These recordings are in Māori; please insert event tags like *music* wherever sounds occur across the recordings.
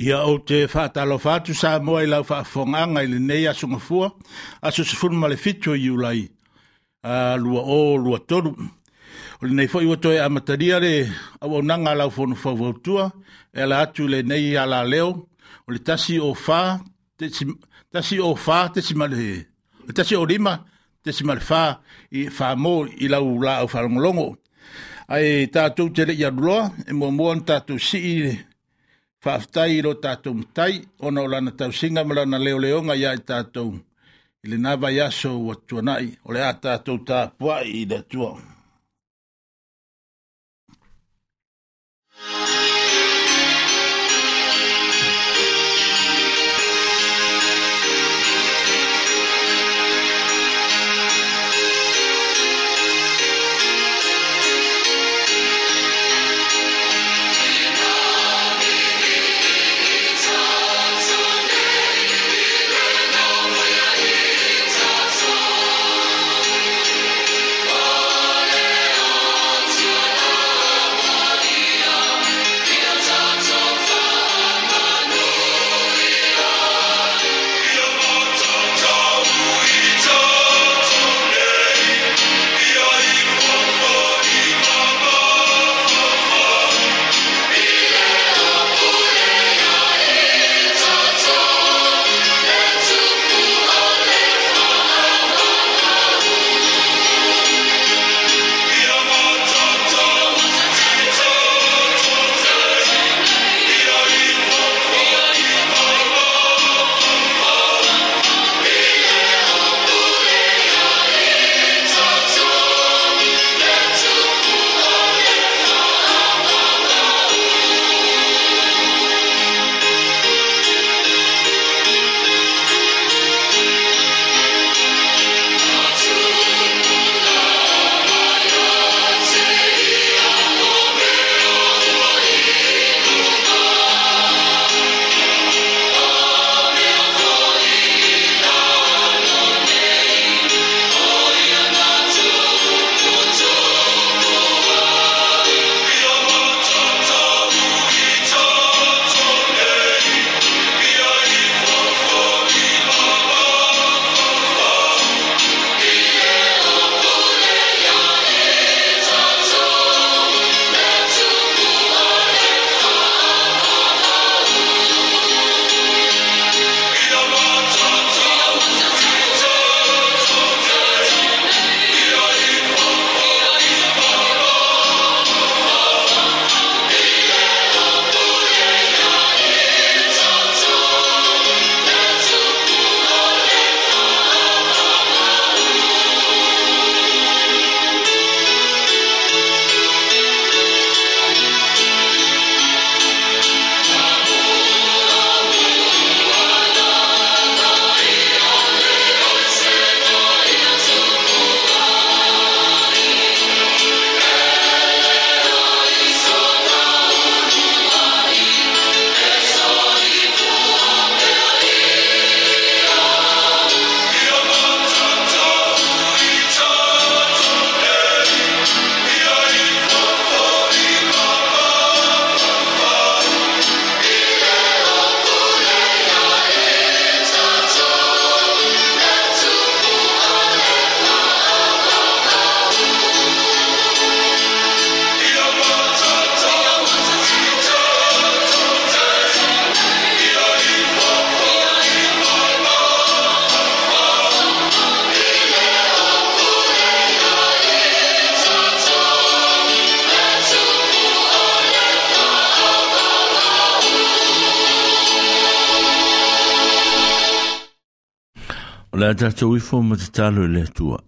Ia o te whātalofatu sa moa i lau whaafonganga i le nei asunga fua, aso se funu male fitio i ulai. A lua o, lua toru. O le nei fo iwa toi amataria le au au nanga lau fono whautua, e la atu le nei ala leo, o le tasi o whā, tasi o whā, tasi male, tasi o lima, tasi male whā, i whā mō i lau la au whalongolongo. Ai tātou te le i aduloa, e mua mua tātou si i faafetai i lo tatou matai ona o lana tausiga ma lana leoleoga iā i tatou i lenā vaiaso ua tuanaʻi o le a tatou tapuaʻi i le atua la tatou ifo ma te le atua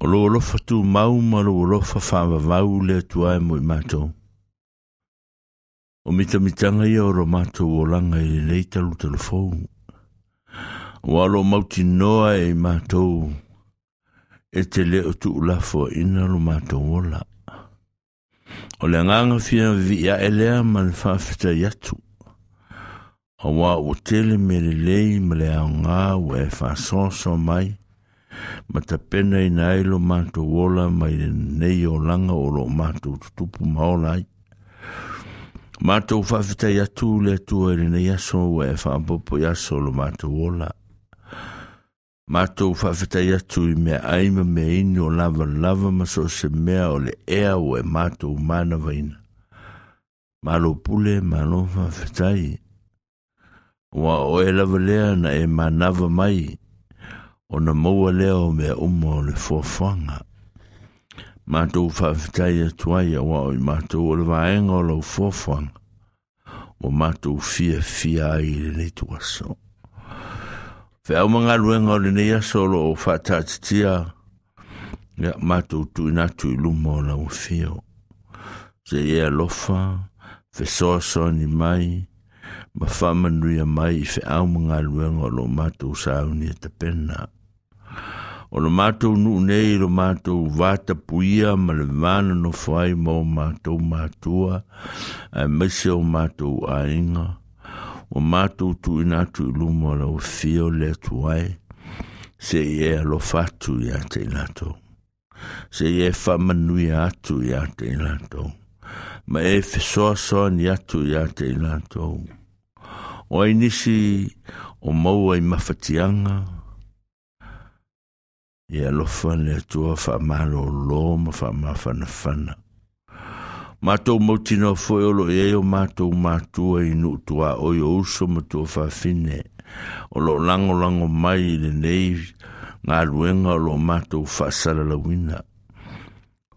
o lo alofa tumau ma lo alofa faavavau le atua e mo i matou o mitamitaga ia o lo matou olaga i lelei talutalafou ua lo mautinoa e i matou e te leo tuulafoaʻina lo matou ola o le agaga fia viia e lea ma le faafetai atu Awa o tele me le lei ma le au ngā o e whasoso mai, ma ta pena i nai lo mātu wola mai le nei o langa o lo mātu tutupu maolai. Mātu whawhita i atu le atu e le nei aso o e whaampopo i aso lo mātu wola. Mātu whawhita i atu i mea aima me ini o lava lava ma so se mea o le ea o e mātu mānawa ina. Mālo pule, mālo whawhita i atu. Wa o e lava lea na e manava mai. O na maua lea o mea uma o le matou fa'afetai atu ai aua o i matou o le vaega o lau fuafanga. ua matou fiafia ai i lenei tuaso. Whea o lenei aso o loo nei asolo o whātātitia. Ia mātou tui nātu i luma o lau fio. Se ia lofa, mai, ma whamanuia mai i whi aumanga luenga o lo mātou sāunia te pena. O lo mātou nu nei lo mātou vāta puia ma le vāna no whai mō mātou mātua a mese o mātou ainga. O mātou tu inatu i lumo la o fio le tuai se i e alo fatu i ate inatou. Se i e whamanuia atu i ate inatou. Ma e fesoa soa ni atu i ate inatou. Ma e fesoa soa ni atu i ate inatou. o ai nisi o maua i mawhatianga. E alofa le atua whaamalo lo ma faamafanafana matou Mātou mautina fo e olo e o matou mātua i nuutua o uso ma matua O lo'o lagolago mai i lenei galuega o loo matou faasalalauina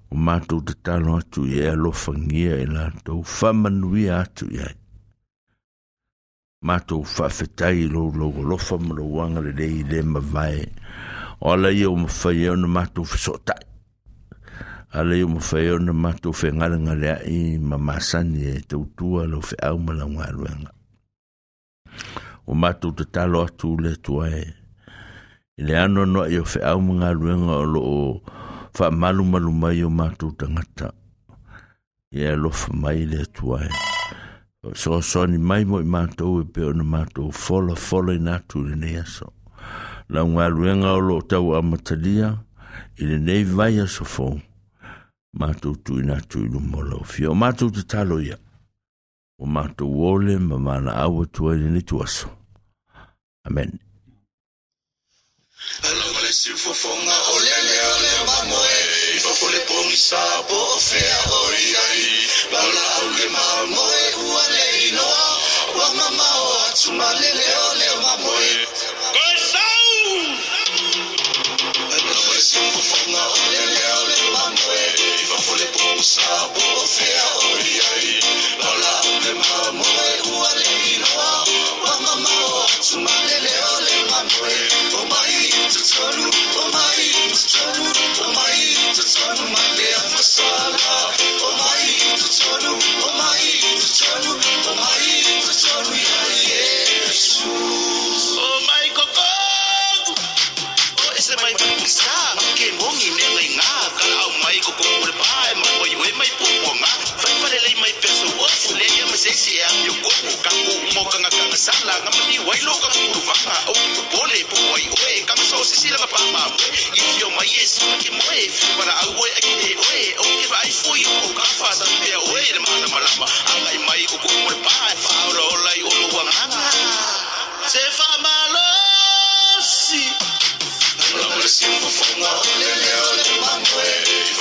O matou tatalo atu i e alofa ngia e lātou atu i ai matou faafetai loulou alofa ma lou agalelei le mavae o ala ia uma fai ona matou fesootaʻi ala ia uma fai ona matou fegalegale aʻi ma masani e tautua lou feʻau ma laugaluega ua matou tatalo atu le atua e i le ano anoaʻi o feʻau ma galuega o loo faamalumalumai o matou tagata ia alofa mai le atua e so so ni mai mo mātou e pe ona mātou fola fola i nātu le nea so la ngā ruenga o lo tau amatalia i le nei vai a so fōu mātou tu i nātu i lumola o fio mātou te talo ia o mātou wole ma mana au tu i le nitu aso Amen. Hello, Malaysia, for Fonga, Olele, Ole, Mamoe, for Fole Pongi, Sabo, Fea, Oi, Ai, Bala, Ole, Mamoe oh my, maboye kosau Noe mai poponga fai pare lei peso o fule ia ma se se ia ko nga ka sala nga ma lo ka ku va o ko po wai o e ka so sila pa ma i yo mai e se ki mo e fi para au e ki e o e o ki vai fu i o ka fa sa o e ma na ma la ma ai mai pa fa ro lai o se fa ma lo si Lama fonga olele ole mamwe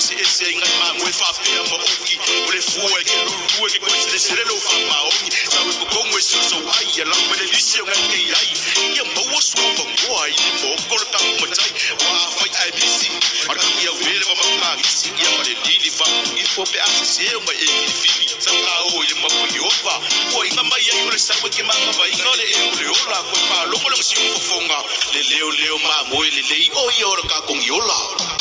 si ese ingat ma mwe fa pe mo oki o le fu ke lu lu ke se se le lo fa ma o ni sa so ya la le se ke mo wo so mo ai mo mo wa fa bi si ka ya we le ma ma si ya le di di fa i fo pe a se mo e ni sa ka o ye yo fa o i ma ma ya yo le sa ke ma ba i no le e o le o la pa lo mo le si fonga le ma mo le le yo ka yo la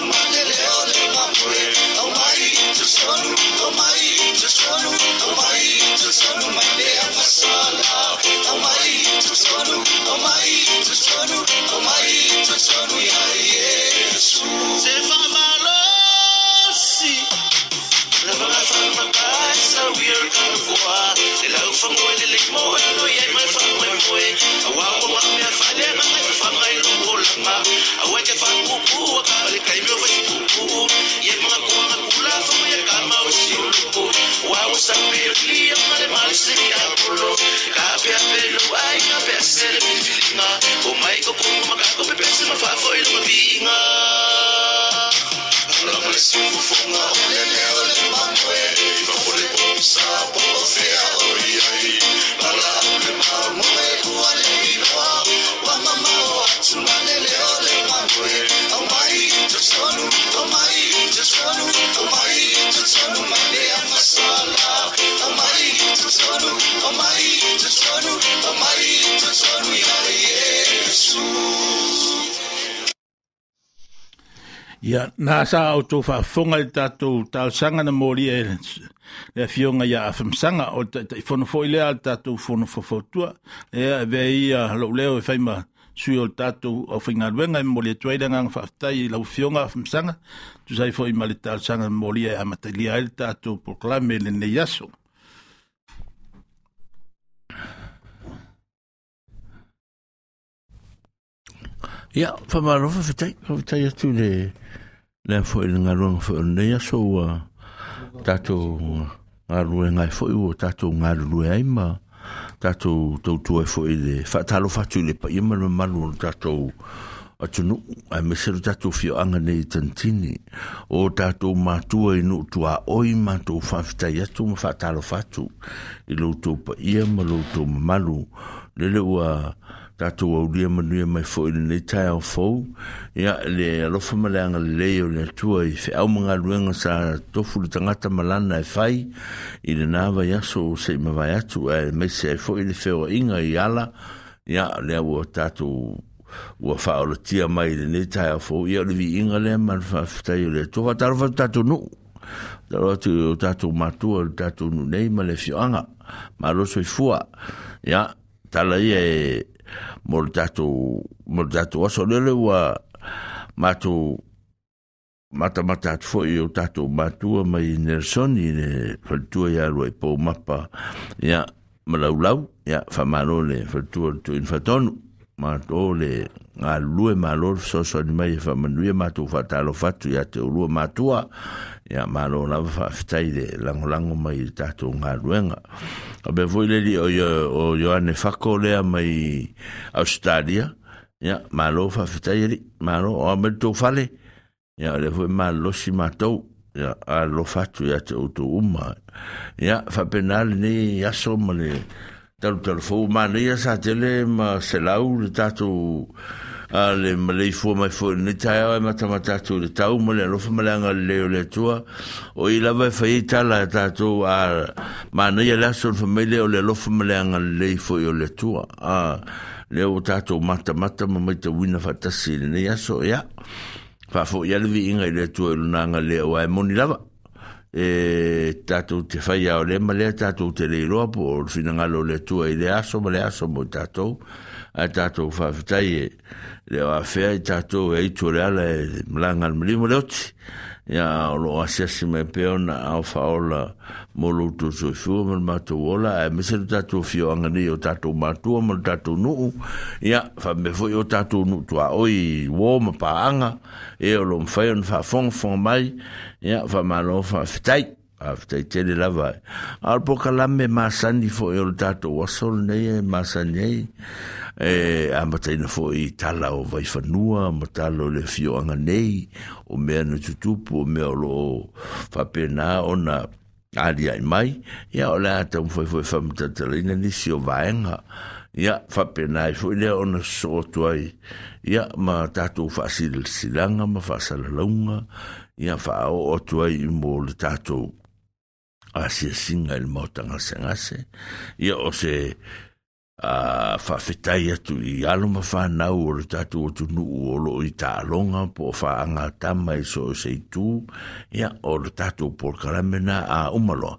Una mercy Foi voz bobina Nā sā au tō whaafonga i tātou tāu sanga na mōri e le fionga ia a whamsanga o i whono fōi lea tātou whono whawhautua e a vea i a lau e leo e whaima sui o tātou au whingaruenga i mōri e tuairanga ang whaaftai i lau fionga a whamsanga tu sai fōi i mali tāu sanga na mōri e a matailia e tātou proklame le nei aso. Ia, whamarofa whetai, whetai atu le... Yeah. le fo il fo ne ya so wa uh, tato nga rue nga fo i wo tato nga rue ai ma tato to to fo i le fa talo fa tu le pa yema le malu tato a tu no a me se tato fio anga nei tantini o tato ma tu e no tu a o i ma tu fa fta ya tu fa talo fa tu i lo tu pa yema lo tu malu le le wa uh, tatou aulia manuia mai foʻi lenei taeaofou ia le alofa ma le agalelei e e o le atua i feʻau magaluega sa tofu le tagata ma lana e fai i lenā vaiaso o seʻi mavae atu ae maise ai foʻi le feoaʻiga i ala ia lea ua tatou ua faaolotia mai i lenei taeaofou ia o le viiga lea ma le faafetai o le atua faatalofa tatou nuu talo atu o tatou matua le tatou nuu nei ma le fioaga ma aloso i fua ia tala ia e mo le tatou mo le aso lele matou atu ya tatou matua mai nelson i le faletua ya lua i poumapa ia malaulau ia faamālo le faletua le e te matua ya malo na fa de lango a voi le o yo o yo ane ko le malo fa malo o me to fale ya le malo si matou ya a lo tu ya uma fa penal ni ya so tal ma ya sa tele ma tato a le malei fua mai fua ni tae au e matamata tu le tau ma le alofa malanga le leo le tua o i lava e whai tala e tātou a mānei a le aso le whameile o le alofa malanga le lei fua o le tua a le o tātou matamata ma mai te wina fatasi le nei aso ia whafo i alvi inga i le tua i lunanga le o ae moni lava e tatou te whai au le ma le tatou te leiroa po o le finangalo le tua i le aso ma le aso mo tatou a tato fa e le o awhea i tātou e i tōre ala mlanga al mlimo le ia ya lo asiasi mai a na au whaola mo il y a le matou ola e mese le tatou fioaga nei o tatou matua ma tato nu ma e mai a te tele lava a po kalame masani fo o le tatou asol nei e masani ai e a mataina fo tala o vaifanua ma tala o le fioaga nei o mea na tutupu o mea o loo faapena ona ali mai ia o le a taumafaifoi faamatalaina nisi o vaega ia faapena ai foʻi lea ona sosogotu ai ia ma tatou faasilasilaga ma faasalalauga ia faaoo atu ai mo le tatou asi e singa el mautanga sengase ia o se a uh, whawhetai atu i aloma whanau o le tatu o tunu o lo i tālonga po whaanga tama i so e se i tū ia o le tatu por karamena a umaloa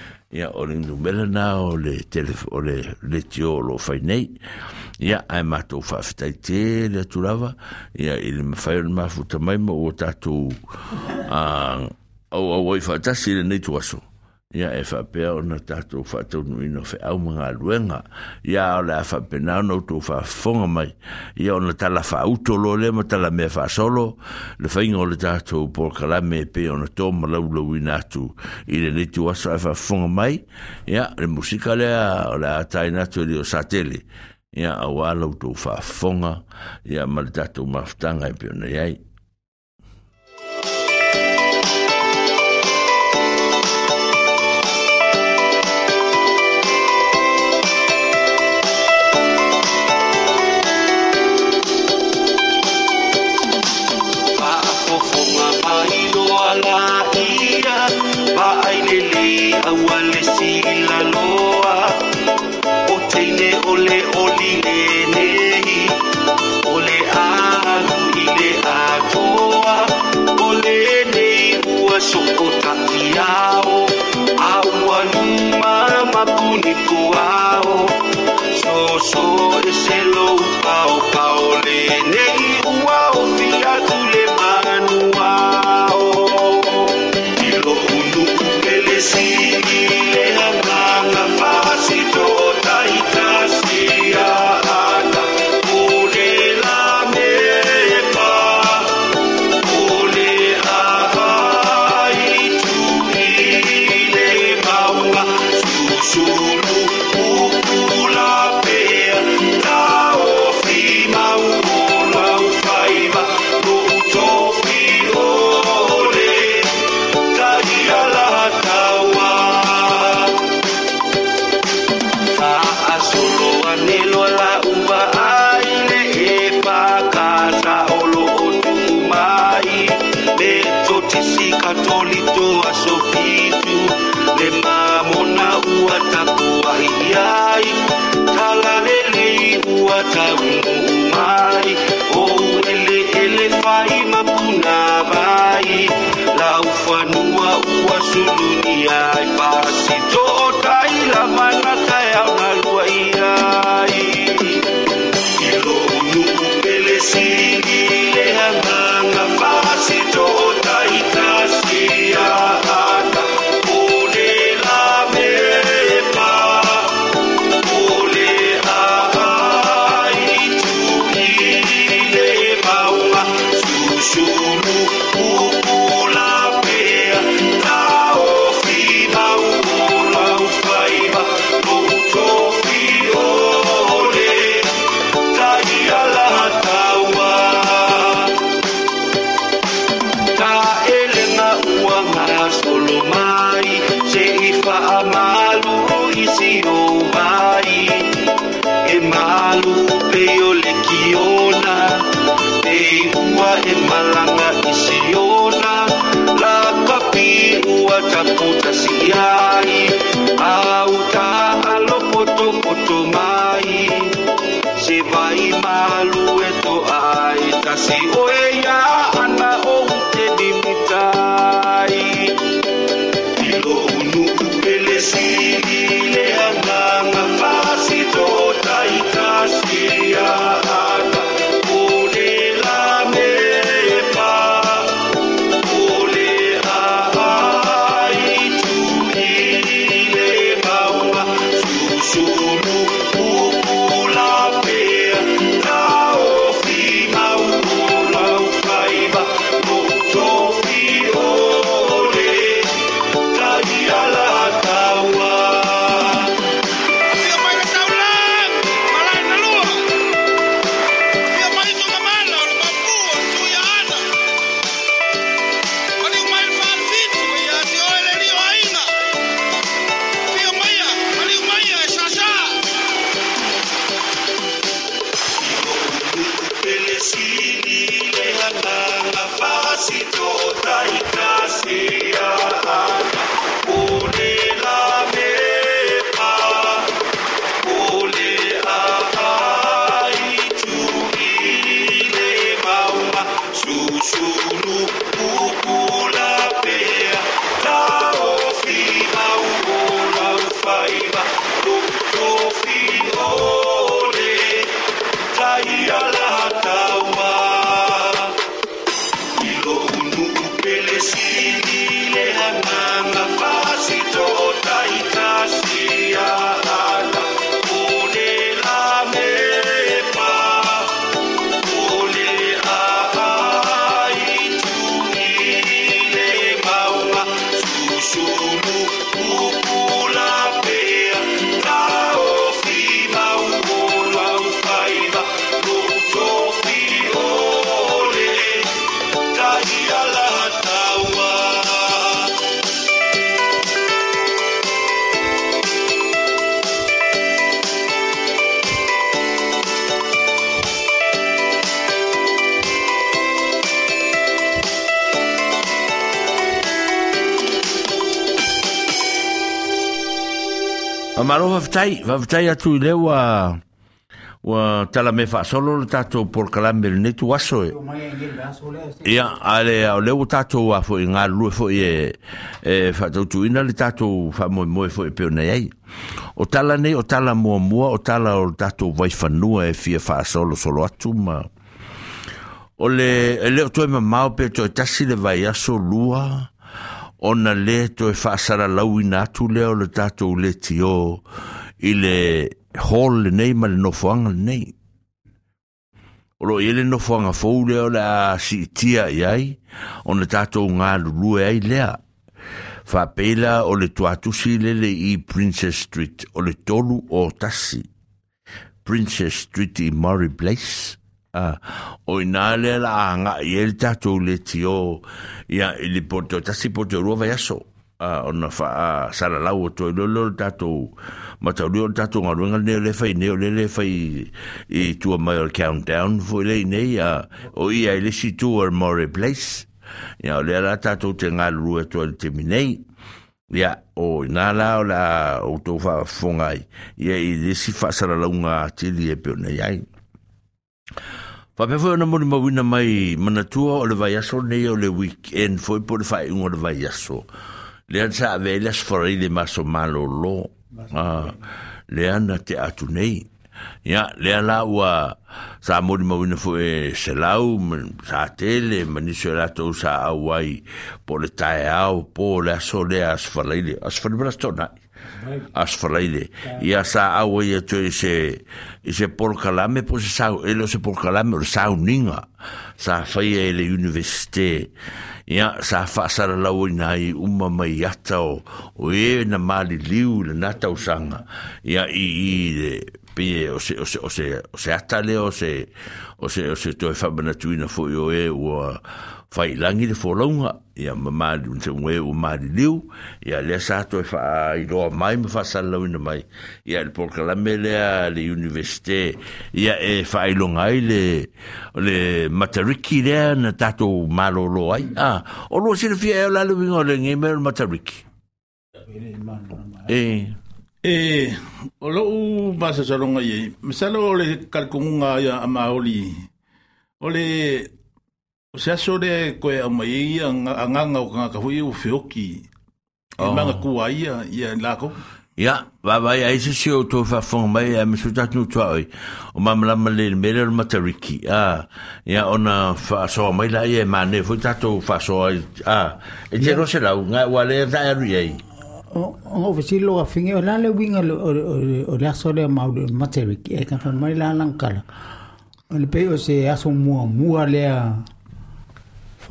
ia o le numela na o le telefo le letio lo fai nei ia ai mato fa fitai te le tulava ia il me fai le mafu tamai mo o tatu a o o o fa tasi le nei tuaso ia e faapea ona tatou faatonuina o feʻau ma galuega la o le a faapena ona outou faafofoga mai ia ona talafaauto lo lea ma talamea faasolo le faiga o le tatou polokalame e pei ona tō ma laulauina atu i le leitu aso ae faafofoga mai ia le musika lea o le a taina atu e lio satele ia auā loutou faafofoga ia ma le tatou mafutaga e pei ona iai vavutai vavutai atu i le ua ua tala me faasolo le tatou polokalame le tu aso e ia ale e o le ua tatou a foʻi e, galulue foʻi e e faatautuina le tatou faamoemoe foʻi e peonei ai o tala nei o tala muamua o tala o le tatou vaifanua e fia faasolosolo atu ma o le e lē o toe mamao pe toe tasi le vai aso lua ona le to e whaasara lau i le o le tato le tio i le hol le nei ma le nofuanga le nei. O lo ele nofuanga fau o le a si tia i ai, ona tātou ngā e ai lea. pela o le tuatusi lele i Princess Street o le tolu o tasi. Princess Street i Murray Place. Ah, o ina le la anga i el tatu le tio ia i le poto tasi poto rua vai aso a ah, ona fa ah, sara sala lau to i lolo tatu ma tau lio tatu ngā ruenga ne le fai ne le le fai i tua mai o countdown fo le nei a o ia i le si tu more place ia o le la tatu te ngā lua to le teminei ia o ina la o la o tau fa fongai ia i le si fa sala launga tili e peo nei ai Fa pe fwe na mwne ma wina mai manatua o le vayaso ne o le weekend fwe po le fai ingo le vayaso. Le an sa ave le maso malo lo. Ah, le an na te atu Ya, le an la ua sa mwne ma wina fwe se lau, sa tele, maniso e sa awai po le tae au, po le aso le asfarai le. Asfarai le asto nai. as asfalaide ia sa au e to e se por kalame po se sa lo se por kalame o pois sa uninga sa fai e ele universite ia sa fa sara la uina i uma mai ata o o e na mali liu le nata usanga ia i i pe o se o se o se o se ata le o se o se o se to fa bana tuina fo yo e o fai langi le folonga ia mamari un se ue o mari liu ia le sato e fa i roa mai me fa salau ina mai ia le porkalame lea le universite ia e fa i longa ai le le matariki lea na tato malolo ai a o lo sire fia e o lalo winga o le ngai mero matariki e e o lo u basa saronga iei misalo o le kalkungunga ia dạ, amaoli o le O se aso re koe a mai ia anganga o ngā kahui o whioki. I manga kua ia, ia lako. Ia, wawai a ese se o tō whawhong mai a miso tatu tua oi. O mamalama le mere o matariki. Ah, ia ona whasoa mai la ia e mane, fo tatu whasoa. Ah, e te rose lau, ngā wale e tae aru iei. O vesi lo a whinge o la le winga o le aso le mau le matariki. E ka whamai la langkala. O le pei o se aso mua mua lea...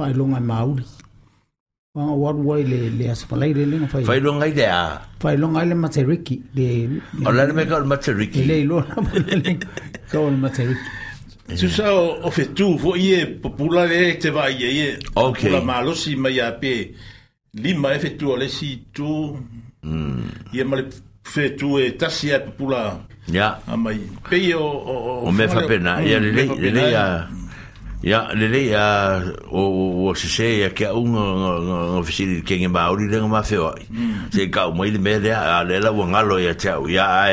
faailoga e mauli Wanga waru wai le le asapalai le lenga fai. Fai longa i le a. Fai longa i e le materiki. Le, o Susa o fetu fo e popula le te vai e. Popula malo mai a pe lima e fetu o le tu. Hmm. I e male fetu e tasi e popula. Ya. Amai. Pe o... O me Ia le mm, le a... Ya, lele ya o o se se ya que un oficina que en Bauri le ma feo. Se ka o mai me de a le la wangalo ya chao ya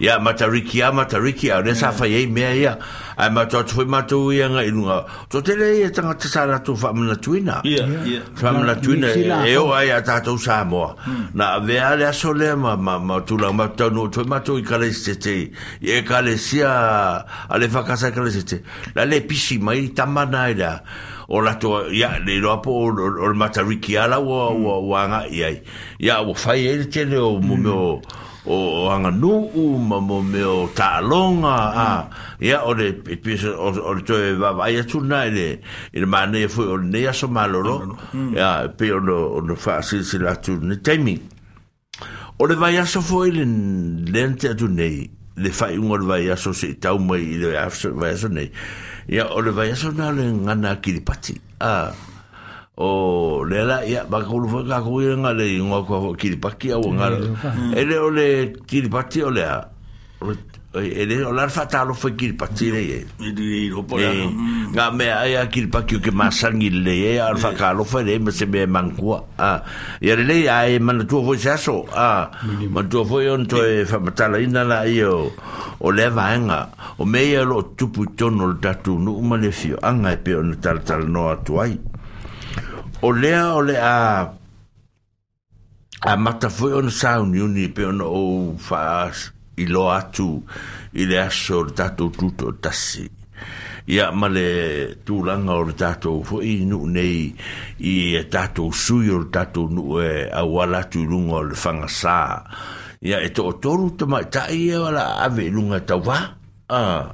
ya matariki ya er matariki ya le sa fa ye me ya. ai ma tot foi matu ia nga inga tot ele ia tanga te tsara tu fa mna tuina ia fa mna tuina e o ai ata tu sa mo hmm. na ve ale a sole ma ma ma tu la ma to no tu ma tu i kale se te e kale sia ale fa casa kale se te la le pisi mai ta mana hmm. ia o la to ia le lo apo o mata ala o wa wa nga ia ia o fai ele te o mo mm o anga nu u ma mo me o ta longa a ya o e le pis o le toe va va ya tuna ele ele ma ne fu o ne ya so malo ya pe o no o no fa si si la tu ne temi o le va ya so fu ele lente a tu ne le fa un o le va ya so se ta mai le va ya so ne ya o le va ya so na le ngana ki pati a ah. Oh, hmm. o le la ia ba ko lu fa ka ko ia nga ngo ko kilipaki au nga ele o le kilipaki o le a ele o la fata lo fa kilipaki le e e lo nga me ai a kilipaki ke masangi le e al fa hmm. ka lo fa le me se me mankua a ah, ia le ia e man tu fo sa so a man tu fo yon to e fa matala ina la io o le vanga o me ia lo tupu tono tatu no ma le fio anga e pe on tal tal no atuai o lea o le a a mata foi on sound uni pe on o fa i lo atu i le aso le tato tuto tasi ia ma le tūlanga o le tato foi i nuk nei i e tato sui o le tato nuk e a walatu lunga o le fanga sā ia e to toru ta mai ta i e wala ave lunga ta wā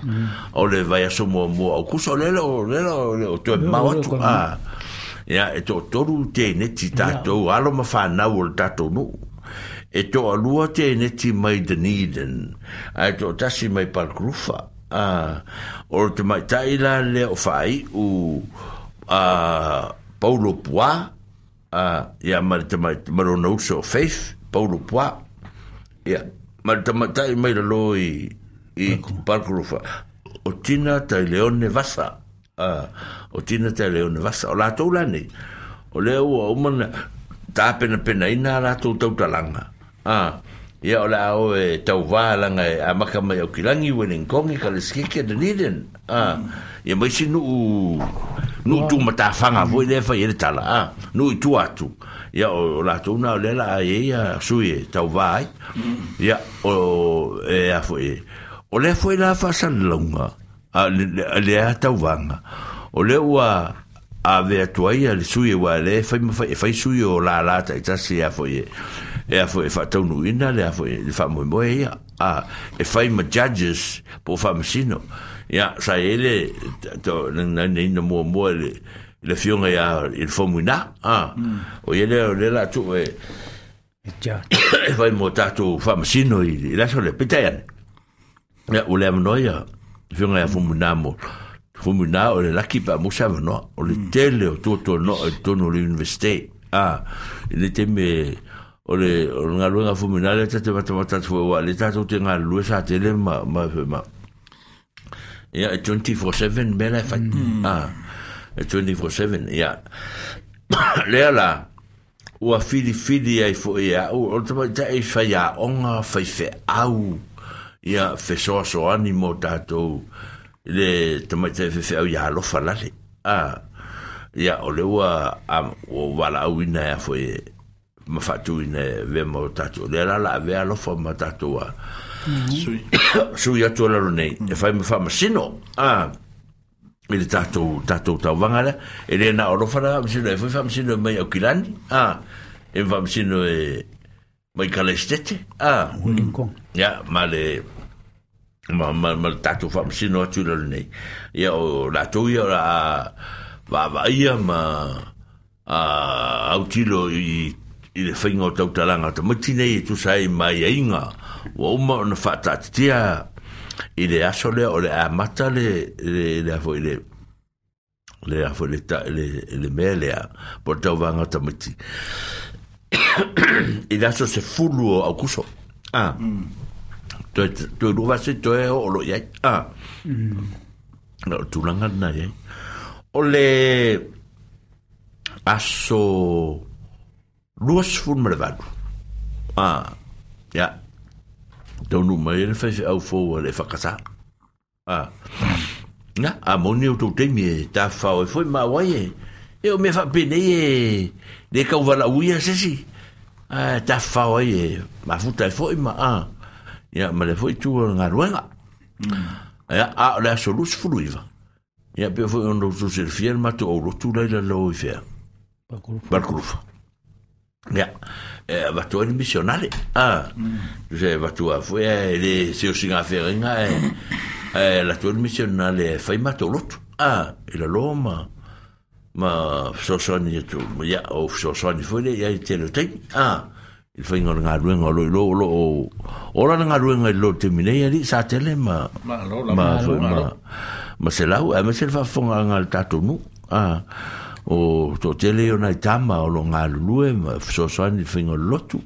mm. o le vai aso mua mua o kusa o lelo o lelo o to e mawatu a ah. ya eto to toru te ne ti alo ma fa na wol ta to no alu te ne ti mai de needen a e to ta si mai par grufa a uh, or te mai tai le o u a paulo poa a ya mar te mai mar no so faith paulo poa ya mar te mai tai mai lo i i par grufa o tai leone vasa uh, o tina te leo na vasa o lātou lani o leo o umana tā pena pena ina lātou tau talanga ah ia o la o e tau vālanga e a maka mai au kilangi wenen kongi ka le skeke da niden ah ia mai si nu nu tu mata fanga voi le fa ele tala ah nu i tu atu ia o lātou na o le la e ia sui e tau vai mm-hmm. ia o e a foi o le foi la fa san longa a le a tau vanga o le ua a vea tuai a le sui ua le fai ma fai fai sui o la la ta ita se a foi e a foi fa tau nu ina le a foi le fa mo mo e a e fai ma judges po fa masino ya sa ele to na nei no mo mo le le fiona ya il fo mo na ah o ele le la tu e ja e fai mo ta tu fa Sino, i la so le pitaia ya o le mo ya whenga e fumuna mo fumuna o le laki pa mo sa no o le mm. tele o no tono le universite a le te me mm. *coughs* o le o nga fumuna le te te 24/7 bela fa a 24/7 ya le la ua filifili ai foʻi aʻu o le ia fe soa soa ni le tamai te fe fe au ia alo falale a ia o le ua o wala au ina ia e foe ma fatu ina ve mo tātou le la la ve alo fa ma tātou a mhm. *coughs* sui atu ala lo nei e fai ma fa ma sino a e tato tato ta tau wangara e le na oro fara ma sino e fa ma sino me mai au kilani a e fa e ma sino e mai kalestete a ya male ma ma ma tatu fa msi no tu le nei ya o la tu la va va ia ma a au tilo i i le whainga o tau talanga ta mati nei tu sai mai e inga o uma o na whaatatitia i le aso lea o le la le le le afo i le le afo ta le le po tau vanga ta mati *coughs* i le aso se fulu o au kuso ah mm. tôi tôi đu bác sĩ tôi hộ lộ vậy à ừ. nó tu lăng ngăn này ấy ole aso luas fun malvado ah ya tau nu mai le fai au fo le fakasa ah na a moni tu te mi ta fa o foi ma wai e o me fa pene e de ka wala uia se si ah ta fa o e ma futa foi ma ah ya ma foi tu e nga ruenga ia mm. a le aso lus fuluiva ia pe foi on tu ser fiel ma tu o lo tu le lo i fer balkulufa ia e va tu en missionale ah je va tu a foi le se o singa feringa e, e la tu en missionale fai ma tu lo ah e la loma ma sosoni e tu ia o sosoni foi ia te lo tem ah i fai ngor ngā ruenga lo lo lo ora ngā ruenga lo te mine ia li sa tele ma ma ma ma se lau e ma se fa fonga ngā tatu nu a o to tele o nai tama o lo ngā lulue ma so soani fai ngor lotu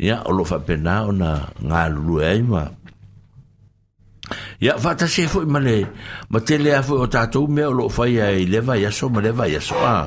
ia o lo fa pena o na ngā lulue ai ma ia fa ta se foi ma le ma tele a foi o tatu me o lo fai ai leva ia so ma leva ia so a ah.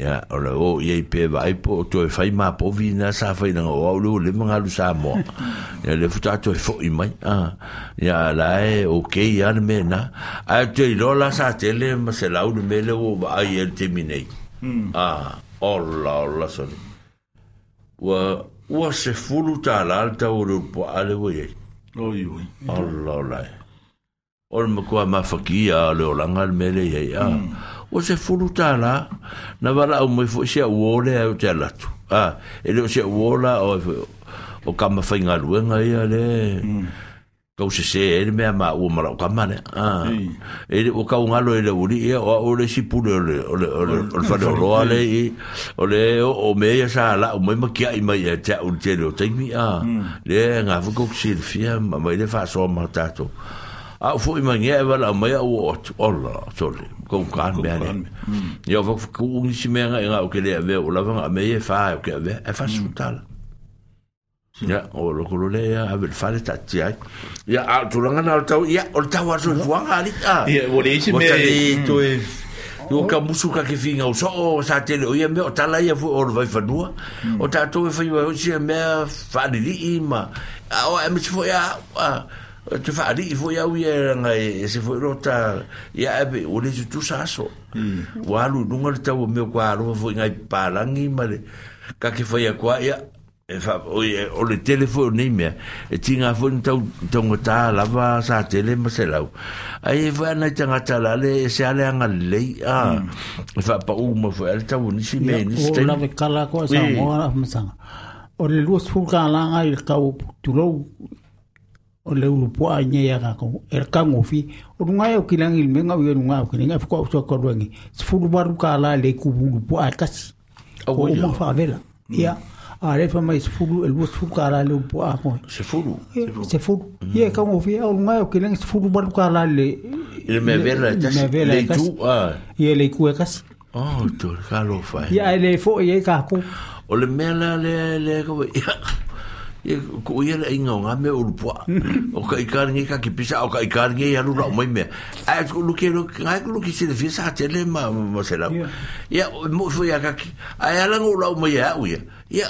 ya ole o oh, ye pe vai po to e fai ma po vi na sa fai na o oh, lu le manga lu sa mo *laughs* ya le futa to fo i mai a ya la e o ke ya me na a te lo la sa te le ma se la u me le o oh, va ai el te mi nei hmm. a olla olla so wa wa se fulu ta la alta o lu po ale o ye o i o olla olla Or mkua mafakia le olanga le mele ye ya. Mm. o se fulu tāla na wala o mai fo se uole au te alatu ah, ele o se uola o, o kama whainga ruenga ia le mm. kau se se ele mea ma ua mara o kama ne ah. mm. ele e o kau ngalo ele uri ia e, o ole si pule ole ole ole ole whare o roa le i ole o mea sa la o mai makia i mai e te au te leo teimi ah. mm. le ngā fukou kusir fia ma mai le wha soa ma tātou a fo i mangi e wala mai au o tu ola sole ko kan me ani ia fo ko ngi si me nga o ke le ave mm. o la me e fa o ke ave e fa sutal ia o lo ko le ia ave fa le tati ai ia a tu langa na o tau o tau a so fuanga ali a ia o le si me to e Yo mm. e- ka musu ka ke finga o so o sa tele o ia me o tala ia fu o vai fanua mm. o ta to e fa ia si me fa di ima o e me fo ia e tu fa ali vo ya wi era e se fo rota ya abe o le tu sa so hmm. wa lu nu ngal ta wo me kwa lu vo ngi palangi male ka ke fo ya kwa ya e fa o ye o le telefone ni me e tinga fo nta tonga ta la va sa tele ma se lau ai va e na tanga ta la le e se ale nga le a hmm. e fa pa u mo fo el ta wo ni si me ni ste o la ve kala ko sa mo ma sa o le lu sfu ka la nga ngai ka o tu lo o le ulupo a nye ya kako er kango fi o nunga ya ukilangi ilme nga wiyo nunga ukilangi afikuwa uswa korwangi sifuru baru ka ala le kubu ulupo a kasi o uma favela ya a refa mai sifuru elbo sifuru ka ala le ulupo a koi sifuru sifuru ye kango fi o nunga ya ukilangi sifuru baru ka ala le ilme vela kasi le tu a ye le kuwe kasi oh tol kalo fai ya ele fo ye kako o le mea le le le e ko ia e ngau nga me o lupo o ka ikar nge ka ki pisa o ka ikar nge ia lura o mai me a e ko lu ke ro e ko luke si le fia sa tele ma ma se lau ia mo fo ia ka ki a e alang o lau mai a uia ia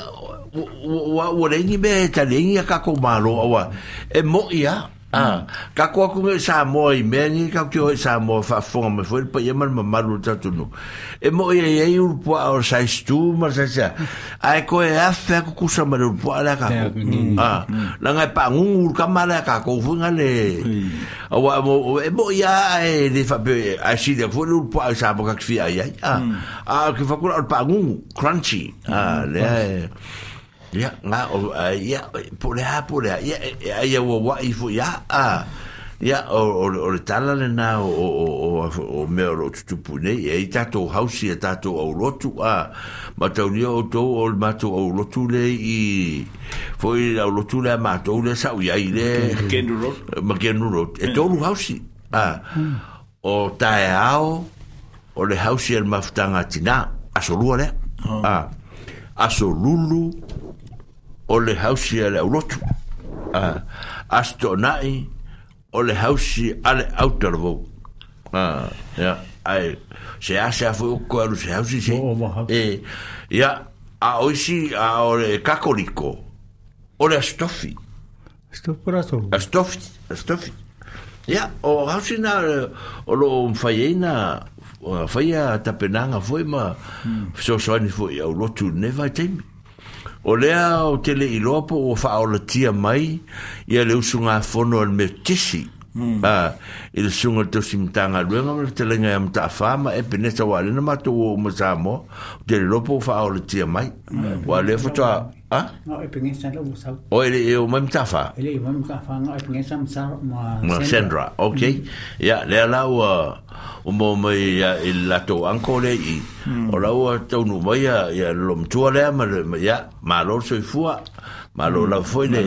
o rengi me e ta rengi a ka ko malo a wa e mo ia Ah, ka ko ku ngi sa mo i me ni ka ku i sa mo fa fo fo pa ye mal mal lu ta tu no. E mo ye ye u po a sa stu ma sa sa. Ai ko e, ah. mm. e a fe ku ku sa mal po la ka. Ah, la ngai pa ngu u ka mal ka ko fu nga le. O wa mo e mo ya e de fa pe a si de fo lu po sa mo ka fi ai. Ah, mm. a ah, ku fa ku al pa ngu crunchy. Ah, le. ya nga o ya pole ha pole ya ya ya wo wa ifo ya a ya o o o tala le na o o o o me o tutu pune ya e ita to hausi ya ta to o lotu a ma ta o o to o ma to o lotu le i foi la lotu le ma to le sa u ya ile kenuro ma kenuro e to lu hausi a o ta e ao o le hausi el maftanga tina a solu ah. ole a a solulu o le hausi ale au lotu. Uh, Asto nai o le hausi ale au talavou. Uh, yeah. Ai, se ase a fwe uko alu se hausi se. Oh, oh, e, ia, a oisi a o le kakoriko, o le astofi. Astofi pura tolu. Astofi, astofi. Ia, o hausi na o lo mfaieina faia tapenanga fwe ma mm. so soani fwe au lotu nevai teimi. o lea o tele iloa po o faaolatia mai ia le usu a le metesi Mm. Ah, i le suga le tausimutagaluega ma le telega ia mataafā ma e peneta uā lena matou o ma sa moa o telelō po o faaolatia mai ua lea fotoa Ah? Nga ipengensa la usau. O ele o mem tafa. Ele o mem tafa nga ipengensa msa ma ma Sandra. Okay. Ya le la o o mo me ya il la to anko le i. O la o to no mai ya ya lom tua le ma ya ma lo so fua. Ma lo la foi le.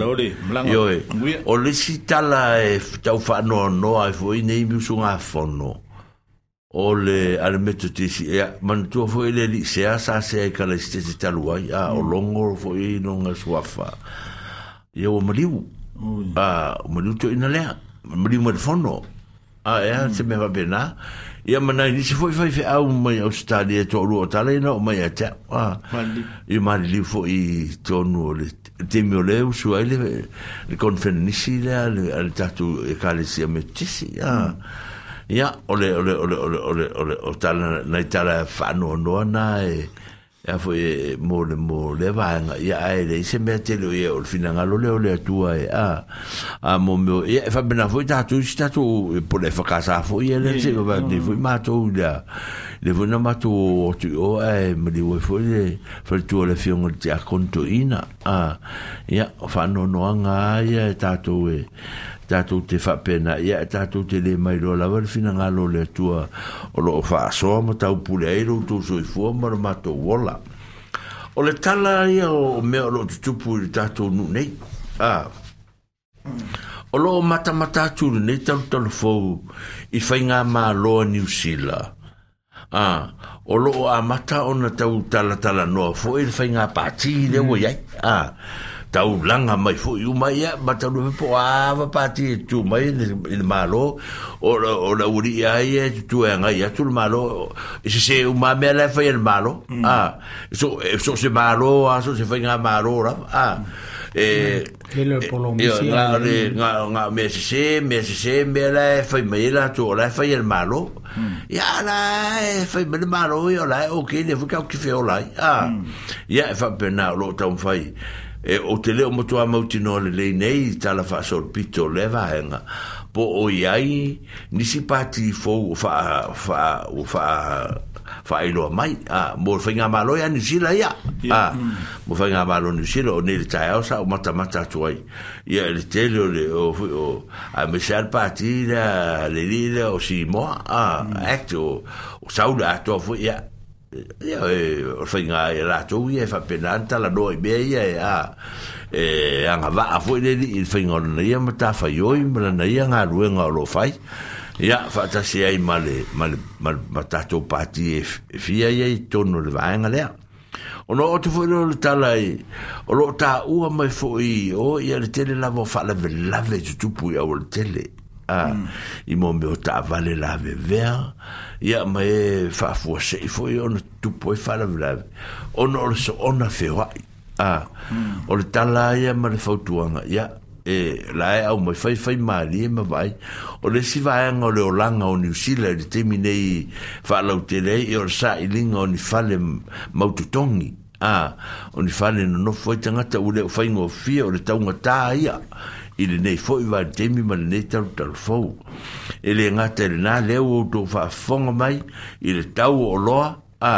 Yo o le si tala e tau fa no no ai foi nei mi sunga fono. ole le ale meto tisi ea ya, manu tua fo ele li se asa se e kala iste se talu ai a ya, hmm. o longo fo e no nga suafa ia ya, o maliu oh, a ah, o maliu teo ina lea maliu marifono a ah, ea hmm. se mewa bena ia manai ni se fo i fai fe au ah, mai au stadi e toa rua tala ina o mai a te a i mali li fo i tonu o le te mio le usu ai le le konfen nisi lea tatu e eh, kale si a meto tisi a hmm. Ya, ole ole ole ole ole ole o tala na tala fa no no e ya foi mo le mo le va nga ia ai le se mete le ol fina nga lo ole tua e a a mo mo ia fa bena foi ta tu sta tu po le fa casa foi se va di foi ma tu le vo na ma o tu o e mo di vo le fa tu le fion o ti a conto ina a ya, fa no no nga ia e tatou te faapena ia e tatou te le mai loa lava le finagalo le atua o loo faasoa ma taupule ai loutou soifua ma le matou ola o le tala ia o mea o loo tutupu i le tatou nuu nei a o loo matamata atu lenei talutalofou i faigā māloa niusila a o loo amata ona tau talatalanoa foʻi le faigā pati leua iai a mm. taulaga mai foʻi uma ia matalue po ava pati e tu mai i le mālō o la ulii ai e tutueagai atu le mālō e sesē uma mea lae fai le mālō a so so se mālō a so se faiga mālō lava a e ga le ga ga me se me se me la fai me la to la fai el malo ya la fai me malo yo la o ke le fu ka ki fe o la ah ya fa pena lo tam fai e o te leo motua mautino le lei nei tala faasolopito le vaega po o i ai nisi pati fou fa fa fa fa ilo mai a mo fainga malo ya nisila ya a mo mm. fainga malo nisila o ni ta o sa o mata mata tuai ya le telo le o o a me sal pati la le lila o si mo a ecto mm. o saula to fo ya ia e faiga e latou ia e faapena ta lanoa i mea ia e a e agavaa foi lelii le faiga olana ia ma anga ruenga lana ia galuega o loo fai ia faatasi ai ma le ma tatou pati e fia e ia i tonu le vaega lea o noo atu lo le tala i o loo taua mai foʻi o ia le tele lava o faalavelave tutupu iau o le tele ah hmm. i mo ah. hmm. me o ta vale la ve ver m'a fa fo se fo tu fa la vla on so ona fe wa a o le tala ia ma le fautuanga e la e au mai fai fai mali vai si vai anga le olanga o New Zealand le e o maututongi no i le nei foʻi valetemi ma lenei talutalufou e le gata i lenā lea ua outou faafofoga mai i le tau oʻoloa a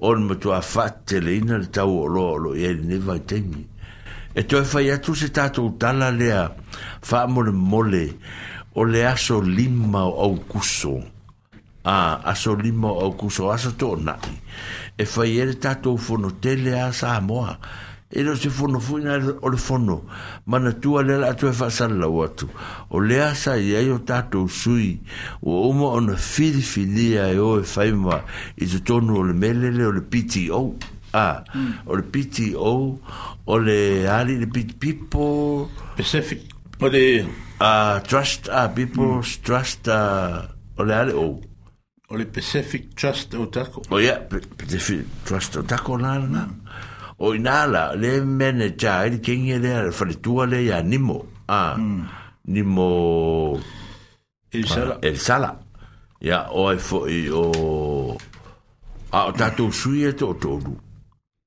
o le matuā faateteleina le tau oʻoloa o loo iai lenei valetemi e toe fai e atu se tatou tala lea faamolemole o le aso lima o au kuso a aso lima o au kuso aso toʻonaʻi e fai e le tatou fonotele a sa moa e se o le fono manatua le la atu e la watu o il o filifilia e e faima i o le le pto a le pto people pacific o le trust a trust a o pacific trust o tako o ia pacific trust o tako mm. o inala le mene cha il kenge le ala le ya nimo a ah, hmm. nimo il sala el ah, sala ya o e fo i o a o tatou sui e to tolu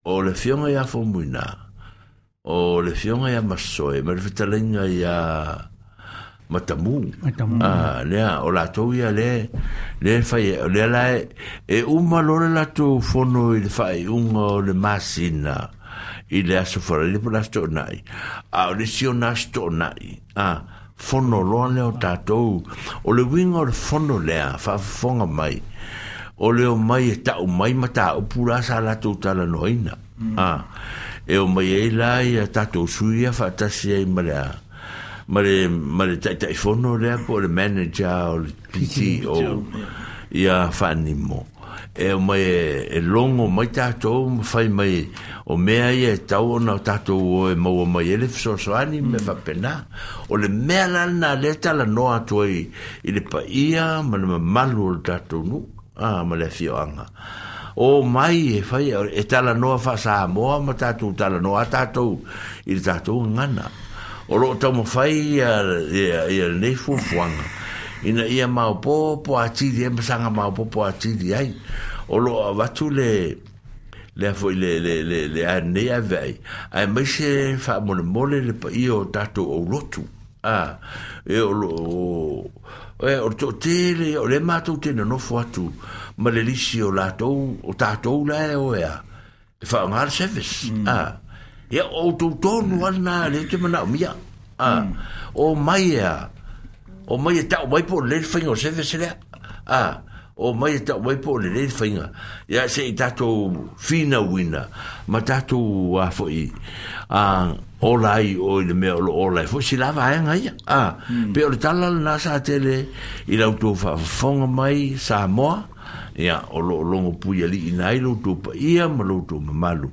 o le fiona ya fo muina o le fiona ya masoe ma le fitalenga ya matamu ah le o la to ia le le fai e le la e un malore la to fo il fai un o le masina il le aso fora le pola sto nai a o le si o nas nai a fo lo le o o le wing o le fo le fa fonga mai o le mai e ta o mai mata ta o pula sa la to ta noina mm. a e o mai e la i a ta to sui a fa ta ma le ma le tai tai fono le ko le manager o le pt o ia fani mo e o mai e, e longo mai tato o fai mai o me i e tau o na tato o e mau o ele fso so ani me va mm. pena o le me mea na le tala noa tua i le pa ia ma le malu o le tato nu a ma le fio anga o mai e fai e tala noa fa sa moa mo tato tala noa tato i le tato ngana o lo tau mo fai ia ia ia nei fu fuanga ina ia mau po po ati di em sanga mau po po ati di ai o lo watu le le fo le le le le a nei a vai ai mai se fa mo le mo le pa io tato o lotu a e o lo o e o to te le o le mato te no fo atu ma le lisi o lato o tato la e o ea e fa mar service mm. a mm. ah ya o to to no na le te mana mi a o mai a o mai ta o mai po le fingo se se le a o mai ta o mai po le le ya se ta to fina wina ma ta to a fo i a o lai o le me o lai fo si lava ai ngai Ah. Hmm. pe o tala na sa tele i la to fa fonga mai sa mo a ia o lo longo pui ali ina i loutou ia ma loutou mamalu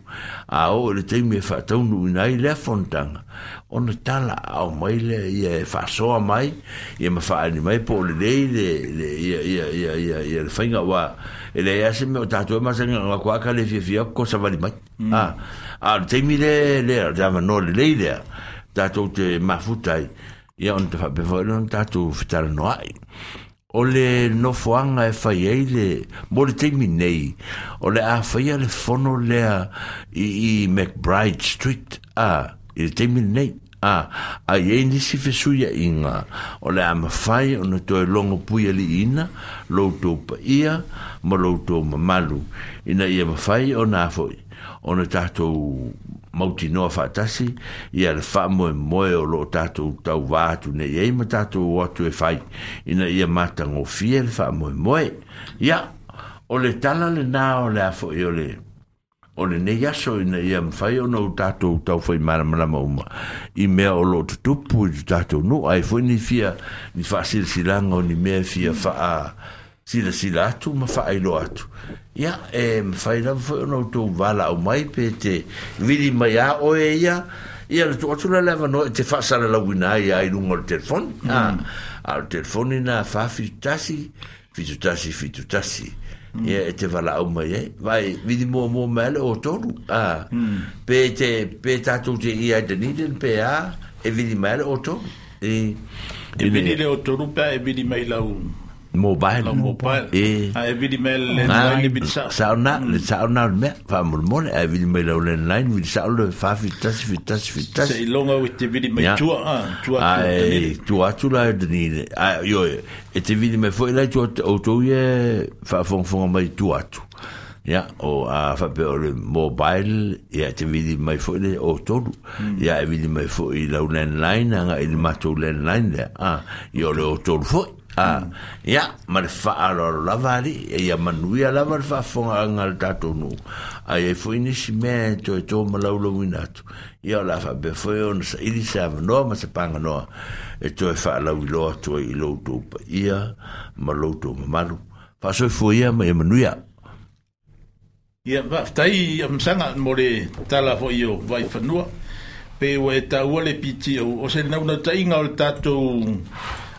ao le taimi e faataunu ina ai le afonataga ona tala ao mai lea ia e faasoa mai ia ma faaani mai po o lelei ia le faiga uā e leai ase me o tatou e masagaagako aka le fiafiako ko savali mai mm. ah, a le taimi le lea le avanoa lelei lea tatou te mafuta ai ia ona te faapefoi lona tatou fetalanoa ai o le nofoaga e fai ai le mo le taimi nei o le a faia le fono lea i, i mcbride street a i le taimi nei a ai ai nisi fesuiaʻiga o le a mafai ona toe logo puia liina loutou paia ma loutou mamalu ina ia mafai ona foʻi ona tātou mauti noa whātasi, ia le whamoe moe o lo tātou tau vātu ne iei ma o tu e whai, ina ia mātango fie le whamoe moe. Ia, o le tala le nā o le afo i e o le, o le ne yaso ina ia mwhai o no tātou tau whai maramarama uma, i mea o lo tutupu i no ai foi ni fia, ni whasir silanga ni me fia whaa, mm si sila sila atu ma whaelo atu. Ia, e mwhaela mwhaelo tau wala au mai pe te vili mai a oe ya ia le tu atu la lewa no, e te whaasara la wina ia i lungo le telefon. Mm. A le telefon ina wha fitutasi, fitutasi, fitutasi. Mm. Ia, e te wala au mai Vai, vili mo mua mele o tonu. Mm. Pe te, pe tatu te ia i deniden pe a, e vili mele o tonu. E vili le o tonu pe e vili e mai la wina. mobile mobile e a evili me le nine bit sa sauna le sauna me fa mul mol a evili me le nine bit sa le fa fitas fitas fitas se longa with the vidi me tua tua tua tua la de ni a yo e te vidi me foi la tua o to ye fa fon fon me tua tu ya o a fa pe le mobile e te vidi mai foi le o to ya e vidi me foi la online anga il mato le online a yo le o foi Ah, ya ma le faaaloalo lava ia manuia lava le faafogaaga le tatou nuu aia foi nisi mea e toetō ma laulauina ia o la faapea foi ona saʻili se avanoa ma se itu e toe faalauiloa atuai i loutou paia ma loutou mamalu faasoifuaia ma ia manuia ia ya, faafetai amasaga mo le tala hoʻi o vaifanua pe ua e tāua le piti ou o se naunautaʻiga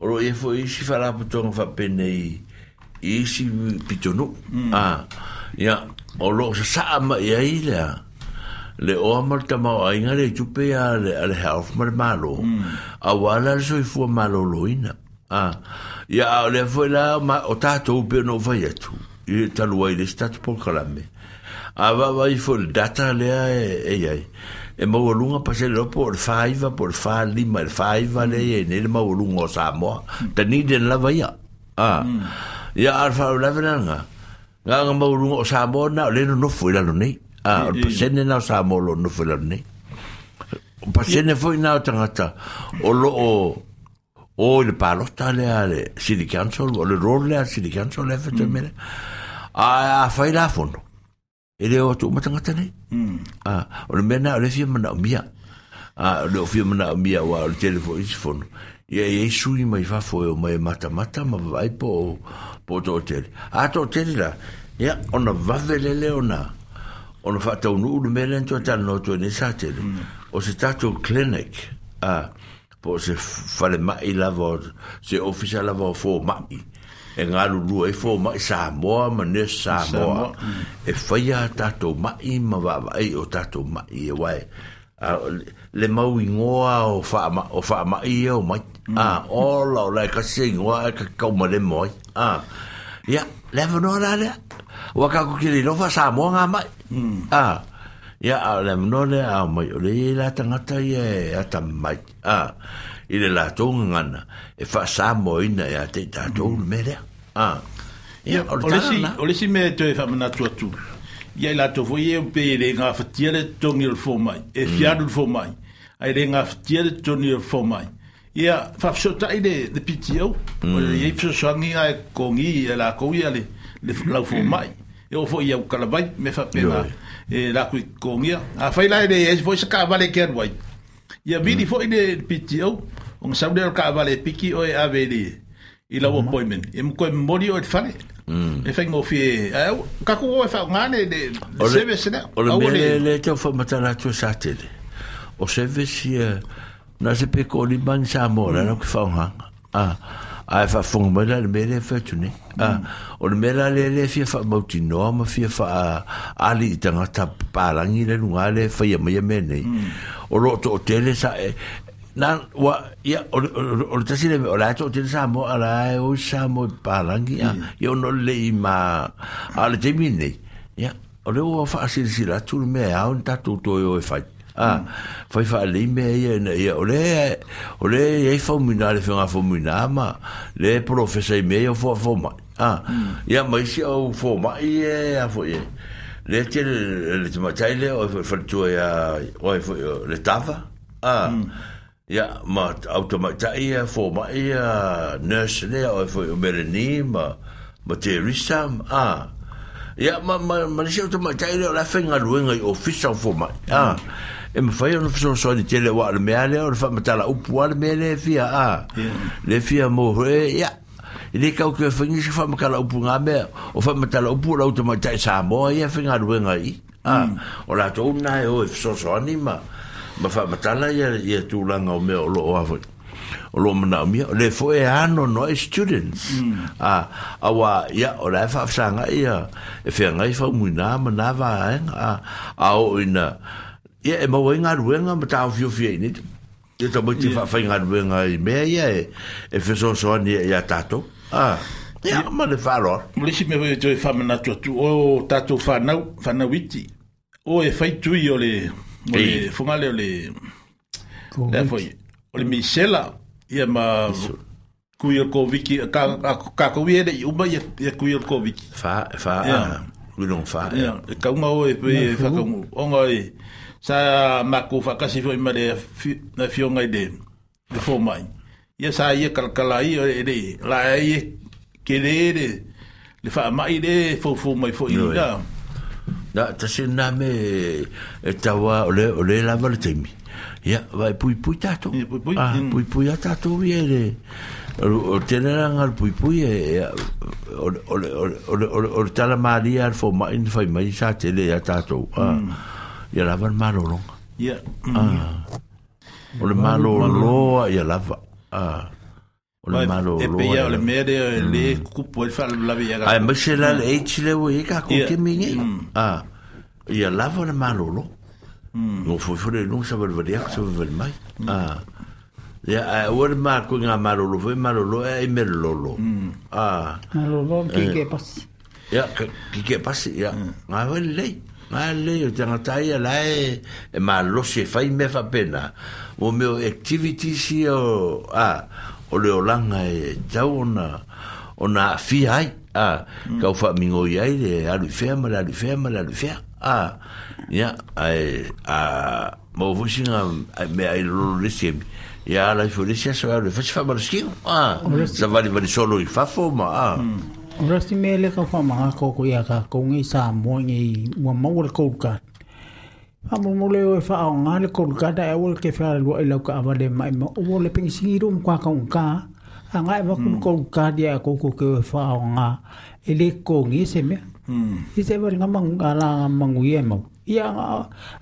oro e fo e i e si fara po tonga fa pene i i si pitono mm. ah ya yeah. oro sa sa ma ya ile le o amal ta ma ai ngale tupe ya le al half mar malo hmm. a wala so i fo malo loina ah ya yeah, le fo la ma o ta to pe no va ya tu i ta lo ai le stat po kalame a ah, va va i fo data le ya, e, ai e maualunga paselelo po o le faiva po le falima e le faiva lei ene le maualuga o samoa tanide na lava ia a ah. ia mm. a le faaulavelaga gaga maualuga o samoa na o le nonofo i lalo nei a ah, o pasene na o samoa lo nonofo i lalo nei o pasene foi na o tagata o loo o le palota lea le city council o le rol lea city council le fetamele a afai mm. lafono e le o tu matangata nei a o le mena o le fia mana o mia a o le o fia mana o mia wa o le telefo isifono ia e i sui mai fafo e o mai mata ma vai po po to hotel a to hotel la ia ona vavelele ona ona faataunuu le mea no tuatalanoto ene sa tele o se tatou clinic a po se falemaʻi lava se ofisa lava fo fomaʻi e ngalu rua e fo mai Samoa ma ne Samoa e whaia tatou mai ma wawai o tatou mai e wai le mau ingoa o wha o wha mai e o mai a mm. o lau lai ka se ingoa e ka kauma le moi a ia lewa no la lea waka kukiri lofa Samoa ngā mai mm. a ia a le no le a mai o le la tangata ia e, ata mai a i le latou ngana e fa sa moina ia e te tatou mm. me lea Ah. a ia o oh, lesi o lesi me toe fa mana tu tu ia la to foi e pe le nga fatia le tongi le fo mai e fiadu le fo mai ai le nga fatia le tongi le fo mai ia fa so tai de de pitio o le fo sangi ai kongi ia la ko ia le le fo fo mai e o foi au kalabai me fa pena e la kui kongia a fa la de e foi se ka vale ker wai ia vidi foi de pitio on saudel ka vale piki o e aveli i lau mm. appointment. E mko e mori o e fane. Mm. E fengo fie... Kako o e fau ngane de, de service na? O le mele le, le teo fau matala tu e satele. O service ia... Uh, na se peko o limani sa mora, no mm. na ki fau nganga. Ah. A e fau fungo mele le mele e fau tune. Mm. O le mele le le fia fau mauti noa, ma fia fau ali i tangata parangi le nunga le fai ya maya mene. Mm. O lo to o tele sa... e... na wa ya o le tasi le o to te sa mo ala e o sa mo palangi mm. ya yo no le ma ala te ya o le o fa si la tu me a un tatu to yo e fai a mm. fai fa le me ya ya o le o le e fa mina le fa fa mina ma le professeur me yo fo fo ma a ya mm. ma si o fo ma ye a fo ye le te le te ma tai le o e fa tu ya e o le tava a ya ma automata ia fo ma ia nurse le o fo mereni ma ma te risam a ya ma ma ma se automata ia la fenga luenga i ofisa fo ma a e me fai un ofisa so di tele wa le me ale o fa ma tala u po le me le fia a le fia mo re ya i le kau ke fengi se fa ma kala u po nga me o fa ma tala u po la automata sa mo ia fenga luenga i a mm. o la tona e o ofisa so anima ma ma fa matala ya ya tu langa o me o lo wa o lo mana mi le fo e ano no students mm. a a wa ya o la fa sanga ya e fe nga i fa mu na ma na va a a o ina ya e, e ma wa nga ru nga ma ta o fio fio ni ya ta mo ti fa fa nga ru nga i me ya e e fe so so ni ya tato a ya ma le fa lo le si me ho jo e fa mana tu o tato fa na fa na witi o e fa tu i o le o le funga le o le le foi o le Michela ia ma kui o koviki ka ka ko ia de uma ia ia kui o koviki fa fa ah, we don't fa ia eh. ka uma o e pe fa ka o ngai e, sa mako fa ka si foi ma le na fio ngai de de fo mai ia sa ia kalkala ia e, e de la ia kele de le fa mai de fo fo mai fo ia na ta se na me e ta wa ole ole la vale te mi ya vai pui pui ta to pui pui ah, ta to viere o tener an al pui pui e, e, o o o o ole ta la maria al fo ma in fai ma sa te le ya ta to ah ya la van malo ya O ole malo lo ya la ah o le malo e pe ia o le mea rea ah, mm. le kupu e la ia ai maise la le eiti lewe e ka kong ke mingi a ia lava le malo lo ngō fwifore nung sa valvare ako sa valvare mai a ia a ua le māko ngā malo lo fwe eh, malo lo e me mm. lolo a ah. malo lo kike pasi ia kike pasi ia ngā wale lei ma le o tanga tai la e ma lo se fai me fa pena o mio activity si o oh. a ah, o le o langa e tau ona ona fi ai a kau fa mingo ai le alu fea ma alu fea ma alu fea a ya ai a mo vusinga me ai lo resi ya la folesia so alu fa fa marski a sa vali vali solo i fa fo ma a Rasti mm. mele ka wha maha koko ia ka kongi sa moe ngi ua maua kouka fa mo leo le fa nga le kon ka da o ke fa lo e lo ka va le mai mo o le ping si rum kwa ka un ka anga e va kun hmm. kon ka dia ko ko ke fa nga e le ko ngi se me hmm. i se va nga mang ala nga mang u ye mo ia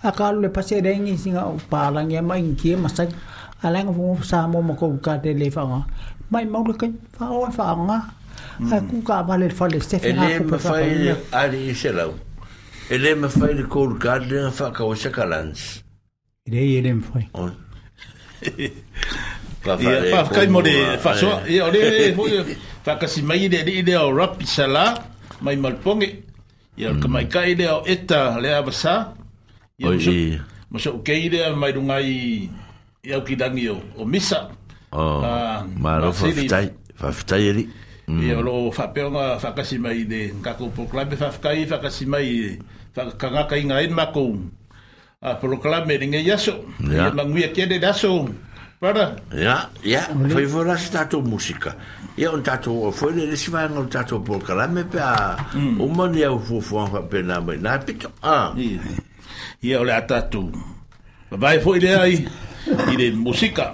a ka le pa se de ngi singa pa la nge mai ngi ma sa ala nga mo sa mo mo ko ka de le fa nga mai mo le ka fa o e fa nga a hmm. ku ka va le fa le se fa ko pa fa ali se lo Ele me fai le cold garden fa ka o se kalans. Ele ele me fai. On. Pa fa fa kai mode fa so e ole foi fa ka si mai de de o rap sala mai mal ponge. E o ka mai kai de o eta le a basa. o. Mo so ke ide mai dunga i e o ki dangio o misa. Oh. Ah, ma ro fa fa fa Mm. E ia o loo faapeoga faakasi mai le kakou proklame faafakai faakasi mai faakagakaiga ai makou a proklame legei aso ia maguia kele le aso pala ia ia fai folasi tatou musika ia ona tatou foi le lesi faega o tatou proklame pe a uma ni au fuafuaga faapena mai na pito a ia o le a tatou vavae foi leai i le musika *laughs*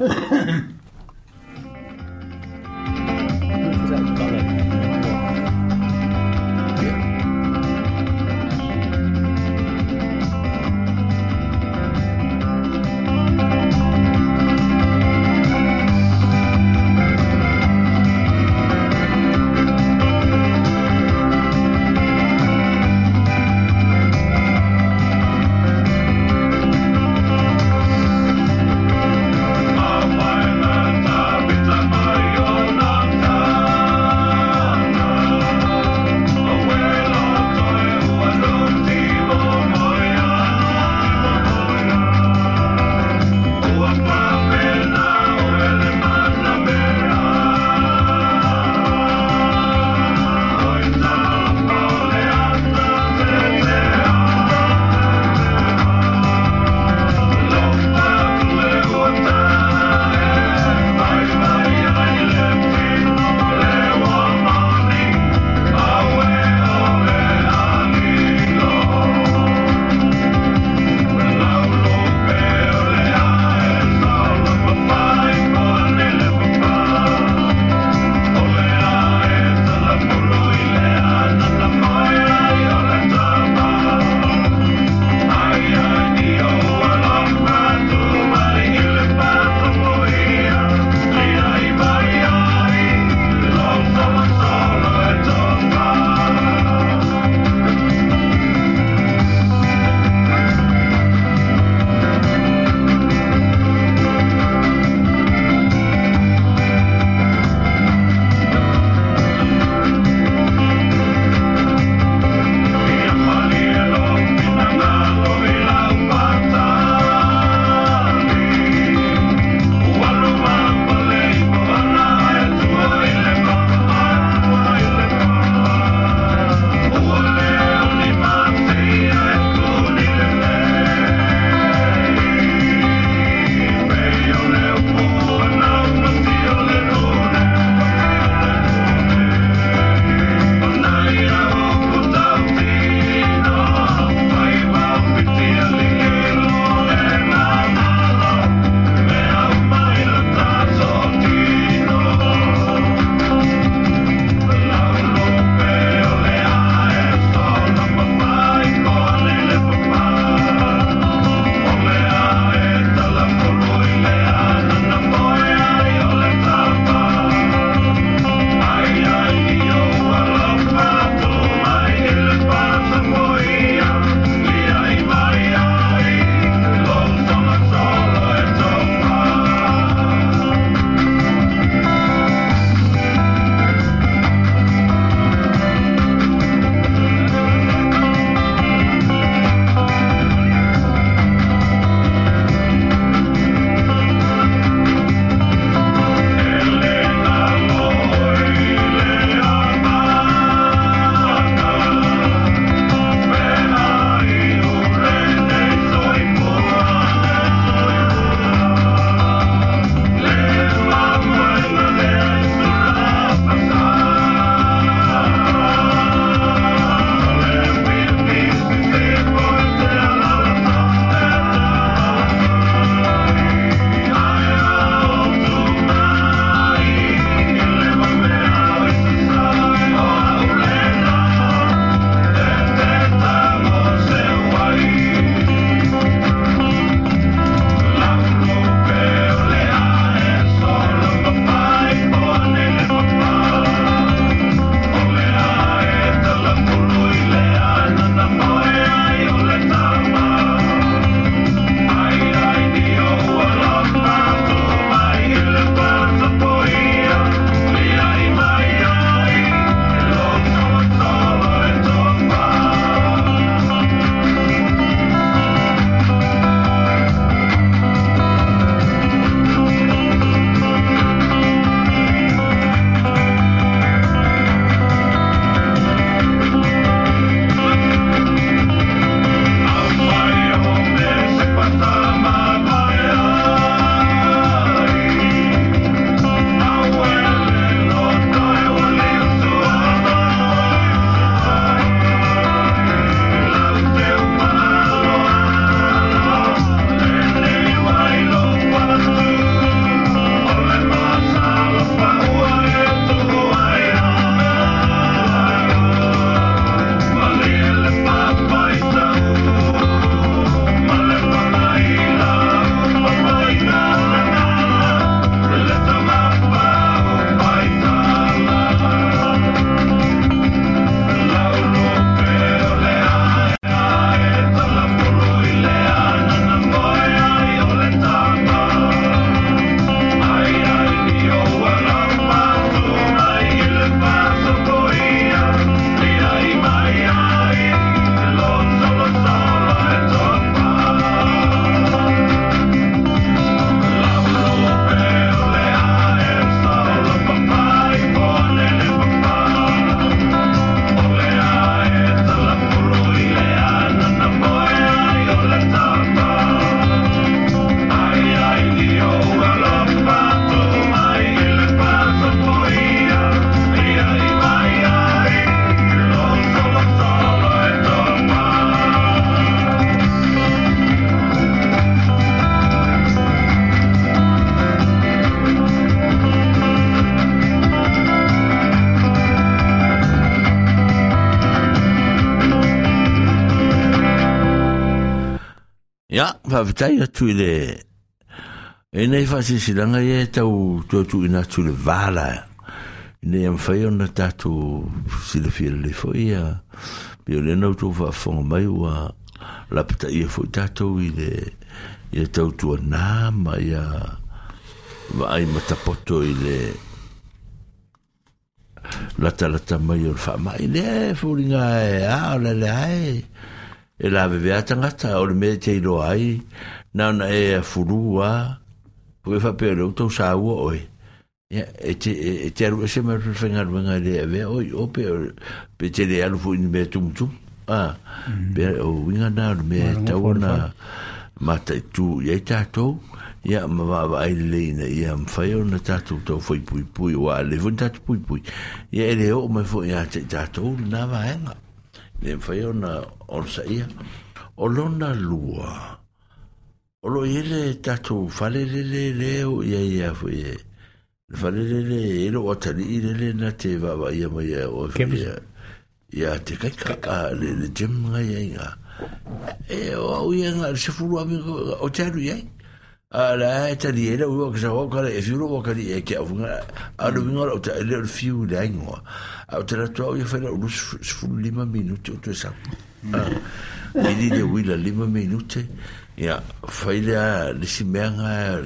whawhitai atu i le e nei whasi si langa e tau tuatu i natu le vāla i nei am whai ona tatu si le fiele le fwoi a pi o lena utu whawhonga mai ua lapita i e fwoi tatu i le i e tau tua nā mai a vai matapoto i le lata lata mai o whamai le fwuringa e a le le ai e la ve vea tangata o le mea te iroa ai, na na e a furu a, o e fape o tau sa ua oi. Ia, e, e, e te aru e se mea rupi whenga ruenga i lea vea oi, o pe o pe te le alufu ini mea tumtum. A, pe mhm. o winga na o le mea tau na mata tu i ei tātou, ia ma wa wa ai le ina ia ma fai o na tātou tau fai pui pui wa le vun tātou pui pui. Ia ele o mai fo ia te tātou na wa henga. Mm. le fai ona onsa ia o lona lua o lo ia le tatou falelelele o ia ia foi e le falelele e lo atalii lele na te vaavaia mai ia oe ia ia te kaika'a le le gem gai ai ga e o au ia ga le sefulu ami o te alu iai ala e tali e lau ka sa waka le e fiu waka li e kia ufunga alu winga lau ta ele le fiu le aingoa au te la tua ia whaila ulu sifuru lima minuti o tue sau ili le wila lima minuti ia whaila le simeanga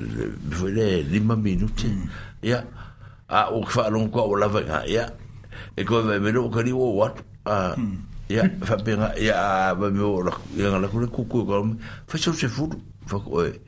whaila lima minuti ia a o kwa alon kwa o lava nga ia e koe vai mero ka li o wat ia whapenga ia a vai mero ia ngala kule kuku kwa fai sau se furu fako oe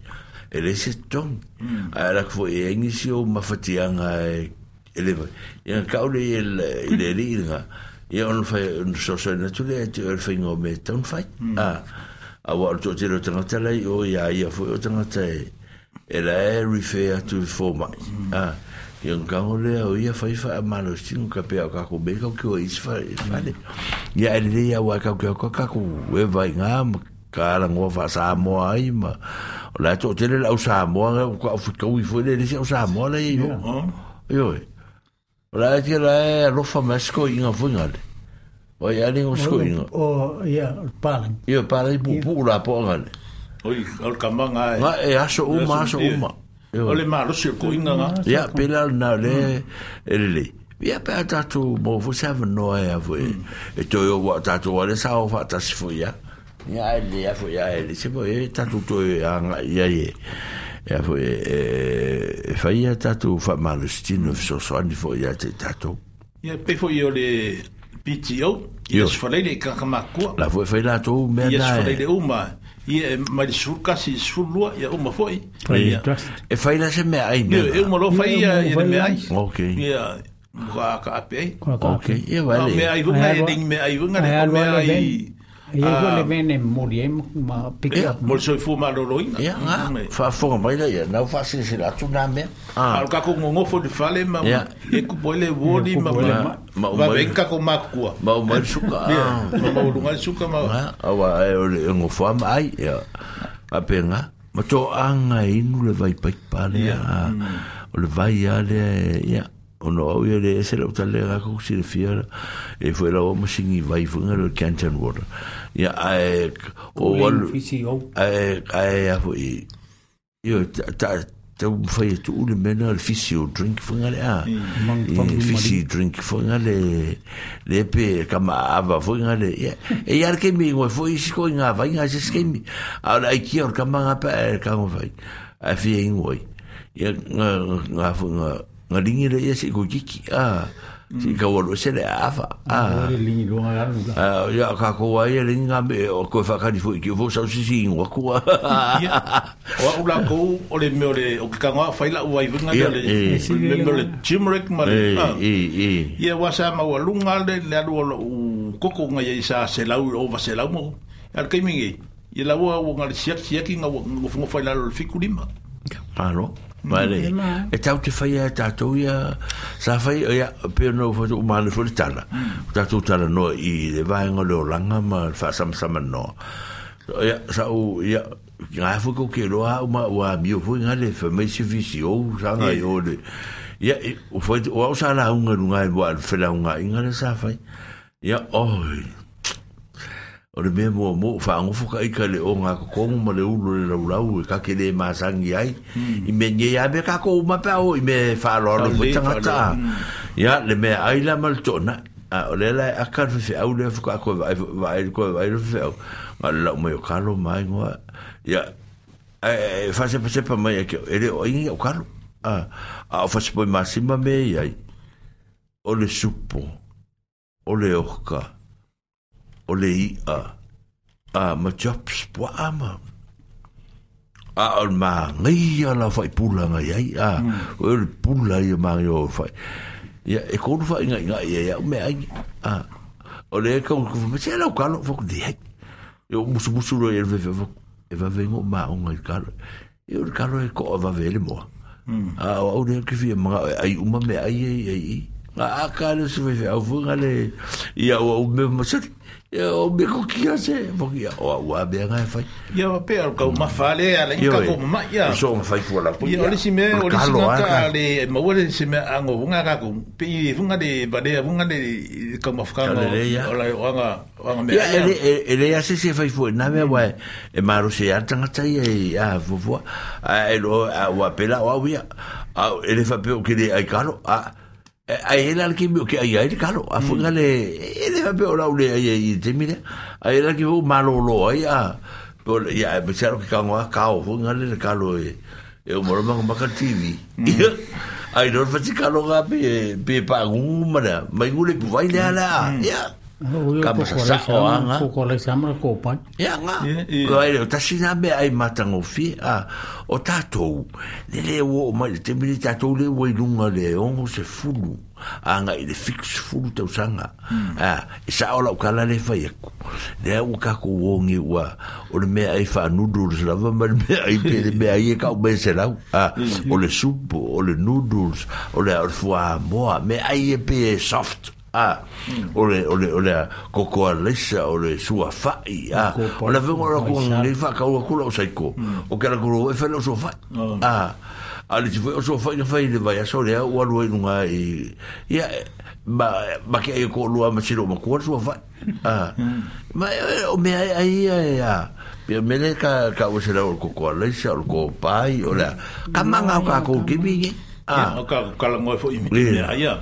ele se ton mm. ala ko e ngisi o mafatianga ele va e ka o le ele rilga e on fa un so so na tu le tu el fin o meta un fa a a wa to tiro tra tele o ya ia fo o tra tele ele e refer to fo mai a e un ka o le o ia fa fa malo sin ka pe ka ko be mm. ka ko is fa ya ele ya wa ka ka ka ko e vai nga ka la ngo fa sa mo ai ma la to tele la sa mo nga ko fu ko i fu le le sa mo le yo yo la ti la lo fa mas ko inga fu nga le o ya le ngo sko inga o ya paling yo paling pu pu la po nga le oi al kamanga nga e aso o ma aso o ma o le ma lo se ko inga nga ya pela na le le le ia pe a tatou mo fu sa no e a fu e to yo wa tatou ale sa o fa tasi fu ya il ele a foi a ele se to a faut il ia foi e a tatu fa mal stino so so il foi a te falei le la foi il la le uma le uma eh. e la me ai me e uma lo il okay e vale me ai vunga e ding me Ia kua le mene mori e ma pika. Ia, mori soi fuma lo loi. Fa fuma mai la ia, nau fasi si la tu nā mea. Aro kako ngongo fo fale ma ma. Ia. Eku boile ma ma. Ma umai. Ma venka ma kua. Ma umai Ma ma urungai suka ma. Ia, awa e ole e ngo fuma mai. Ia. A pe ngā. Ma tō anga inu le vai paipale. Ia. O le vai ale. Ia. Ia ono au ia le ese lau tale a kaku si le fiara e fue la oma singi vai funga le Canton Water ia ae o walu ae ae a fue io ta ta un fai e tu ule mena le fisi o drink funga le a mm, e, fisi drink funga le le pe kama ava funga le e, e iar ke mi ngoi fue isi koi nga vai nga jes ke mi au la iki or kama nga pa e kama vai a fie ngoi ia nga nga funga nga ah, ah. lingi le ia si ko kiki a si ka walo se le afa a lingi lo nga lu ya ka ko wa ia lingi nga me o ko fa ka ni fo ki fo sa si si ngwa ko wa u la ko o le me o le o ka nga fa ila u ai nga le le me le chimrek ma le e e ia wa sa ma wa lu nga le le lu o koko nga ia sa se la u o va se la mo al kai mingi ia la wa wa nga siak siak nga wa fa ila lo fikulima Claro. Vale. E tau te whai a tātou ia, sa whai ia, pēr nō whatu umane whore tala. Tātou tala no i le vāenga leo langa ma whāsamsama no. Ia, sa u, ia, ngā whuko ke roa uma ua mio hui ngā le whamaisi visi o, sa ngā i ole. Ia, u whai, o au sa la hunga runga e wā, whela hunga i ngā le sa whai. Ia, oi, o le mea mua mua whaangofu ka ika le o ngā kokongu ma le ulu le rau rau e kake le māsangi ai hmm. i me nye ia me kako o mape au i me whaaroro po tangata hmm. ia le mea aila mal tona a o le lai akar fefe au le fuka ako vairu koe vairu fefe au ma le lau mai o kalo mai ngua ya e fase e, e, pa sepa mai a e keo ele o ingi o kalo a o fase poi masima me iai o le supo o le oka o le oka o le ia a ma jobs po ama a al ma ngai ala fai pula ngai ai a o pula ia ma yo fai ia e ko fai ngai ngai ia me ai a o le ka ko me se la ka lo fo de ai yo musu musu ro e ve ve e va vengo ma o ngai ka e o ka e ko va ve le mo a o le ke vi ma ai uma me ai ai ai a ka le se ve au fu ngale ia o me mo se Yo, o me ko ki ase o wa be nga fa ya o pe ka ma fa le ya le ka ko ma ya so ma fa ko la ko ya le si me o le si ma ka le ma wo si me ango nga ka ko pe i fu de ba de fu de ka ma fa ka o me ya le le ya se se fa fu na me wa e ma ro se ya ta nga ta ya ya vo vo a e lo a wa pe la wa wi a e pe o ki le ai ka lo a Eh, ai era que meu que ai ai de calo a foi ele mm. ele vai pegar o le ai ai de mira ai ela que vou malolo aí a por ia pensar que cão a cau foi ele de calo e eu moro com uma TV ai não vai ficar logo a pe be e, e mm. pagu mana mas ele vai lá lá mm. ia ka masasao aga kokolaisama kopai e aga ae o tasina mea ai matagofie a o tatou le lē ua o mai le temi le tatou le ua iluga le ogo se fulu aga ah, i le fix fulu tausaga hmm. a ah, e saʻo lau kala le fai aku lea ua kakou ogi ua o le mea ai faanudu o le salava ma le mea ai pe le *laughs* mea ai e kaumea selau a ah, hmm. o le supu o le noodles o le fuamoa mea ai e pe soft a ah, ole ole ole ko ah, ko lesa ole sua fa i ah. a ole vengo ora ko ne fa ka ko ko lo sai ko o ka mm. ko e fa lo so fa a ali ti foi so fa i fa i de vai a so le o ro in unha e ia ba ba ke ko lo a machiro ma ko so fa a ma mm. eh, o me ai ai a pe me le ka ka o se la o ko ko lesa o ko pai ole ka manga ka ko ki bi eh? Ah, no ka ka la ngoi foi mi. Ya. Ya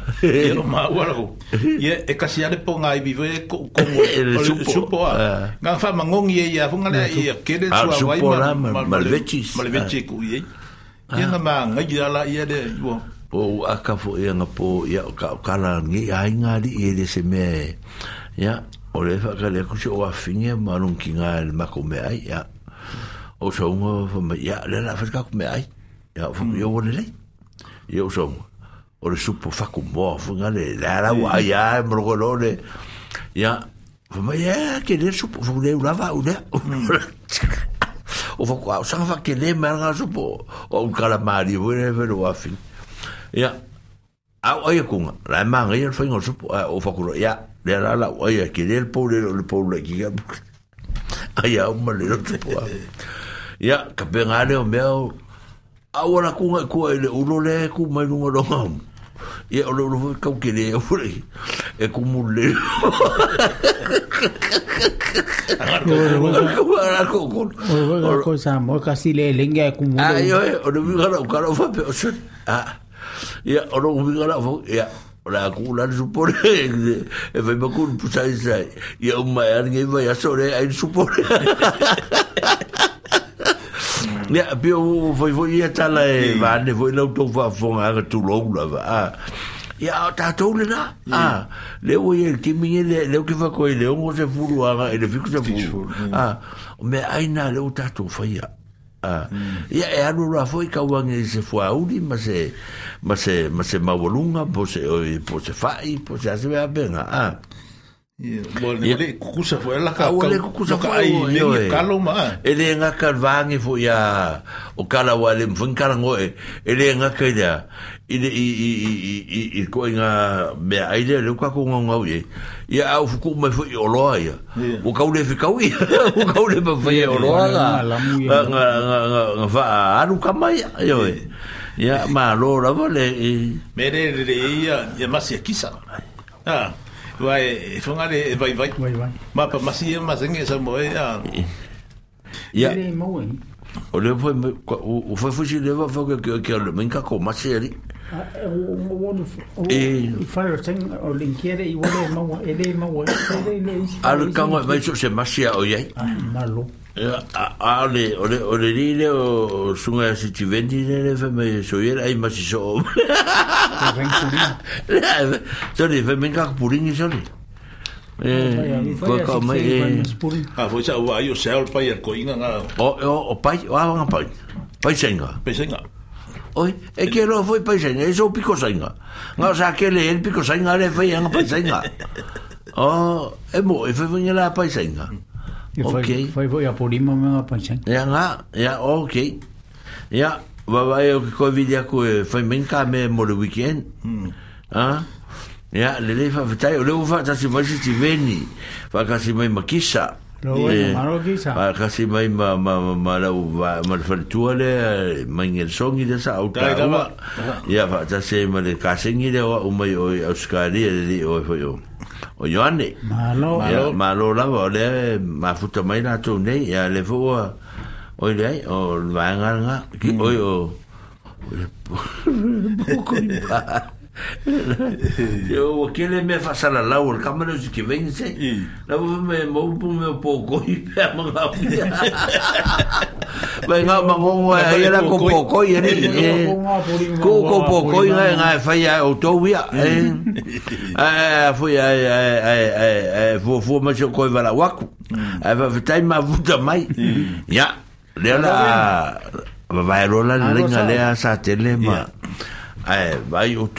no ma wa ko. Ye e kasi ale po ngai vive ko ko mo. *laughs* E, supo. Nga fa mangong ye ya funga le ye kede su wa wa malvechis. Malvechi ku ye. Ye na ma ngai ala ye de wo. Po aka fo ye nga po ya ka kala ngi ai ngari ye de se me. Ya. Ole fa ka le ku se wa finia e, malung kinga el makome ai ya. O so ngo fa ya le la fa ka ku me ai. Ya fu yo wole le. eu son ore supo faku mo funga le lara wa ya mrogolone ya fama ya ke le supo fule ulava ule mm. o faku o sanga fa ke le mera supo o calamari wele velo afin ya a oye kunga la manga ya o supo o faku ya le la oye ke le pole le pole que ya o malero supo ya kapenga le o meu awala ku ngai ko ele ulo le ku mai lunga longa ia o lo kau kere o fule e ku mule o ko sa mo ka si le lenga e ku mule a yo o lo vinga o karo fa pe o shut a ia o lo vinga la fo ia o la ku la supore *laughs* e vai bakun pusa isa ia o mai ar ngai vai a sore ai supore *laughs* Ya bi o voi voi ya tala e va ne ah. voi lo to va fo nga tu lo la va. Ya ta to le na. Ah. Le o el ti mi le le o ke va ko le o mo se fu lo e le fi ah. ah. mm. e se fu. Ah. Me aina le o ta to fa ya. Ah. Ya e alu ra foi ka wan e se fu a uli ma se ma se ma se ma volunga po se o po se fa i po se a se va benga. Ah. Ia, wale kukusa fwe la ka Wale kukusa fwe Ia, wale kalo ma Ele nga ka vangi fwe ya O kala wale mfung kala ngoe Ele nga ka ile Ile i i i i i i Ko inga mea aile Leu kako ngau ngau ye Ia au fuku mai fwe i oloa ya O kaule fwe kawi *laughs* O kaule pa fwe i oloa ga Nga nga nga nga fwa Aru kamai ya Ia, ma lo la wale Mere re re e ia Ia masi a kisa Ia, ah. vai e fonga le vai vai ma pa masi e ma singe sa mo ya ya o le foi o foi fugi le va fa que que le men ka ko masi ali e, e. fire thing o linkiere i wole mo ele mo ele le al kango vai so se masi o ye malo Eh, Ale, ole, ole lile o sunga ya si vendi nere fe me soyer ay masi so. *laughs* Sorry, fe me kak puring sorry. Eh, ko ko mai eh. Ah, foi sa wa yo sel pa yer ko inga nga. O o pai, o ava nga pai. Pai senga. Pai senga. Oi, e que lo foi pai senga, eso pico senga. Nga sa que le el pico senga le fe nga pai senga. *laughs* Oh, e mo, e fe venga la pai senga. okay. foi foi a por mesmo a pancen. Ya na, ya ok. Ya, va vai o que coi foi bem cá mesmo no weekend. Ah. Ya, le le fa vitai, le fa ta se vai se tiveni. Fa ca E kasi mai ma ma ma ma la u va ma le fortua le ma in el songi de sa auta. Ya va ta se ma le kasi ngi de u mai o Oscari de di o foi o. O Joanne. Malo. Malo la va le ma futa mai na tu nei ya le vo o le o va nga nga ki mm. o o. Poco impacto. *laughs* Eu o que le me fa sala la o camera ju que vence. La vo me mo pu me po ko i pe ma la. Venga ma ngo wa ya la ko po ko i ni. Ko ko po na na fa ya o to wi a. Eh fu ya eh eh eh fu ma jo ko va la wa ku. Eh va vita ma vu da Ya. Le la va va rola le nga Eh vai o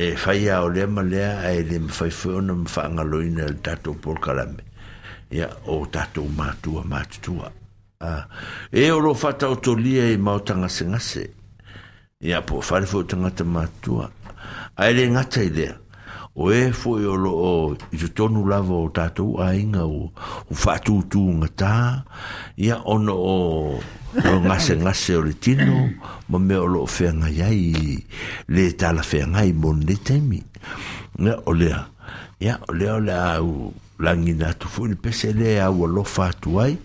e fai a o lea a e lea mawhai whuona mwha loina le tato por karame. Ia, o tato mātua mātutua. E o lo fata o to lia e mau tangase Ia, po whare fwo tangata mātua. A e le ngatai i o e foi o lo i te tonu lava o tātou ainga o, o whātūtū ngā tā ia ono o o ngase ngase o le tino ma me o lo whenga iai le tala whenga i mon le temi ia o lea ia o lea o lea au langi na tu fu ni pesele a wa lo fa tuai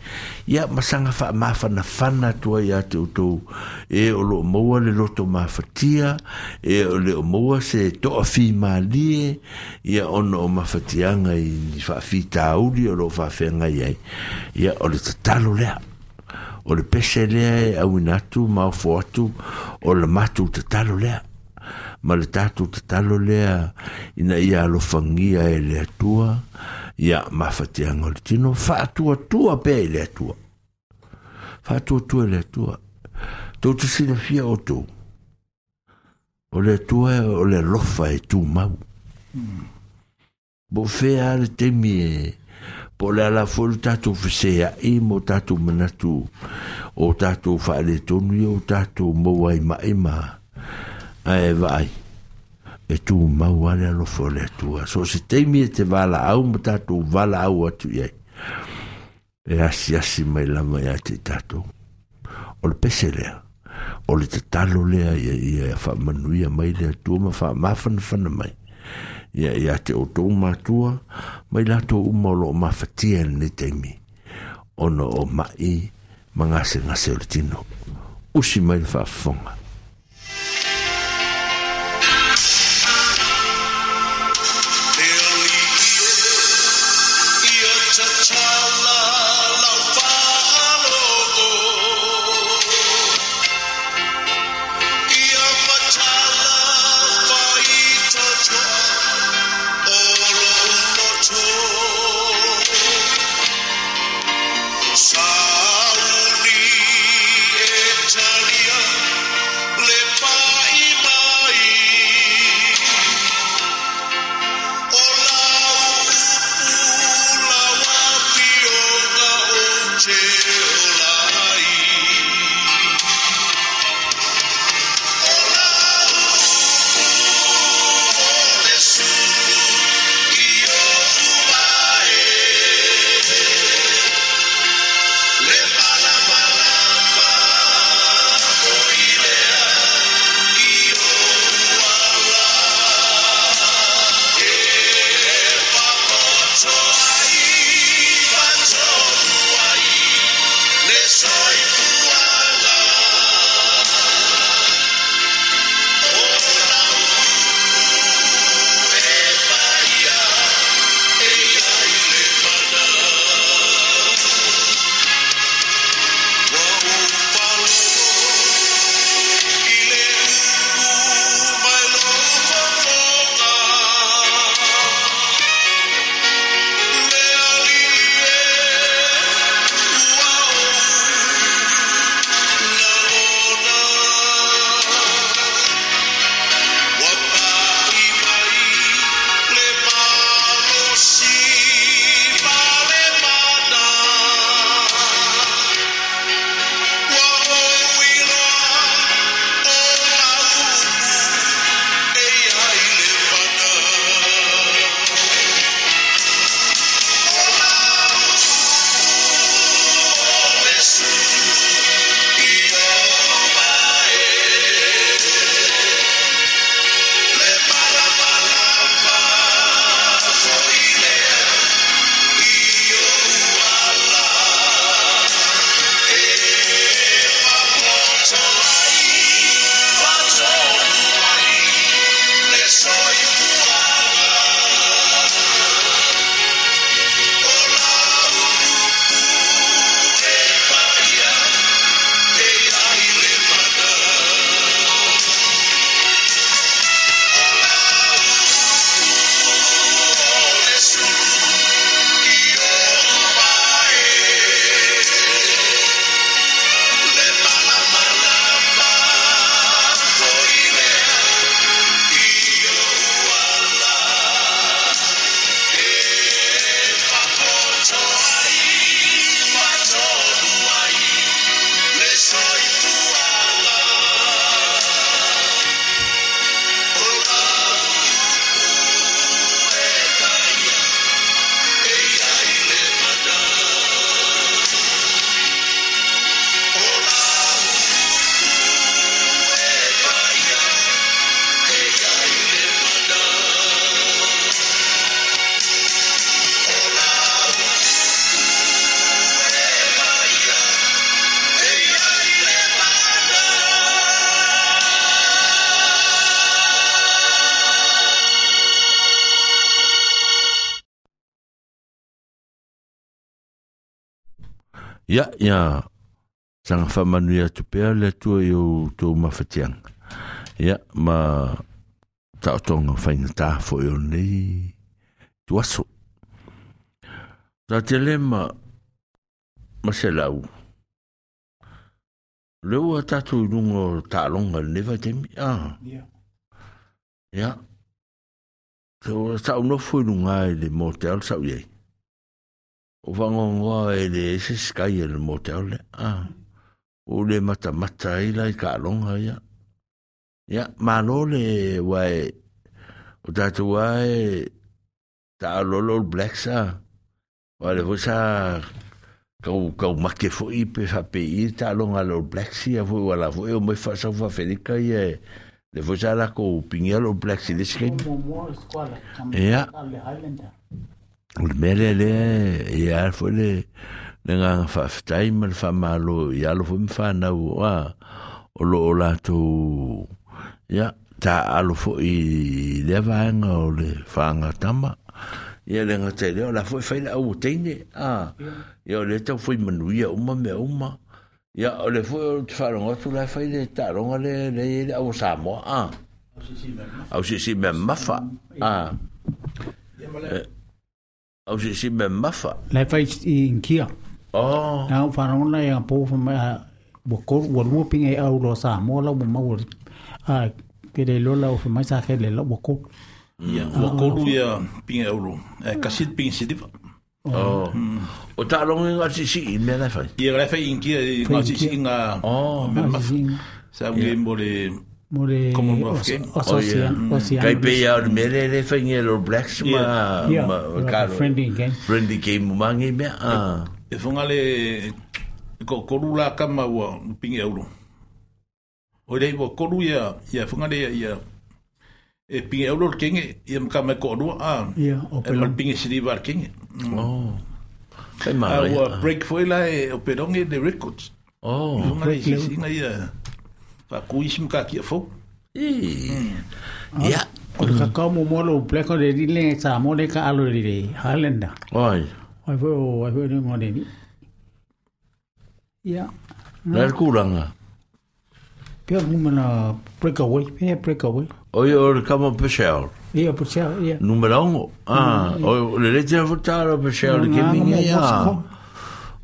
ya masanga fa ma fa na fa na tu ai te to e o lo mo le lo to ma fa tia e o le mo se to fi ma li ya ono o ma fa tia ngai ni fa fi ta li o lo fa fe ngai ai ya o le ta lo le o le pesele a wi na tu ma fo tu o le ma tu te ta lo le ma le ta tu te ta lo le ina ia lo fangia e le tua ia mafatiaga o le fa faatuatua pea i le atua faatuatua i le atua tou te silafia outou o le atua o le alofa e tumau po fea le temi e po o le ala foi le tatou feseaʻi mo tatou menatu o tatou faaletonu ia o mo mauai maʻi ma ae vaai e tu mau ale alofo le atua so se teimi e te valaau ma tatou valaau atu i ai e asiasi mai lava iā te tatou o le pese lea o le tatalo lea ia ia e faamanuia mai le atua ma faamafanafana mai ia ia te outou matua mai latou uma o loo mafatia i lenei taimi ona o maʻi magasegase o le tino usi mai le faafofoga ia ia sanga whamanu ia tupea le tua i o tō mawhatianga. Ia ma taotonga whainga tā fo i o nei tuaso. Tā te le ma ma se lau. Leo a tātou i rungo tālonga lewa te mi. Ah. Ia. Ia. Tau nofo i runga ai le mō te al sau iei o whangongoa e le ese skai e le motel le a o le mata mata i lai ka longa ia ia malo le wai o tatu wai ta alolo le black sa wai le hosa kau kau make fo i pe fa pe i ta longa le black si a fo wala fo e o me fa sa fa felika ia le hosa la ko pingia le black si le skai ia E o le mea lele ia foi le le gaga faafetai ma le faamālo ia lo foi mafanau oa o loo latou ia taalo foʻi lea vaega o le faagatama ia le gata lea o la foi fai e laau teine a ia o le tau foi manuia uma mea uma ia o le foi o te faalogatu la fai le taaloga le lei le au samoa a au sisi mea mafa a eh, Au se se me mafa. Lai fai i inkia. Oh. Nau whanona e a pōwha mai a wakoru wa lua pinga e au roa sa mō lau mo maua a kere lola o whamai sa kere lau wakoru. Ia, wakoru ia pinga e au roa. Kasit pinga sidipa. Oh. O tā longi ngā si si i mea lai fai. Ia, lai fai inkia ngā si si ngā. Oh. Sa unge mbole... mure o so si o si kai pe ya or mere de fenger or blacks ma ma ka friendly game friendly game ma ngi me a ah. e eh, fonga le ko eh, korula ka ma wa pinge euro o le ko koru ya ya fonga le ya, ya. e eh, pinge euro ke nge ya ka me ko do a ya o pe lo pinge si di bar ke nge oh kai ma wa break foi la e o pe de records oh fonga le si nga ya Fakou isi mika kia fau. Ya. O ka kau mo molo pleko de dile sa mo de ka alo de de halenda. Oi. Oi fo oi fo ni mo de ni. Ya. Lal kuranga. Pia numana breakaway, pia breakaway. Oi o kama pesel. Ia pesel, ia. Numero Ah, o le lete a votara pesel de keminga ia.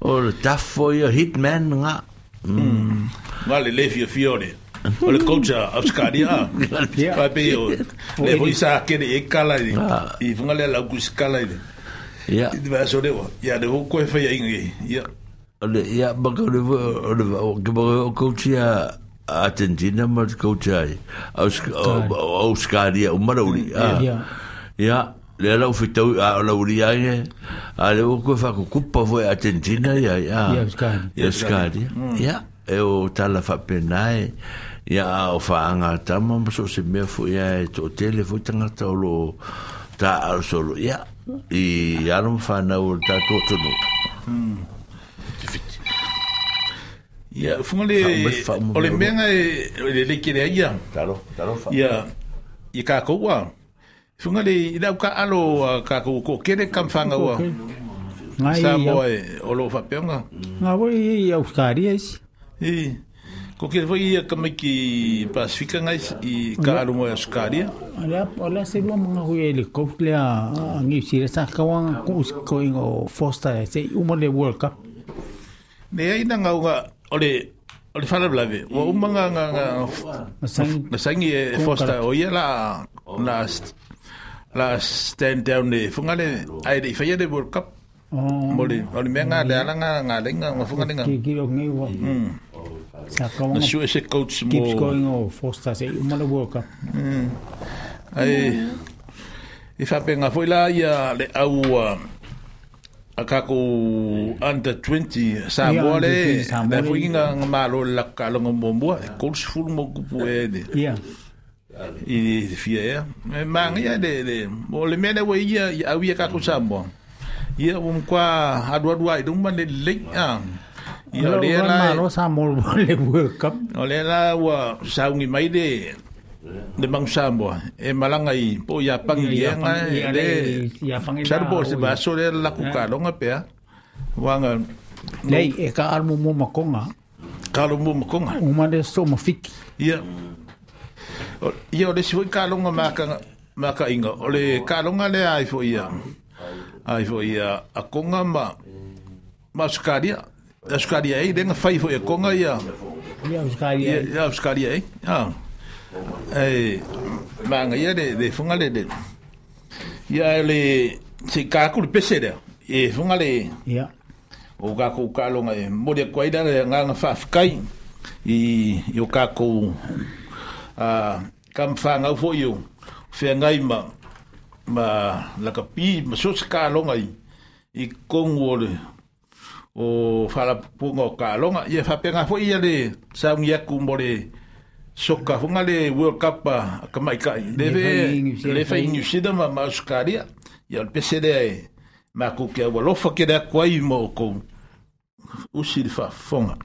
O le tafo ia hitman nga. Mm. mm. Ngale lefi a fiore. O le coacha a Scaria. *laughs* Vai pe o. Le de kala e e- ah. e i. I funga le kala Ya. de va so le Ya de ho Le ya ba le o coacha Argentina ma coacha ai. O Scaria o Ya. Ya. le ala fitau a la uria a le ko fa ko kupa Argentina ya ya ya e o tala faapena e ia o faaga tama ma so se mea foʻi ia e toʻatele foʻi tagata o lo taalo solo ia i alo ma fanau o le tatou atonuu ia fuga le o le mea e le leikeleai ia ia i kakou a fuga le i lau kaalo a kakou kookele kamafagau a sa moa e o loo faapeoga ga oi i australia isi E, ko ke foi ia kama ki pasifika ngai i kaalo mo Australia. Ala ala se lo manga hui ele ko le a ngi si sa kawa ko ko ingo foster se umo le World Cup. Ne ai na nga ole ole fala blave. O umanga nga nga na sangi e foster o ia la la la stand down ne fungale ai de fai de World Cup. Oh. Mo ole menga le ala nga nga le nga funga le nga. Ki ki ngi wa. So come on. Sure it's a coach more. Keeps going on for stars. You want to work up. Hey. If I been a foila ya le au akako under 20 sabole da foinga ngamalo la kalo ngombo coach full mo kupuede. Yeah. Ini de fier. Me mang ya de de. Mo le mene we ya awi akako sabo. Ya um kwa adwa dwa dumba le late. Yeah. I o la... O lea la le workup. O la ua saungi mai de... Le mang samboa. E malanga i po ia pangi lianga. Le... Saru po se baso le la kukalonga pea. Wanga... Nei, e ka almu mo makonga. Ka almu mo makonga. Uma le so mafiki. Ya. Oh, ya, ia. Ia o le si foi kalonga maka... Maka inga. O le kalonga le ai fo ia. Ai fo ia. A ma... Ma skaria. Australia e renga fai fo e konga ia. Ia Australia. Ia Australia e. Ah. Eh, manga ia de de funga le de. Ia le se ka ku pese de. E funga le. Ia. O ka ku ka longa e mo de kwai da nga nga fa kai. I yo ka ku a kam fa nga fo yo. Fe ngai ma ma la kapi ma so ska longa i. I kongo le. o whalapunga o kālonga. Ia whapenga fo ia le saungi aku mo le soka funga le World Cup ka mai kai. Le whai New Zealand ma ma Australia. Ia le pese le ai. Ma kukia walofa ke le akuai mo kou. Usi le whafonga.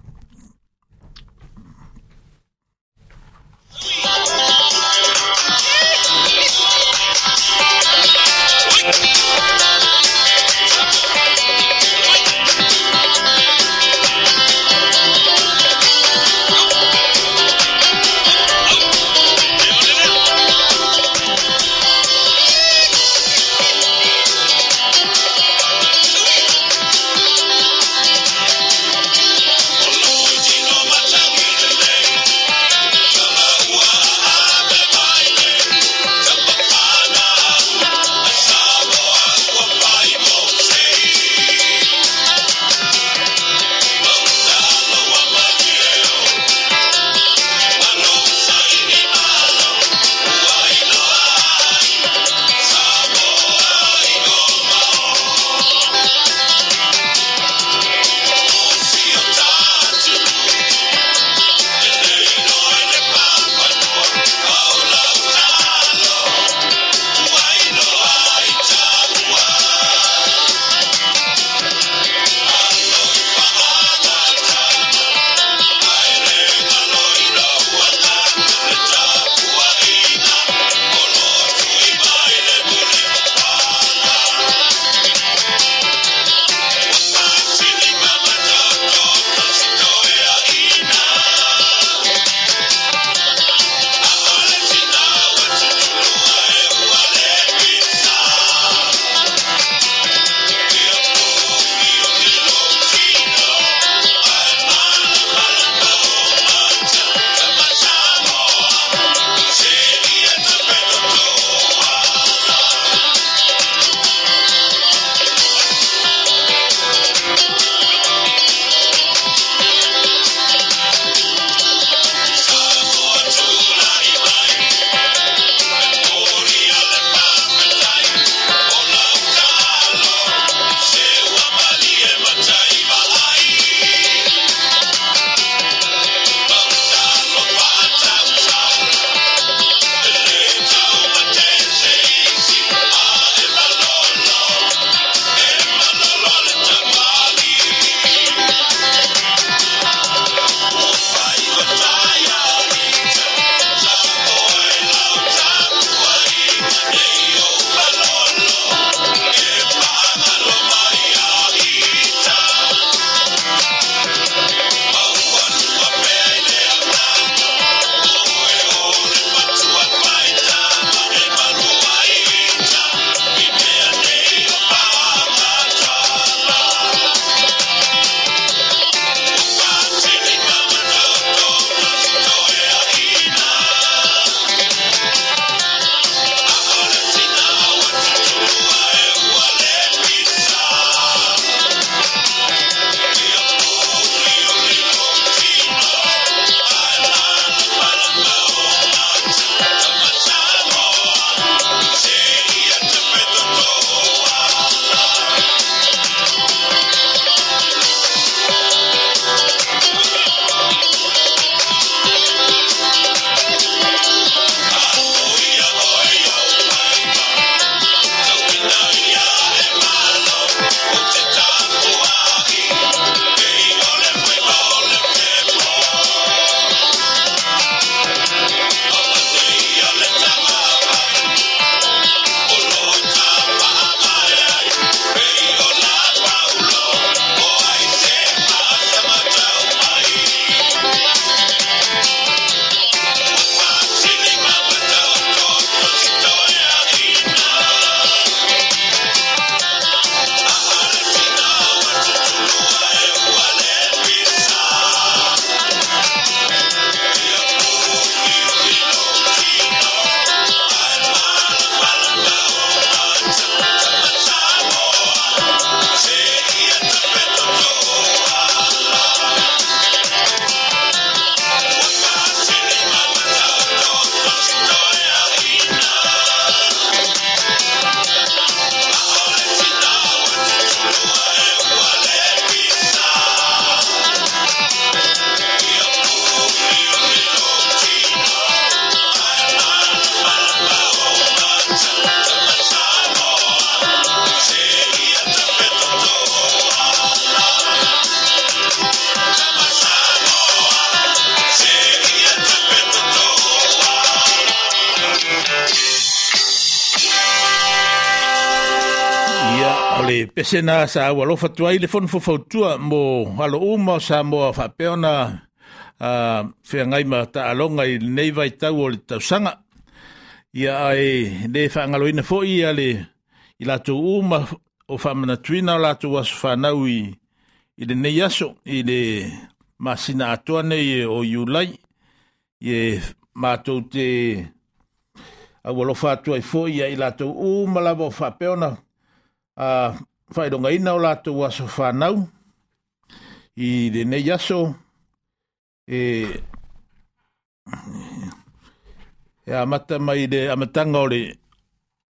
sena sa ua lofa tu ai le fonu fo fautua mo halo uma sa mo fa peona a uh, fe ngai ma ta alonga i nei vai tau o le tau sanga ia ai le fa ngalo ina fo ia le i la tu uma o fa mana tuina o la tu was fa nau i i le nei aso i le masina atua nei o iulai i e mātou te a ua lofa atua i fo ia i la tu uma la vo fa peona a uh, whaeronga ina o lātou aso whanau i re nei aso e e amata mai re amatanga o re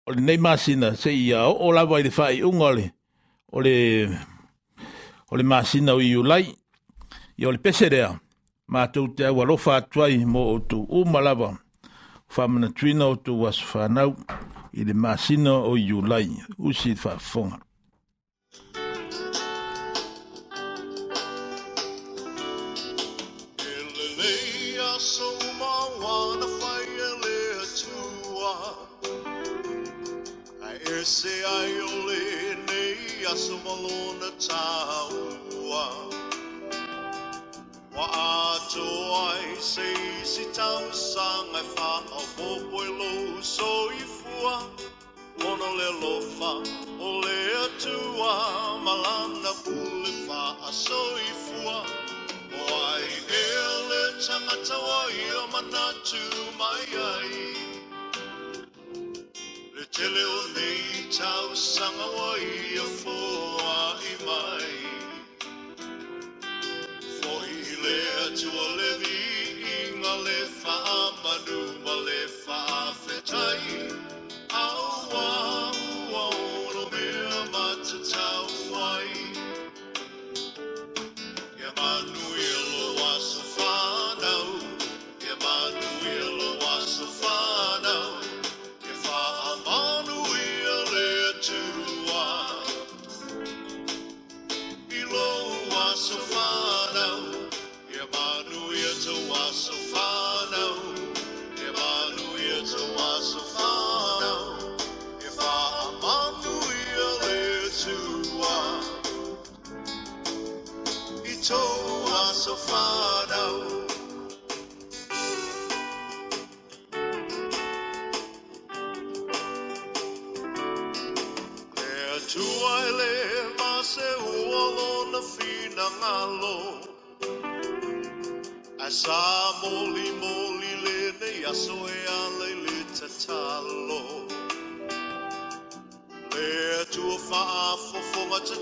o le nei masina se ia o, o lawa i re whae unga o le o le o i ulai i o le peserea mātou te au alofa atuai mo o tu umalawa whamana tuina o tu wasu whanau i le masina o i ulai usi se ai o le nei a sumalona tāua Wa a to ai se isi tau sanga e wha a hopo e lo so i fua Ono le lofa o le atua malana pule wha a so i fua O ai e le tangata wai o manatu mai ai Wa te leo nei tau sanga a fōa i mai i le whaamanu le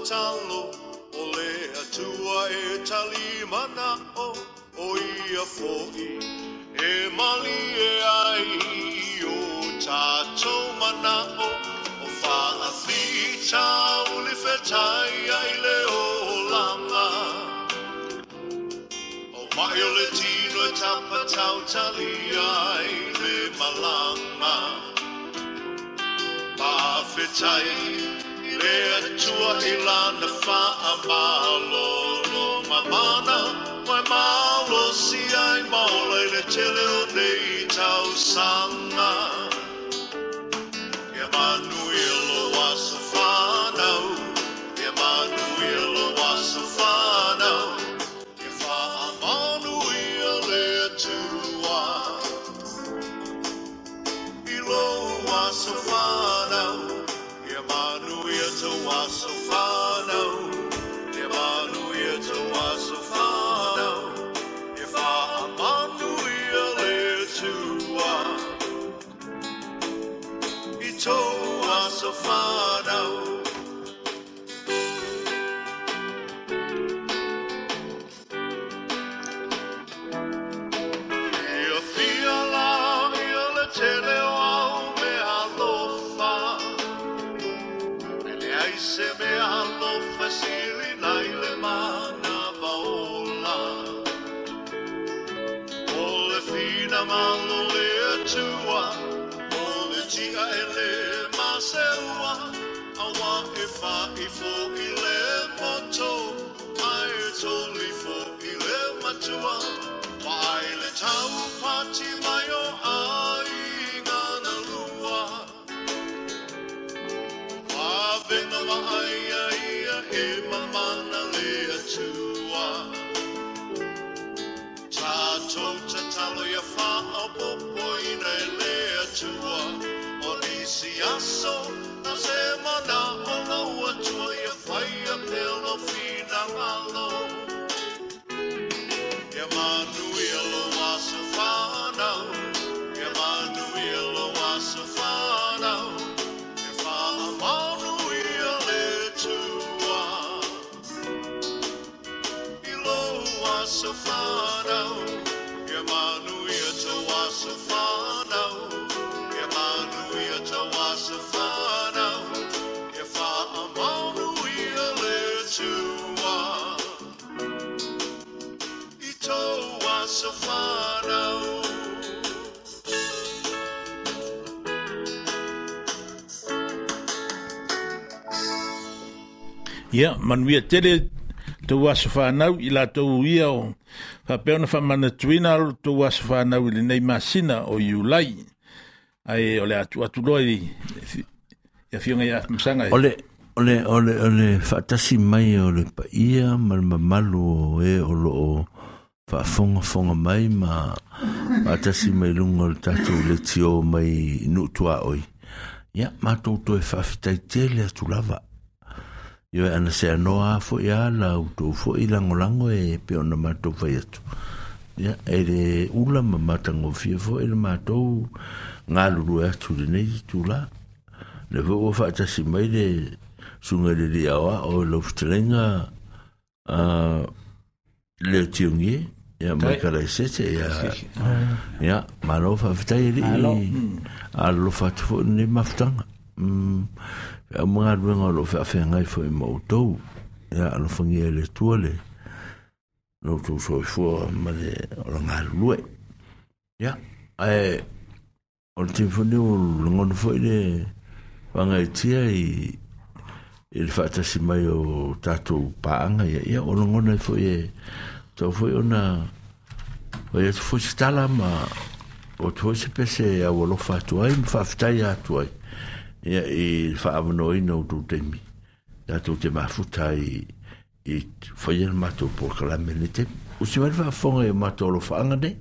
talo, o le tua e talimana o, o ia fo'i, e mali e ai o tātou manao, o whaathi o li fetai ai le o langa. O mai o le tino e tapatau tali ai le malanga, pa whetai tua hilana fa amalo lo mamana mai malo si ai maula le tele o nei tau sanga Ia manu tau pati mai o ai ngana lua Wa venga wa ai ai a e mamana le atua Ta tau ta talo ia wha a popo i nei le atua O nisi aso na se mana o na ua tua ia whai a pelo fina malo Ta tau ta talo ia wha a popo i nei le atua Ia, manuia tele tau aso whanau i la tau ia o whapeona whamana tuina alo tau aso whanau i lenei masina o iulai. Ai, ole atu atu loa i ia fionga i atmasanga. Ole, ole, ole, ole, mai ole le pa ia o e o lo o mai ma whatasi mai lunga le tatu le tio mai nutua oi. Ia, mātou toi whawhitai tele atu lava. Yo ana se anoa fo ia la utu fo i langolango e pe ona mātou fai atu. Ia, e le ula ma matango fia fo e le mātou ngā lulu e atu le tu la. Le fo ua whaatasi mai le sunga le li awa o le uftelenga le tiongi e. Ya mai kala sete ya ya malo fa fitai ali alo fa tu ni ne maftanga. Mm. a mga ruenga lo fa fa ngai fo mo to ya lo fa ngi e le tuole no to so fo ma de lo nga lue ya ai e o te fo ne o lo fo ile va ngai tia i il fata si mai e o tatu paanga ya ya o lo ngona fo ye to fo ona o ye fo stala ma o to se pese ya o lo fa tu ai fa fa ya tu ai ia e whaavano i nau tō teimi. Tātou te mafuta i i whaia na mātou pōr kalame ne O si wari whaafonga i mātou lo whaanga nei.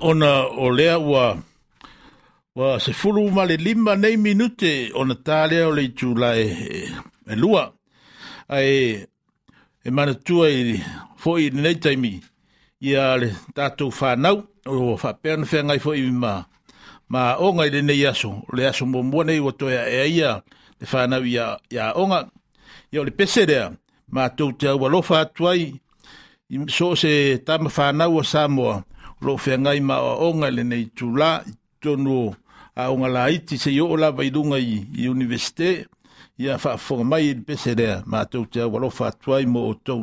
ona o lea ua wa se fulu male lima nei minute ona tale o le tu la e, e, e lua ai e mana tu ai fo i nei taimi ia le tato fa o fa pern fe ngai fo i ma ma o ngai le nei aso le aso mo mo nei o to e ia le fa nau ia ia o nga ia le pese dea ma tu te wa lo fa I so se tam fa o samoa lo whengai maoaoga lenei tulā i tonu aoga laiti sei oo lava i luga i universite ia faafofoga mai i le pese lea matou te aualofa atu ai mo o tou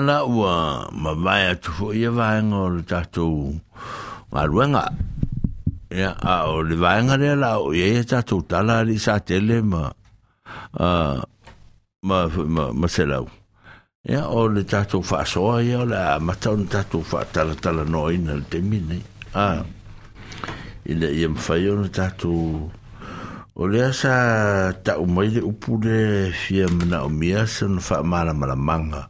ana ua mawai atu fo ia vaenga o le tatou ngaruenga. Ia, a o le vaenga rea la o ia ia tatou tala li sa tele ma, uh, ma, ma, ma se lau. Ia, o le tatou whaasoa ia o le a matau na tatou whaatalatala no ina le temi nei. A, ile ia mwhai o na tatou O lea sa ta umai le upu le fia mana o mia se na wha mara mara manga.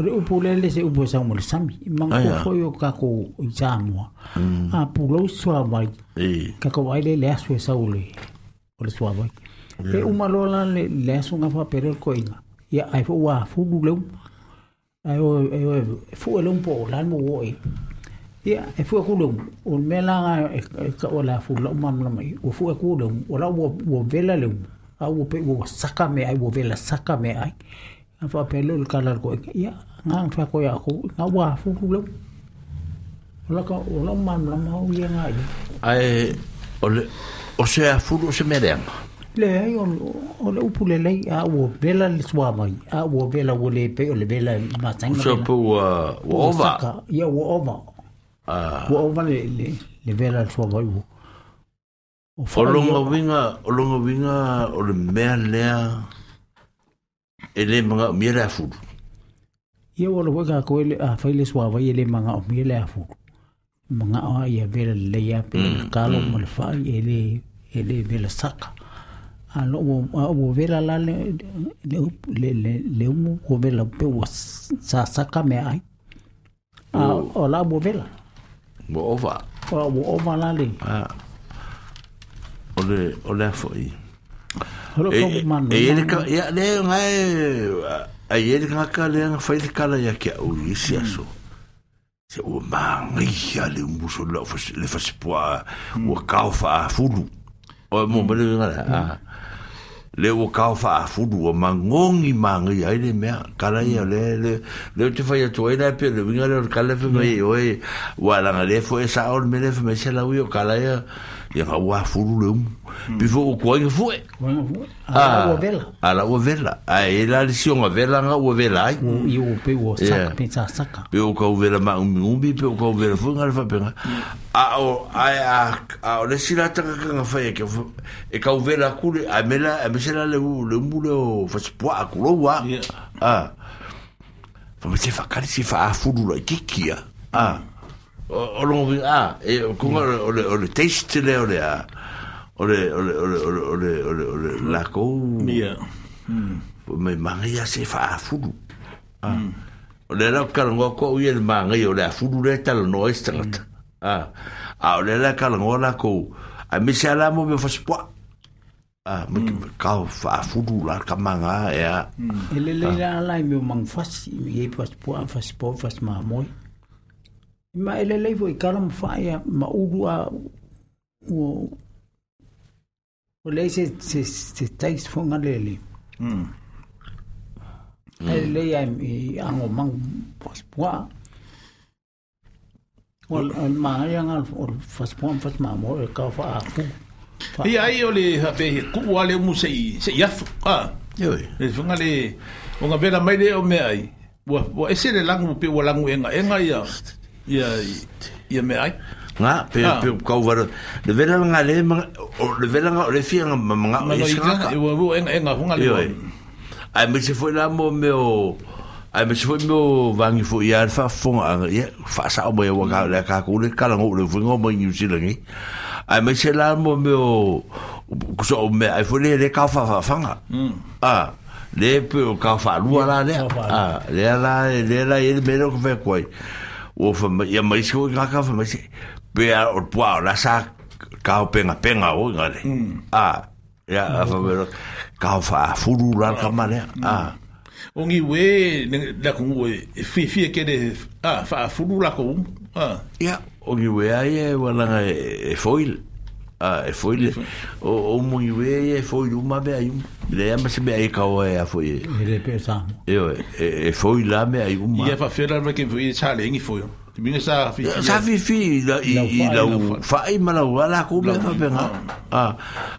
Ore upu lele se upu sa umole sami. Imang ko foi o kako jamua. A pulo swa mai. Kako vai le le aswe sa ule. Ole swa mai. Pe umalola le le asunga fa perel koinga. Ia ai fo wa fu leu. Ai o ai o fu le un po lan mo oi. Ia e fu e ko leu. O mela e, e ka ola fu la mam la mai. O fu ko leu. Ola wo wo vela leu. Au pe wo saka me ai wo vela saka me ai a faapele o le kalalakoega ia gagafeakoe akou ga uafulu lau olaka o lau manulama au ia gaia ae ole o se afulu o se meleaga leai o le upu lelei a ua vela le tuā mai a ua vela ua lē pei o le vela e mataigasopo ua ova ia ua ova ah. ua ova le vela le tuā mai ua o longa winga o longa winga o le mea lea e le manga o mia mm, mm. le afulu ia ua loa ka koe le afai le suavai e le manga o mia le afulu magao o ia vela lelei ape le kalo ma le faai e le e le vela saka alo ua vela la le le umu ua vela upe ua sasaka mea ai mm. o la ua vela ua ova ua ova la le o le o le e e e e e e e ai ele ngaka le nga fai de kala ya ke o isi mm. aso se o ma ngi ya le muso lo fo le fo se po o ka o fa fulu o mo mm. bele nga ah. le o ka o fa fulu o ma ngongi ma ngi ai le me kala ya mm. le le le te fa ya to ina pe le vinga le kala fe me mm. oi wa la le fo esa o me le fe me se la u yo kala ya ia ga wa furu le mu pivo o koe fo a vela ala vela a ela le sionga vela nga o vela ai o pe o saka é. pe saka pe o ka vela ma um pe o ka o vela fo nga a o a a o le sila ta ka nga e ke e ka vela a mela a mela le u le mu le o fa spa a, a ah. fa me se fa ka kikia a o longi a e kunga mm. o le o le taste le o le a o le o le o le o le o le o le o le la ko mia mm. me mangi a se fa fulu a mm. o le la ka ngo ko ye le mangi o le fulu le tal no estrat a a o le la ka ngo la ko a me se ala mo me fa spo a me ka fa fulu la ka manga e a ele le la la e me mang e fa si ye pa spo fa spo fa ma moi ma ele lei foi cara mo faia ma uru a o o lei se se se tais fonga lele hmm. mm ele lei ai ango mang pos poa o hmm. al ma ya ngal o fas poa fas ma mo e ka fa aku i ai o e, le ha pe ku ale mo se se ya ah yo e fonga le o ngavela mai le o me ai wa wa ese le langu pe wa langu enga enga ia *laughs* ia ia me ai nga pe ah. pe ko var de vera nga le o de vera nga le fia nga nga o iska e wa bu enga enga hunga le ai me se foi la mo me o ai me se foi mo vangi fo ia fa fo nga ia fa sa o mo ga le ka ko le kala ngo le fo ngo mo ni si le ni ai me se la mo me o so me ai fo le le ka fa fa fa nga mm. ah le pe o e, e, ka fa lu ala le ah le ala le ala ele me lo ko fe koi o fa ya mai sko ka fa mai se pe a o pa la sa ka o penga penga o ga le mm. a ya a fa ber ka fa furu la ka ma le a mm. o ngi we da ku we e fi fi e ke de a fa furu la ko a ya o ngi we ai e wala e foil a ah, e foi le o o mui e foi uma be aí le ama se be aí ka o e, um. e foi ele pensa eu e, e foi lá me aí e uma e fa fera me que foi chale ngi foi minha sa fi sa fi fi la i la fa i mala wala ko be fa be a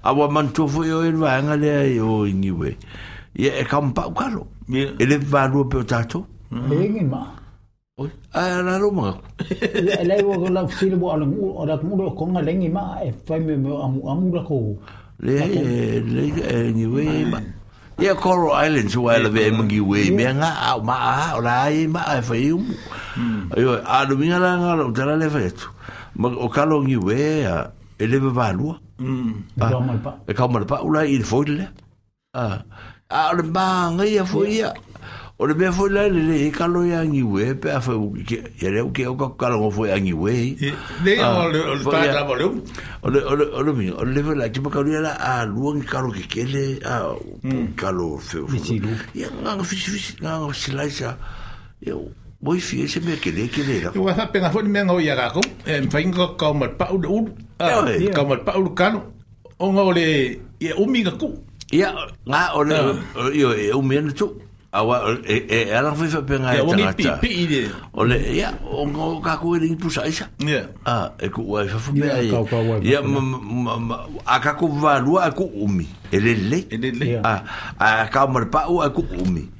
a wa man to foi o e va ngale o ngi we e ka mpa kalo ele va ro pe tato ngi ma Oi, a la roma. Le le wo la fil bo ala mu ora mu lo ko ngale ngi ma e fai me me amu amu la ko. Le le ni we ma. Ia Coral Islands wa ele ve mangi we me nga au ma a ora ai ma e fai um. Yo a do minga la nga lo tala le fetu. Ma o kalo ngi we a ele ve valua. Mm. E ka mal pa. E ka mal pa ula i foile. Ah. A le ba nga ia foia. O le mea foi lai lele e kalo e angi ue, pe a foi uke, e leo ke o kako kalo foi angi ue. Nei o le tae lava leo? O le, o le, o le mingo, hmm. o le foi lai, tima a lua ngi kalo ke kele, a kalo feo. Viti lu. Ia nganga fisi fisi, nganga silai sa, e o, Moi fi se me kele kele la. Ua fa penga foi me ngau ia kako, e mfai ngaka kau mat pa ulu ulu, kau mat pa ulu kalo, o ngau le, e umi ngaku. Ia, ngā o le, o le, o le, o le, o le, o le, o le, o le, o le, o le, awa e e, e ala fifa penga e tata pi pi de ole ya o ngo ka ko ni pusa isa yeah. ah e ku wa fa fu mea ya a ka ku va lu a ku umi e ele le ele le ah a ka mar pa u a ku umi yeah.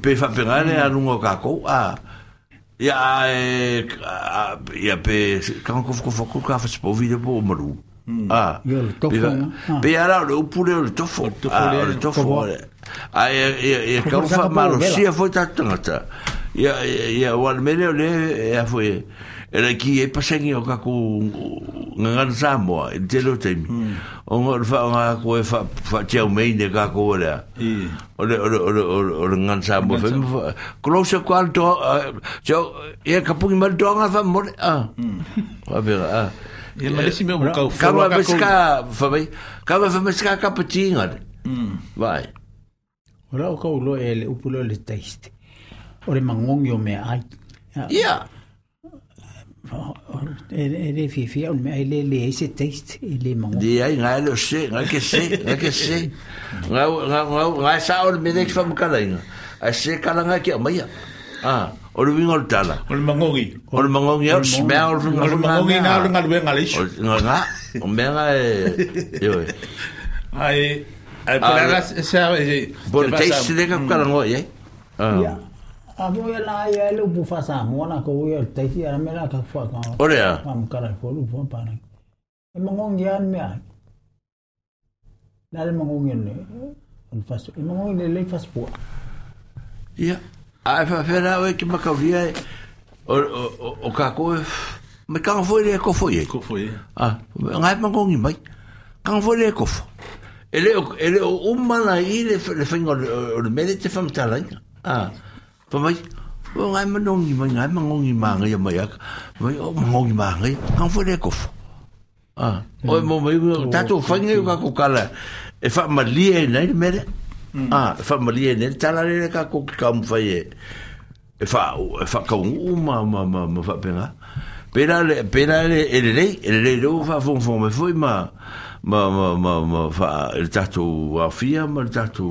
pe fa a mm. arungo kako a ia e ia pe kan ko ko ko ka fa spo video po maru mm. a ah. pe ara o pure o tofo o tofo a e e ka fa malo sia foi tatanga ia ia o almere le ia foi era ki e pasengi o kaku ngan samo e te tem o ngor fa nga ko e fa fa te mei de ka ko ora o le o le o le o le ngan samo fa close ko al to jo ah, e kapu pu mal do nga fa ah. ah. mo eh, a va be a e ma lesi me o ka fa ka ba ska fa bai ka va fa me ka vai ora o ka ele e le upulo le taste o le mangongi me ai ia ele fifi on me ele le ese text ele é é mo de ai nga lo se nga ke é, ah, se nga ke se nga nga nga sa on me dex fam kala inga a se kala nga ke maya ah o lu vin ol tala o mangogi o mangogi o smell o mangogi na o nga lu nga le nga nga o me nga yo ai ai para la sa por text de ka kala ngo ye ah Avoya la ya e lu bu fa sa mo na ko ya te ti ara me la ka fa ka. Ore ya. Pam ka la fo lu fo pa na. E mo ngong ya me a. Na le mo ngong ne. Un fa so. E mo ngong le le fa so. Ya. A fa fa la we ki ma ka vi ai. E, o o o ka ko me ka fo le ko fo ye. Ko fo ye. Ah. Nga mo ngong i mai. Ka fo le ko fo. Ele ele o mana ile le fingo le merite fam talanga. Ah. pa mai o ngai ma nongi mai ngai ma ngongi ma ngai mai ak mai o ma ngongi ma ngai ang fo le ko ah o mo mai ta to fa ngai ka ko kala e fa ma li e nai mere ah fa ma li e nai tala le ka ko ka mo fa e e fa e fa ka u ma ma ma ma fa pena pera le pera le ele le ele le do fa fon fon me foi ma ma ma ma fa il tato afia ma il tato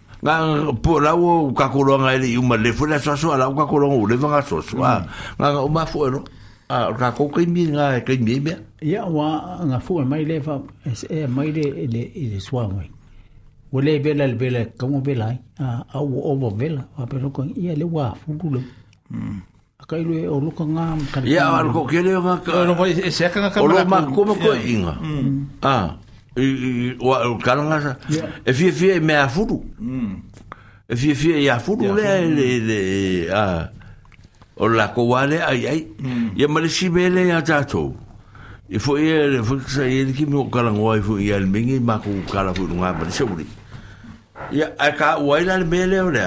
nga po la o ka ko nga ele uma le fo la so so la ka ko o le nga so so mm. nga o ma fo no a ka ko ke mi nga ke mi be ya wa nga fo e mai le fa e, e mai le e le le so mai o le bela le bela ka mo bela eh? a a o o bela a pero ko ia le wa fu lu mm. kai le o luka nga kan ya ko ke le nga ka o ma ko ma ko inga mm. ah i i o kalanga sa e fie fie me a furu mm. e fie fie ya furu le le le a o la ko wale ai ai ye mm. mali si bele ya tato e fo ye fo sa ye ki mo kalanga wa fo ye me ngi ma ku kala fo nga ba se buri ya a ka wa ila le bele o le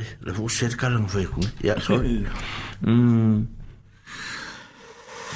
eh, le fo se kalanga fo ku ya sorry *laughs* mm.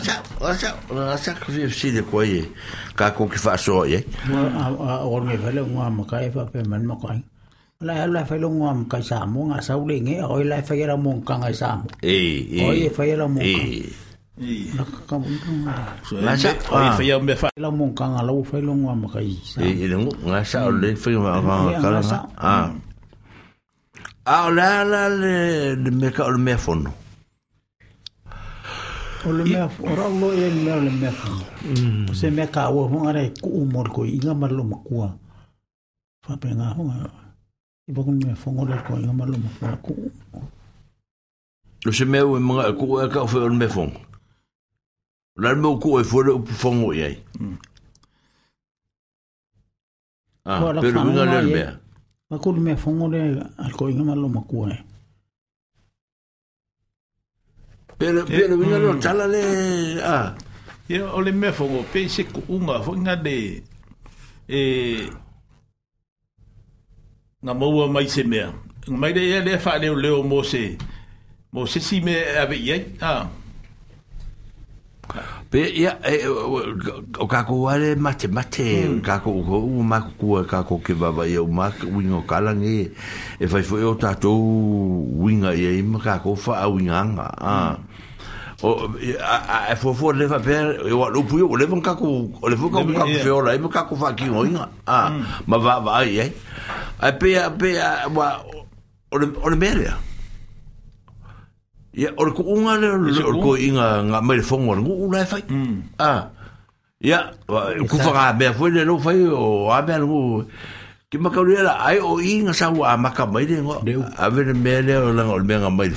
sa o sa o sa ku fi si de ko ye ka ko ki fa so ye o ngi fa le ngwa ma kai fa pe man ma kai la la fa le ngwa ma kai sa mo nga sa u le nge o la fa ya mo ka nga sa e e o ye fa ya mo ka la ka mo la sa o ye fa ya me fa la mo ka nga la u fa le ngwa ma kai sa e e nga sa o le fa ma ka la ah a la la le me ka o me fono O lume fong, or allo e lume o lume fong hmm. O se me kawo, fong ara e kou ou mor kou I nga malou mou kou a Fapen a, fong a I bako lume fong ou de hmm. ah, al kou I nga malou mou kou O se me wè mga kou E kawo fè o lume fong La lume ou kou ou fou Fong ou ye A, pelou mou nga lume a Bako lume fong ou de al kou I nga malou mou kou a Pero pero vinga no mm. tala le a. Ia o le mea fongo pe se ko unga fo nga de e na moua mai se mea. Mai de le fa le leo mo se mo se si me ave ia a. Pe ia e, o ka ko ale mate mate mm. o ka ko o ma ko ka ko ke va va o ma wingo kala nge e fai foi e o tatou winga ia ma ka ko fa winga a. Mm. o a a fo e fo le va e o lo pu o le von kaku o le von kaku kaku fe ora e mo kaku fa mm. ma va va ai ai eh? a pe a pe o o le ya o ko le o ko inga mm. e nga me o le u le ya ku fa ga be fo le lo fa o a be o inga sa wa ma ka ngo a ver mele o le ngo mai le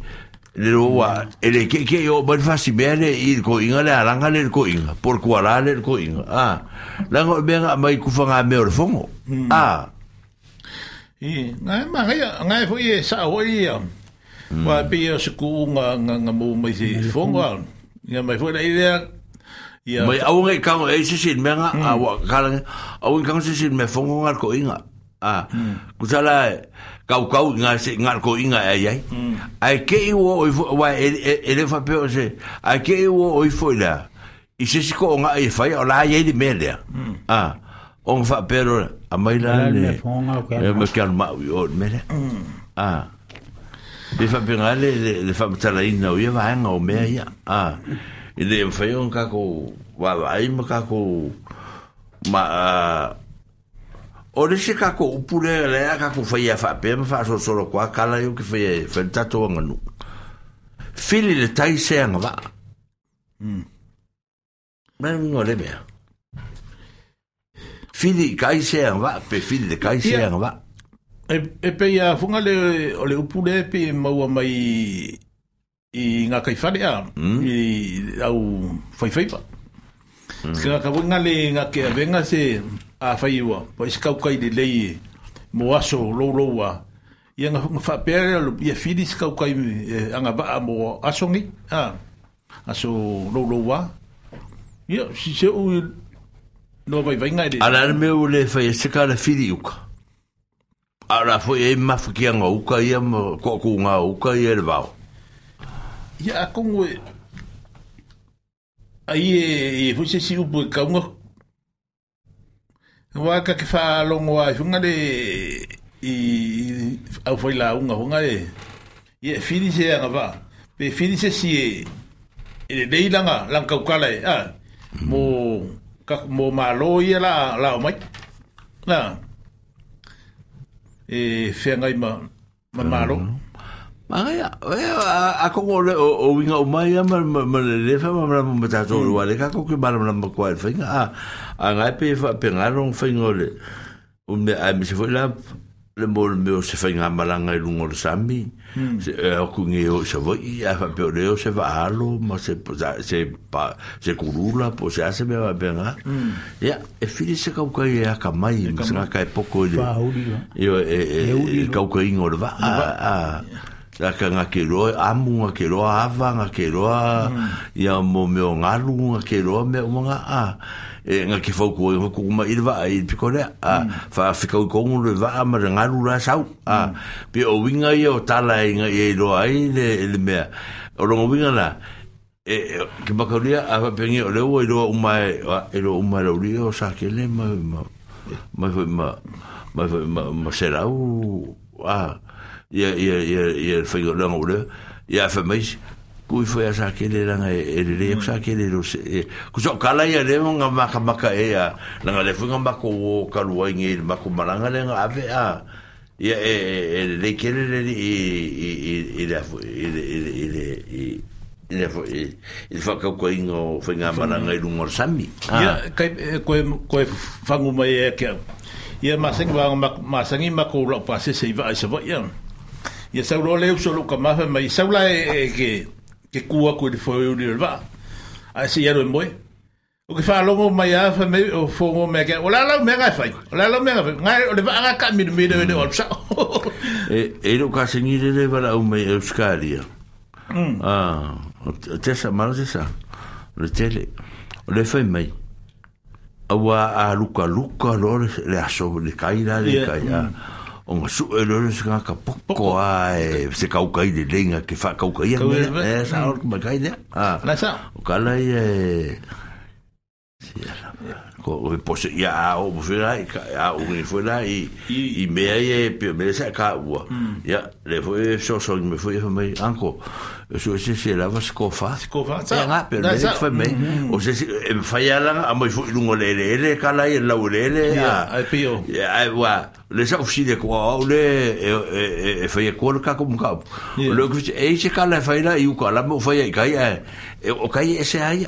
le roa ele ke ke o bal fasi bele i ko inga le alanga le ko inga por kuala le ko inga ah la ngo benga mai ku fanga me o fongo ah i nga ma nga nga fo i sa o i wa bi o sku nga nga nga mo mai si fongo nga mai fo le ile ia mai au nga ka o e si sin menga a wa ka au ka si sin me fongo nga ko inga ah kusala kau kau nga se nga ko inga ai ai mm. ai ke o wa ele fa pe se ai ke o o foi la i se se ko nga e fai o la ye di mele mm. ah on fa pero a mai la le e me kan ma o mele ah e fa pe nga le le fa tala ina o ye va nga o me mm. ia ah ele fai on ka ko wa vai ma ka ko ma O le se kako upule a kako a fape ma so solo kua kala yo ki Fai whaia tato anga nu. Whili le tai se anga wā. Mm. Mera mingo le mea. Fili kai se anga va pe fili le kai se anga va E, e pe ya funga le, o le upule pe maua mai i ngā kaifare a, mm. i au whaifaipa. Mm. Ska ka wunga le nga kia venga se... a fai ua, pa isi kau kai lei e, mo aso lou lou a, i anga fa pere alu, i a fili isi kau kai e, anga ba a mo aso ngi, a, aso lou lou a, i a, si se ui, no vai vai ngai de. Ala ala me ule fai e seka la fili uka, ala fo e mafuki anga uka, i a mo koko nga uka, i a rvao. Ia a kongwe, a i e, i e, fuse si upu e kaunga, Wa ka ke wha longo a hunga de i au foi la unga hunga e. Ye fini se anga va. Pe fini se si e e dei langa lang kau kala e. Ah. Mo ka mo malo ia la la mai. Na. Ah. E fenga i ma ma malo. Mm -hmm. Mangai, a kongo le o winga o mai ama ma le le fa ma ma ma tato o wale ka koke ma ma ma kwa fa inga a a ngai pe fa pe ngai rong fa inga le o me a me se foi la le mo le me o se fa inga malanga i lungo le sami se o ku nge o se voi a fa pe o le o se va alo ma se se pa se kurula po se ase me va pe nga ya e fili se ka ka ia ka mai ma se ka e poko le yo e ka ka inga o le va a la ka nga ke roa amu nga ke roa ava nga ke roa hmm. ia mo me o ngalu nga ke roa me o mga a e nga ke fau ko nga ko hmm. ma ilva ai pikore a fa fika ko ngu le va ma ngalu la sau a hmm. pe o winga ia o tala nga e roa ai le le me o lo winga la e, e ke bakaria a penge o le o ro uma e ro e uma ro rio sa ke le ma ma ma ma ma ma serau a ia ia ia ia foi o longo le ia foi mais cui foi a saque ele era ele ele que saque ele os cujo cala ia de uma maca maca e a na le foi um baco o calo em ele maco malanga le a ve a ia ele ele que ele ele ele ele ele ele ele foi ele foi que o coingo foi na malanga ele um orsami ah que que foi vamos mais que ia masengi vamos masengi maco lá passei se vai se vai ia sau sauloa lea uso lou kamafa mai saula e ke ke kua koe le foeu li levaa ae seia loe moe o ke faalogo mai a me o fogo mea ke o lalau mea gae fai o lalau mea gae fai gae o le vaa ga kaamilimile ele o alusao e lou kasegi lele valaau mai euskalia tesa malo tesa le tele o le fai mai aua alukaluka loa le aso le kai le kai o nga su e lore se ka poko a e se ka ukai de lenga ke fa ka ukai la eh, sa o ka la la pose ia o vera ia o ni foi lá e e meia e pe me se eh, ka ua ia mm. le foi so so me foi me anco eu sou esse se lava se cofa se cofa tá na pe me foi me mm, mm. o se em foi a mo foi lungo lele le cala e la le le a ai pio ai wa le sa ofi de kwa o le e e foi ko ka como cabo o le que e se kala foi lá e o cala mo foi kai e o kai esse aí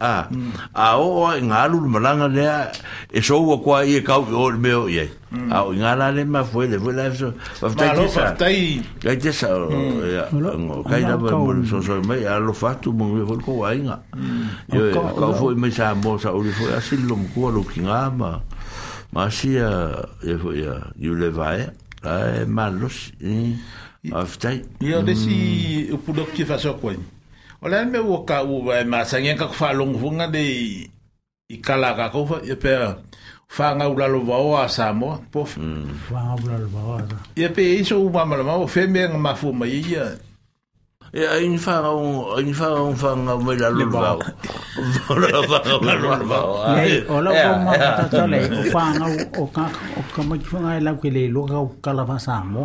a ah, a o en alu malanga le e so o kwa i ka o me o ye a o mm. ngala le ma fue le fue la eso va ta ti sa ga ti sa o mm. e, ka ira mo so so me a lo fatu mo me fol ko ai nga mm. yo ka fo me sa mo sa o le fo asi lo mo ko lo kinga ma ma si a e fo e, ya you le vai a malos i aftai yo desi o product que faço coin O le me o ka u e ma sangen ka fa long funga de i kala ka ko e pe fa nga u la lo va o asa mo po mm. fa nga u la lo va o asa. E pe iso e u ma ma o fe me ma fu ma i ya. E. e a in fa nga un in fa nga un fa nga me la lo va o. La fa nga lo va o. E o la o ma ta ta le o fa nga o ka o ka ma fu nga e la ke le lo ka kala va sa mo.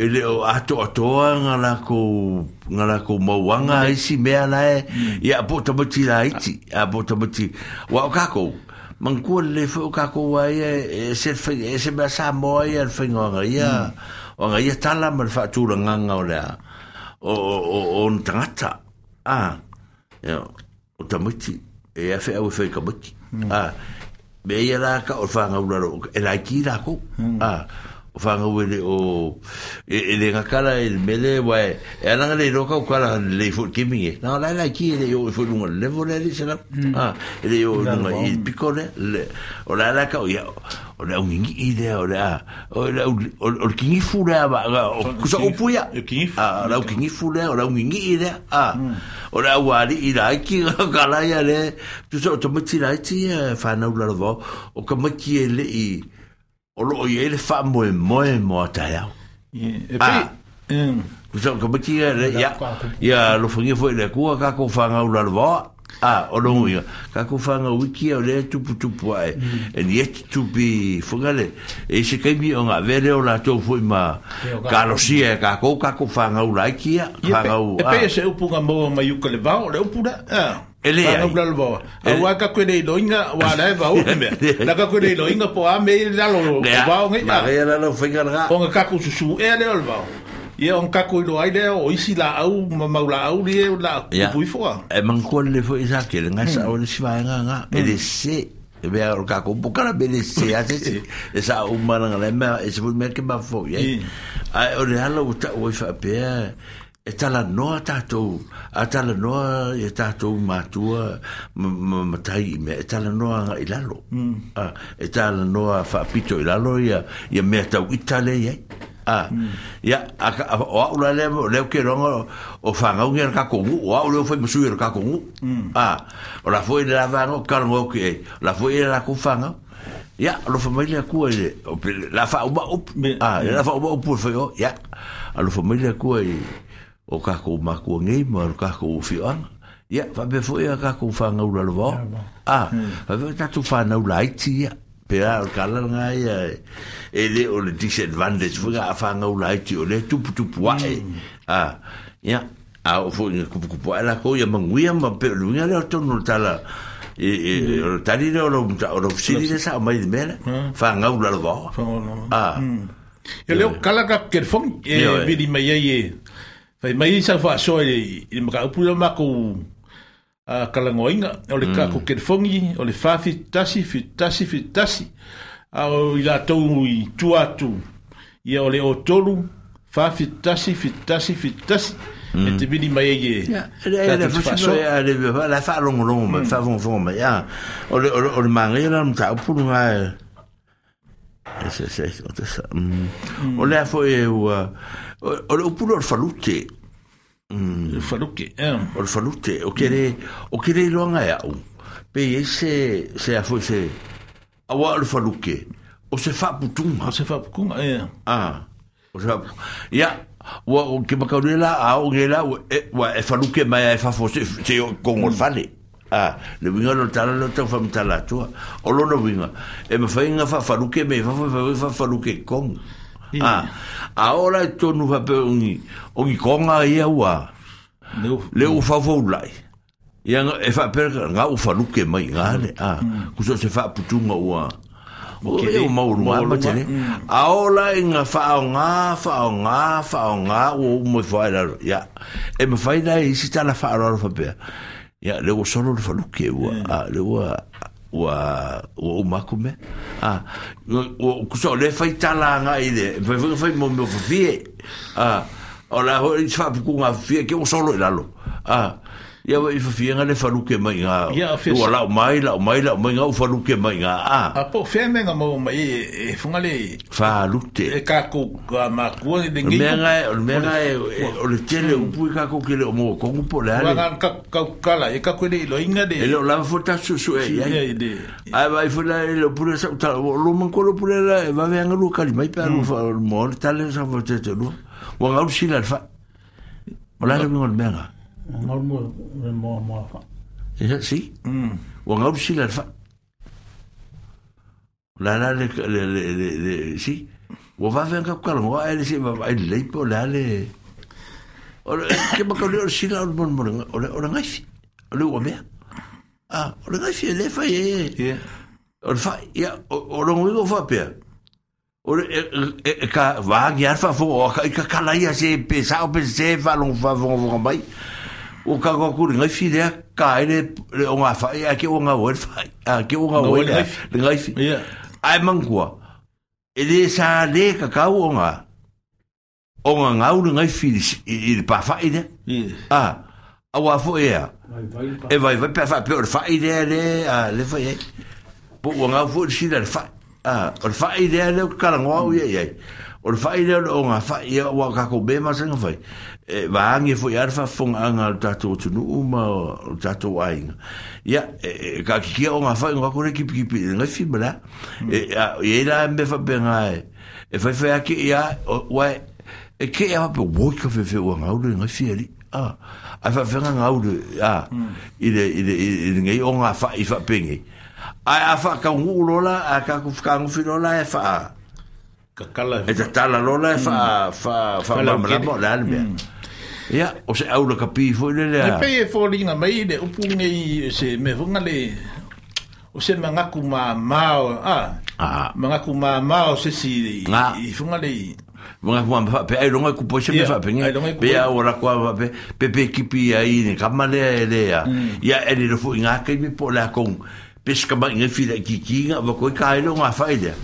e le ato ato nga la ko nga mauanga ko mo e si me ala e ya po to moti la iti ya po to o kako man ko le fo o kako wa e se fe e se ba sa mo e al fe nga nga ya o nga ya ta la mal fa tu la nga nga o la o o o n ta ta a ya o to moti e a fe mm. o fe ka moti a be ya la ka o fa nga u la ro e la ki la ko a ah. whangawele o e le ngakala e le mele wai e ananga le roka o kala le fut kimi e nā lai lai ki e le o i fut lunga levo le le sena hmm. ah, e le o lunga i piko le o lai lai ka o ia o le aungingi i le o le a ah, o le kingi fu le ah, a o kusa upu ia o e le aungingi fu le o le aungingi i le a hmm. o le awari i la ki *laughs* kala ia le tu sa o tamati lai ti e eh, whanau lalava o kamaki e le i o lo i ele fa mo e mo ah. e mo ta ya e pe em ko so ko beti re ya ya lo fungi foi le ku ka ko fa nga u la va a o lo ya ka ko fa nga u ki o le tu pu tu pu e and yet to be fungale e se ke mi o nga vere o la to foi ma ka lo si e ka ko ka ko fa nga u la ki ya ka nga u ah. e pe se u pu nga mo ma yu ko le va o le u pu da ah. ele ai no blalo a wa ka kwe no wa la va o me la ka kwe no inga po a me la lo va o ngai ma re la lo fenga ra o ka ku su e le lo va ia on ka koi loai lea o isi la au ma mau la au li la kupui foa e eh, mangkua le fo isa ke le ngasa o hmm. le sivaenga nga hmm. e le se e vea o kako bukara be le se a se *laughs* e sa umaranga le mea e se fu mea ke ma fo hmm. ia o le halo uta oi fa pea e tala noa tātou, a tala noa e tātou mātua matai noa ilalo, mm. Ah, a, e noa ilalo ia, ia mea tau ah mm. A, o aula la leo, leo ke o whangau o au leo mm. ah, la fwoi la vango, ke la fwoi e la Ya, lo familia kua la up, ah, la ya, a lo familia kua o kako makua ngei ma o kako whioanga ia faapea foʻi a kakou fagaula lova a faapea tatou fanaula aiti ia pe a o kalalaga ia e lē o le disadvantage foʻi gaa fagaula aiti o le tuputupu aʻe a ia a o foʻi ga kupukupu aʻe lakou ia maguia ma pe o luiga le o tonu le tala e o tali le o lou o lou fasili le saʻo mai le mea le fagaula lova a ia leo kalaka kelefogi e vili mai ai e Fai mai sa fa so ele ele maka pula mako a kalangoinga o le mm. ka ko kelfongi o le fa fitasi fitasi fitasi a o ila tau i tuatu ia o le o tolu fa fitasi fitasi fitasi mm. e te vini mai e ele faso ele la fa long long ma mm. fa von von ma ya o le o le mangela mka pulu ngai ese e ese o te sa o le foi o e eh, o le falute mm. o eh. o kere mm. o kere longa fait e u pe ese se a se awa o se fa putung o se fa ah eh. o se ya wa o ke makaure a o ge e, wa e faluke mai e fa foise se con o fale Ah, le winga lo tala lo tau O no E me fa fa Yeah. Ah, e a ora tonu va pe ungi. Ungi konga ia wa. Leu leu fa volai. Ia e fa per nga u fa mai nga ne. Ah, ku se fa putunga wa. Ok, e o mauru wa ma tene. A ora nga fa nga fa nga fa nga u mo fa la. Ya. E me fa ida e sita la fa ro fa pe. Ya, leu solo fa luke wa. Ah, leu ua ua umaku me a ah, ua kusa ole fai talanga i de fai fai fai mo fie a ah, o la ho i tfa pukunga fie ke o solo i lalo a ah. ia wai fafiega le faluke mai ngā ua lau mai lau mai lau mai ngā u faluke mai ngā a a po whemenga mau mai e funga e le falute e kako makua le e, o le tele upu i e kako ke le o mō po le ale e kako le ilo de e leo lava fota susu e iai a vai fona e leo pura sa utala o lo mankolo la e vave lua kalimai pe alu mm. le tale sa fotete lua wanga usi la alfa o le mingol normal ngau si on ngau si la la si on va ver ele si va ele po la le o que ba la on o o ngai si le o me ah le fa ye va va va o ka ko kuri ngai fi de ka ile le o nga fa ya ke o nga wer fa a ke o nga wer le ngai fi ya ai man kwa e de sa le ka ka o nga o nga nga u ngai fi i le pa fa ile a a wa fo ya e vai vai pa fa pe o fa ile le a le fa ye po o nga fo si le fa a o fa ile le ka nga wa ye ye Or le faʻi lea o le oga faʻi a ua kakou me fai e vaagi foʻi a le faafogaaga a le tatou atunuu ma o le tatou aiga ia e, e kakikia oga faʻi go kakou le kipikipi gaifi ma lea iai e la me faapega e e faifai a keʻi e, a uae e keʻi a faape uoi ka fefe ua gaule gaifi alii ai faafega gaule a hmm. i le i le gei oga faʻi faapegei ae a faakaugu'u lola a kakou fakagufi lola e faa kakala e ta tala lola e fa fa fa la mra mo la albe ya o se aula kapi fo le le pe e fo linga mai le o pu ngi e se me fo ngale o se manga ku ma ma a a manga ku ma ma o se si i fo ngale Mga kuwa mpa, pe ai longa kupo se mefa pe pe a ora kuwa mpa, pe pe pe kipi a ine, kama lea e lea, ya mm. ele rofu inga kei mi po la kong, peska ba nge fila ki ki nga ba ko ka ilo nga faida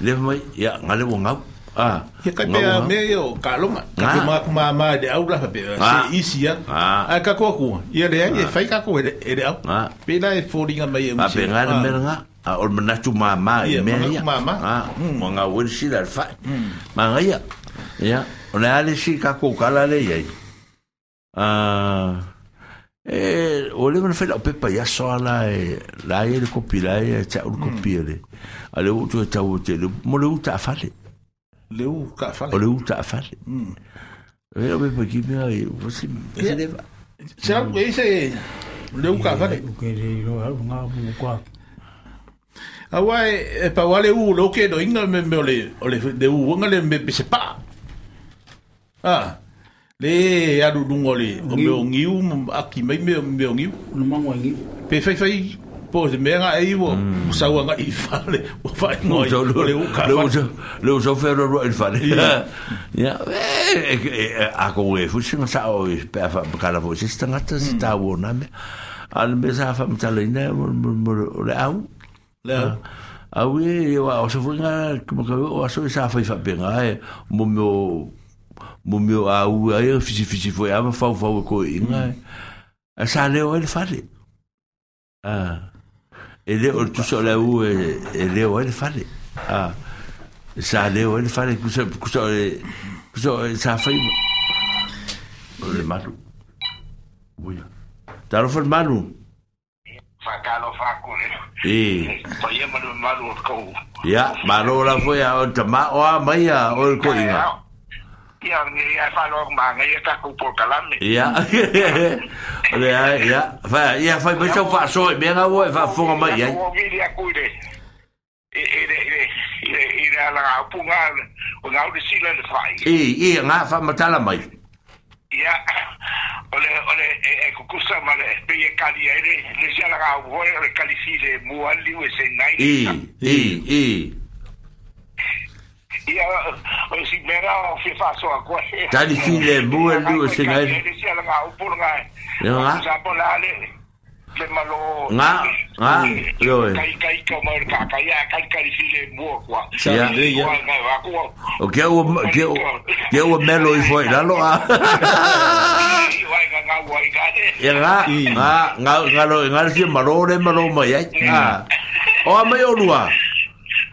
le mai ya ngale wo ngau ah ya ka pe me yo ka lo ma ka ma ma ma de au la pe se isi ya a ka ko ku ya de ya fai ka ko de de au pe la e fori nga mai ma pe nga me nga a ol mana tu ma ma me ya ah mo nga wo si la fa ma nga ya ya ona ale si ka ko kala le ya ah e o le mana fela pe pa ya so la e la e le kopi la e ta ul le ale u tu ta u te le mo le u fale le u ka fale o le u ta fale e o pe ki me ai o si se le va se au ke se le u ka fale u ke le lo al nga mu kwa awa e pa wale u lo ke do inga me me le o le de u nga le me pa ah le aru lungo le o meu ngiu aki mai meu meu ngiu no mango ngiu pe fai fai po de o sa o ngai fale o fai no le o ka le o so fer o il fale ya a ko e fu sin sa o pe me sa fa mtalina le au au e o so fu nga como ka o sa meu mo meu a u ai o fiz fisi foi a fau fau ko inga é? a sa le o ele fale ah ele o tu so le u ele o ele fale ah sa le o ele fale ku so ku so ku so sa fai o le malu buia taro tá fo malu fakalo fakule né? e to malu malu malu ko ya malu la foi a o tama o mai a o ko né? Iya, iya whanau manga, ia taku pō kalame. Ia, ia, ia. Wha, ia whai mai tau wha soe, mea ngā ua e wha whonga mai, ia. Ia, ia, de ia, e ia, ia, ia, ala ngā upu o ngā ure sila le whai. I, i, ngā wha matala mai. Ia, ole, ole, e kukusa ma le pe e kali ere, le siala ngā uhoe, ole kali si le muali se nai. I, i, i. ia o si mera o fi fa so a koe tani fi le mua lu se ngai le si ala ngau pu ngai nga sa po la le le malo nga nga yo kai kai ka mo ka ka ya kai kai fi le mua kwa sa le ya o ke o ke o ke o melo i foi la lo a Ya nga nga nga lo nga si malo le malo mo ya. Ah. O mai o lua.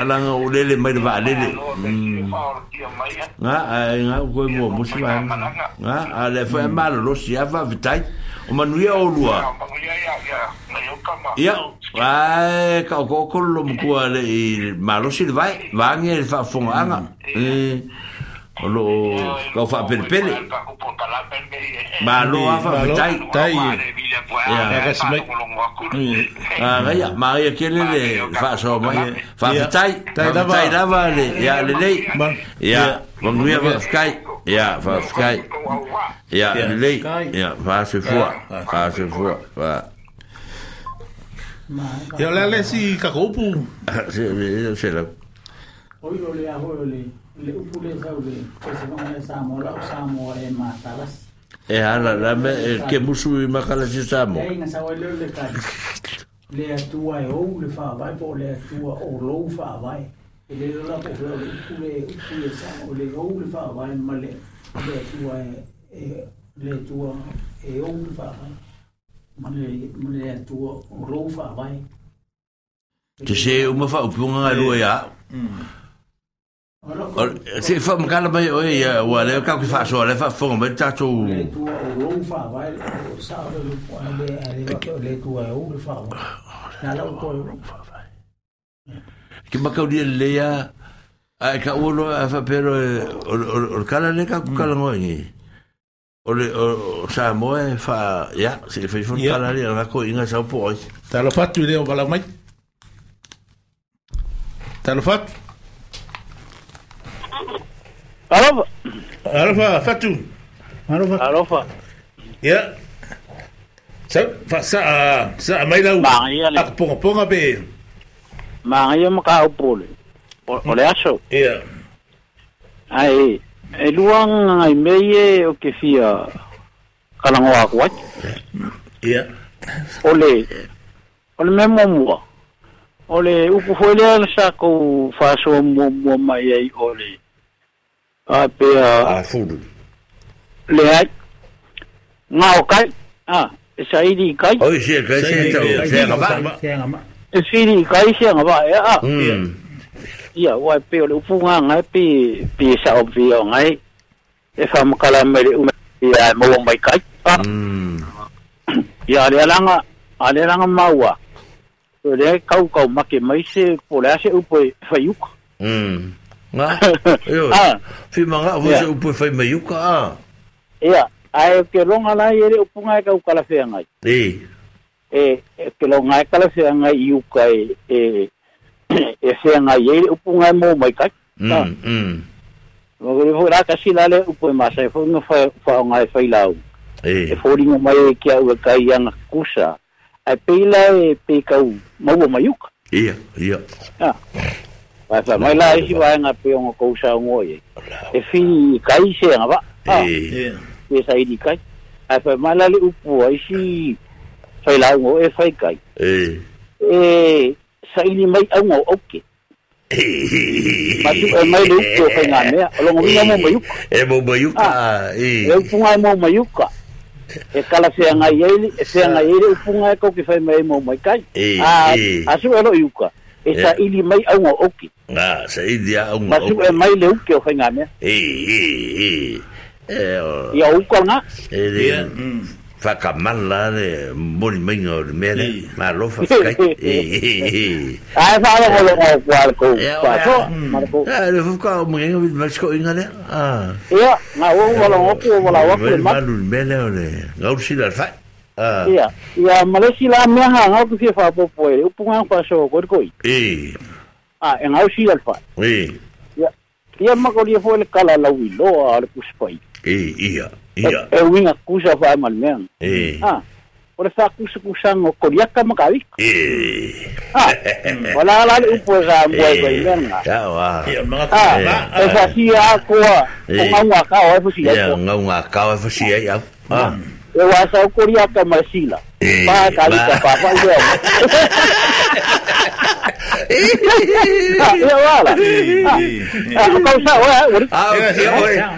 alanga o lele mai va lele nga nga ko mo mo si va nga ale fa mal lo si ava vitai o manuia o lua ia ai ka ko ko lo mo ko ale malo si vai va ngi fa fonga nga eh hallo, lo kau fa per per ma lo fa tai tai ya ka van. ah ga ya ma ya kele ja, fa so ma fa tai tai da tai da va le ya le le ya nu ya va sky ya va sky ya le le ya va se fo va se fo va Ya le le si kakopu. *laughs* Se se la. Oiro le a le. le la e ala la me ke musu i makala si samo e na sa le le ka le atua e ou le fa vai po le atua o lo fa e le la po le upule upule samo le ou le fa vai ma le le atua e le atua e ou le fa vai ma le ma le atua o lo fa Te se uma fa upunga lua ya. Mm. Se fa makala mai o ia wa le ka ki fa so le fa fo mai ta tu. Ki ma ka di le ya a ka uno a fa pero o kala le ka kala ngoi ni. O le o sa mo e fa ya se fa fo kala le na ko inga sa po. Ta lo fatu le o bala mai. Ta lo fatu. Arofa. Arofa, Fatu. Arofa. Arofa. Ya. Sa sa sa mai lau. Maria le. Ak ponga ponga be. Maria mo ka upole. O le aso. Ya. Ai, e luang ai meye o ke fia kalango akwat. Ya. Ole. Ole memo mua. Ole uku foi le sa ko faso mo mo mai ai ole. Ờ, ờ, à, pe à fulu le ai ngau kai à sai đi kai oi sai kai sai tau sai ngaba sai đi kai sai ngaba à ia wai pe le upunga ngai pe pe sa obvi ngai e fa makala me le um ia mo mai kai pa ia le langa ale langa maua le kau kau make mai se pole ase upo fa yuk mm Nga? *laughs* Ewa. Ah. Fima nga, vose yeah. upo e fai mai uka, ah. Ia. Yeah. Ai, e ke longa nai ere upo ngai e ka ukala fea ngai. E. E, e ke longa ngai e kala fea ngai i uka e, e, e fea ngai ere upo ngai mō mai kai. Mm, ah. mm. Mwagori fai raka si lale upo e masa, e fai ngai fai ngai fai lau. E. E fai ngai mai e kia ua kai anga kusa. Ai pei lai e pei kau maua mai uka. Ia, ia. Ah. fa mai la isi ah, eh. wa nga pe ngo ko sa ngo ye e fi kai se nga ba e e sa i kai a fa mai la le upu ai si fa la ngo e fa kai eh. e e sa i mai au ngo oke eh. Matu e mai le upu fa nga me lo ngo mi mo mayuka e mo mayuka e e upu mo mayuka e kala se nga yeli e se nga yeli upu nga ko ki fa mai mo mai kai a a ah, su elo yuka e sa ili mai au ngā oki. Ngā, sa ili au ngā oki. E mai le uke o whainga mea. E, e, e. E, o... Ia uka ngā. E, le, mm. whakamala le moni minga o le mele, mā lofa whakai. E, e, e. Ai, whaala ngā ngā kua le kou. E, o, e, e, le whuka o mga inga vidu maksiko inga le. Ah. Ia, ngā o wala ngā oku o wala waku le matu. le o le, ngā ursila le whai ya ya malasila mea hanga o fia fa po ele o punga kwa so ko ko e a en au si alfa ah, e eh. eh, ya eh, ya ma ko dia fo ele kala la wi lo a le kuspai e ia ia e winga kusa fa mal mea e ah ore fa kusa kusa ngo ko dia ka ma kai e ah wala la le upo sa mo ko ia nga ya wa ya ma ka ah e fa si a ko ngau ngau ka o fo si ya ngau ngau ka o fo si ya ah eu Korea kama sila. Ba kali kapapa ndio.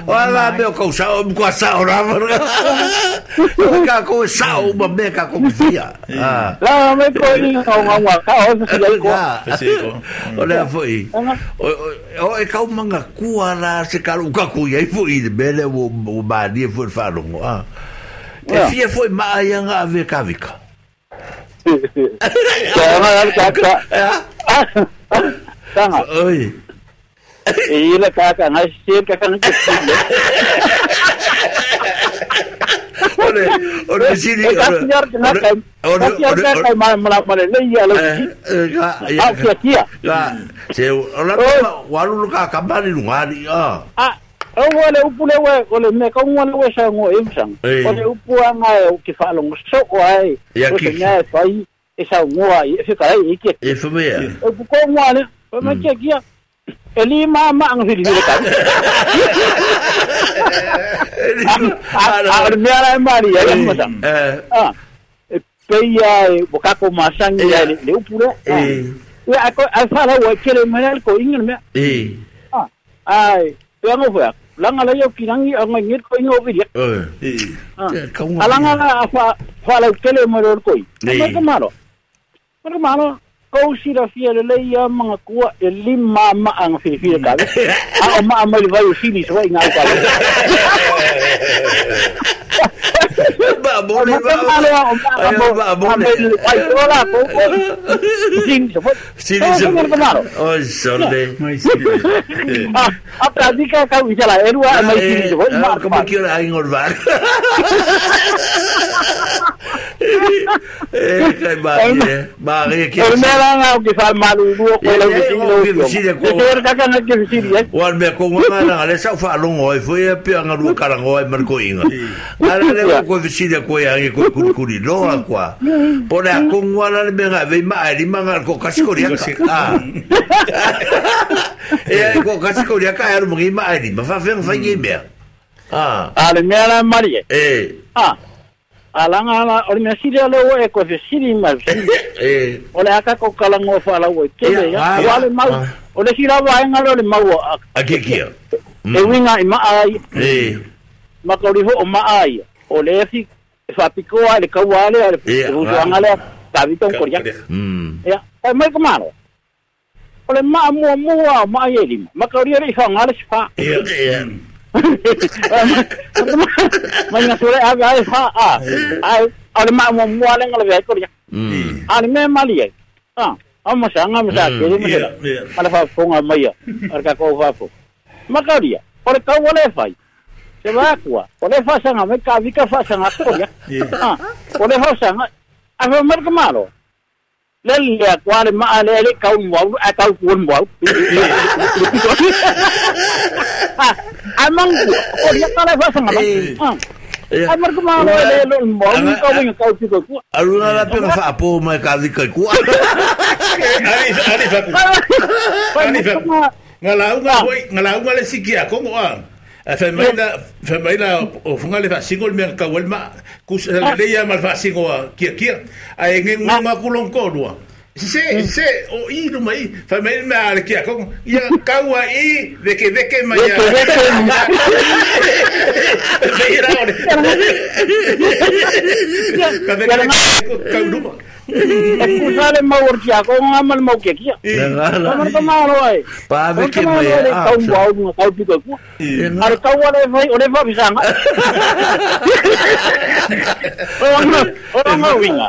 Olha meu colchão, me coçar o uma beca como fia. Lá me colinho uma uma caosa que ah, Olha foi. olha é e cau manga cuara se calou o cacuia e foi ele bele né, o o foi farungo. Ah. e fia foi mai anga ave kavika *laughs* *laughs* Tanga. Oi. E ile kaka na shir kaka ni kile. Ole, ole sidi. E ole, ole, ole mal mal mal le eh, eh, ah, ya lo. Ah, kia kia. Ya. Se ola walu ka kabali ngari ah. Ah, awole upule we ole meka ungwale we shango imsang ole upua nga ukifalo ngso kwai usenya fai esa ngwa ifika ai ike ifumia upuko ngwale pamakia mm. kia eli mama ang hili hili kan ar mera mari ya masa eh. ah e peya e bokako masang ya le upule eh ah. we ako afala we kele mera ko ingel me eh ah ai Pegamos fuego langa lai au finangi a ngai ngir koi ngau viria. Ah. Ah, Alanga ah, a fa fa lau kele mo ror koi. Mai ka maro. Mai ka maro. Kau sira fia le lei a mga kua e lima ma ang fia fia kawe. A *laughs* o ma a mai vai o sini swa i ngau kawe. *laughs* Vamos, vamos. Vamos, vamos. Sinisa. Ay, sorte. Atrás de que acabo de la erua, mai sinisa. Como que ora en orbar. Kai bari, bari ke. Ol me lan au ki fal malu du ko la vi si lo. Ke er ka kana ke si ri. Wal me ko ma na le sa fa lo ngoi foi pe anga ru karangoi mer ko inga. Ara le ko visida ko ya ko kurikuri roa kwa pone a mm. ko ngwala le menga ve ma ali manga ko kasikori ka ah *laughs* e ko kasikori ka ya mo ma mm. ah. ali eh. ma fa fer fa ye mer ah ale me ala mari eh ah alanga ala ori me sida le wo e ko visidi ma eh ole aka ko kala ngo fa la wo ke ya wale ah. e mm. ma ole sira wa ngalo le ma wo akekia e winga ima ai eh makauri ho ma ai olesi sapiko ale kau ale ale usuang ale tabi tong korea ya ai mai kamaro ole ma mua mua ma ye lim ma korea ri hang ale spa ya *laughs* ma nga sore aga ai ha a ai ale ma mua mua e mm. le ngale ai korea ale me mali ai ah amma sanga masa mm, kiri masa ala fa fonga mai ya arka ko fa fo ma korea ole kau fai sebakwa ole fasanga me kavi ka fasanga koya ole fasanga ave mar kamaro lel ya *laughs* ah, kwale ma ale ale kaun wau a eh, kau kun wau amang ole kala fasanga ma Ai mar kamaro ele lo mo ka wing kau ti ko aruna la pe fa po ma ka di ko ku ari ari fa ari fa ngalau ngalau eh, ngale sikia kongo ah A mai la o funga le fasingo me ka welma kus le ya ah. mal fasingo kia kia ai ngi ngunga kulon ko se hmm. se o oh, iru mai fa mai ma le kia ko ia kaua i de ke de ke mai *laughs* ia de ira ore ka de ke ka uruma Kusale mawar kia ko ngamal mau kia kia. Ngamal ko mau loe. Pa be ke mai a. Kau mau ngu kau pika ku. Ar kau ore vai ore va bisanga. *laughs* Orang orang mau winga.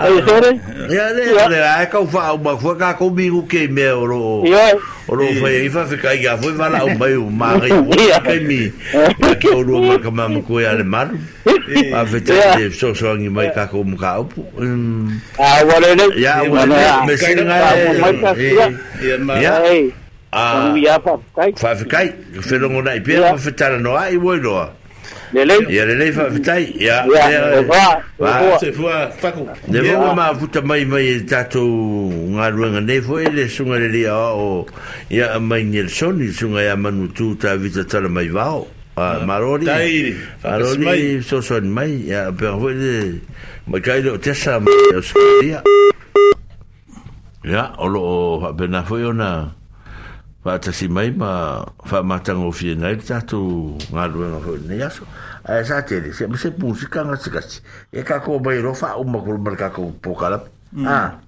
Ai sore. Ya le, le ra ka fa u ba fa ka ko mi u ke me oro. Yo. Oro fa i fa fa ka ya fa la u mai u ma ri u ke mi. Ya ke oro ma ka ma ko ya le mar. Ma fa te de so so ngi mai ka ko mu ka u. Mm. Ah wa le le. Ya wa le. Me si nga le. Ya ma. Ah. Ya. Ah. Fa fa kai, fa lo ngona i pe fa fa tana no ai wo Ya le lei fa tai ya ya se fua faku. Ne vo ma vuta mai mai e tato nga ruanga ne fo ele sunga le ya o ya mai ni le soni sunga ya manu tu ta vita tala mai va o. Marori. Tai. Marori so so mai ya per vo le ma kai lo tesa mai o sunga ya. Ya o lo ha benafo yo na. Ya fa ta si mai ma fa ma ta ngo fi na ta tu nga lu nga ho ne yaso a sa te de se se pu si ka nga si ka e ka ko bai ro fa u ma ko mar ka ko po ka la mm. ah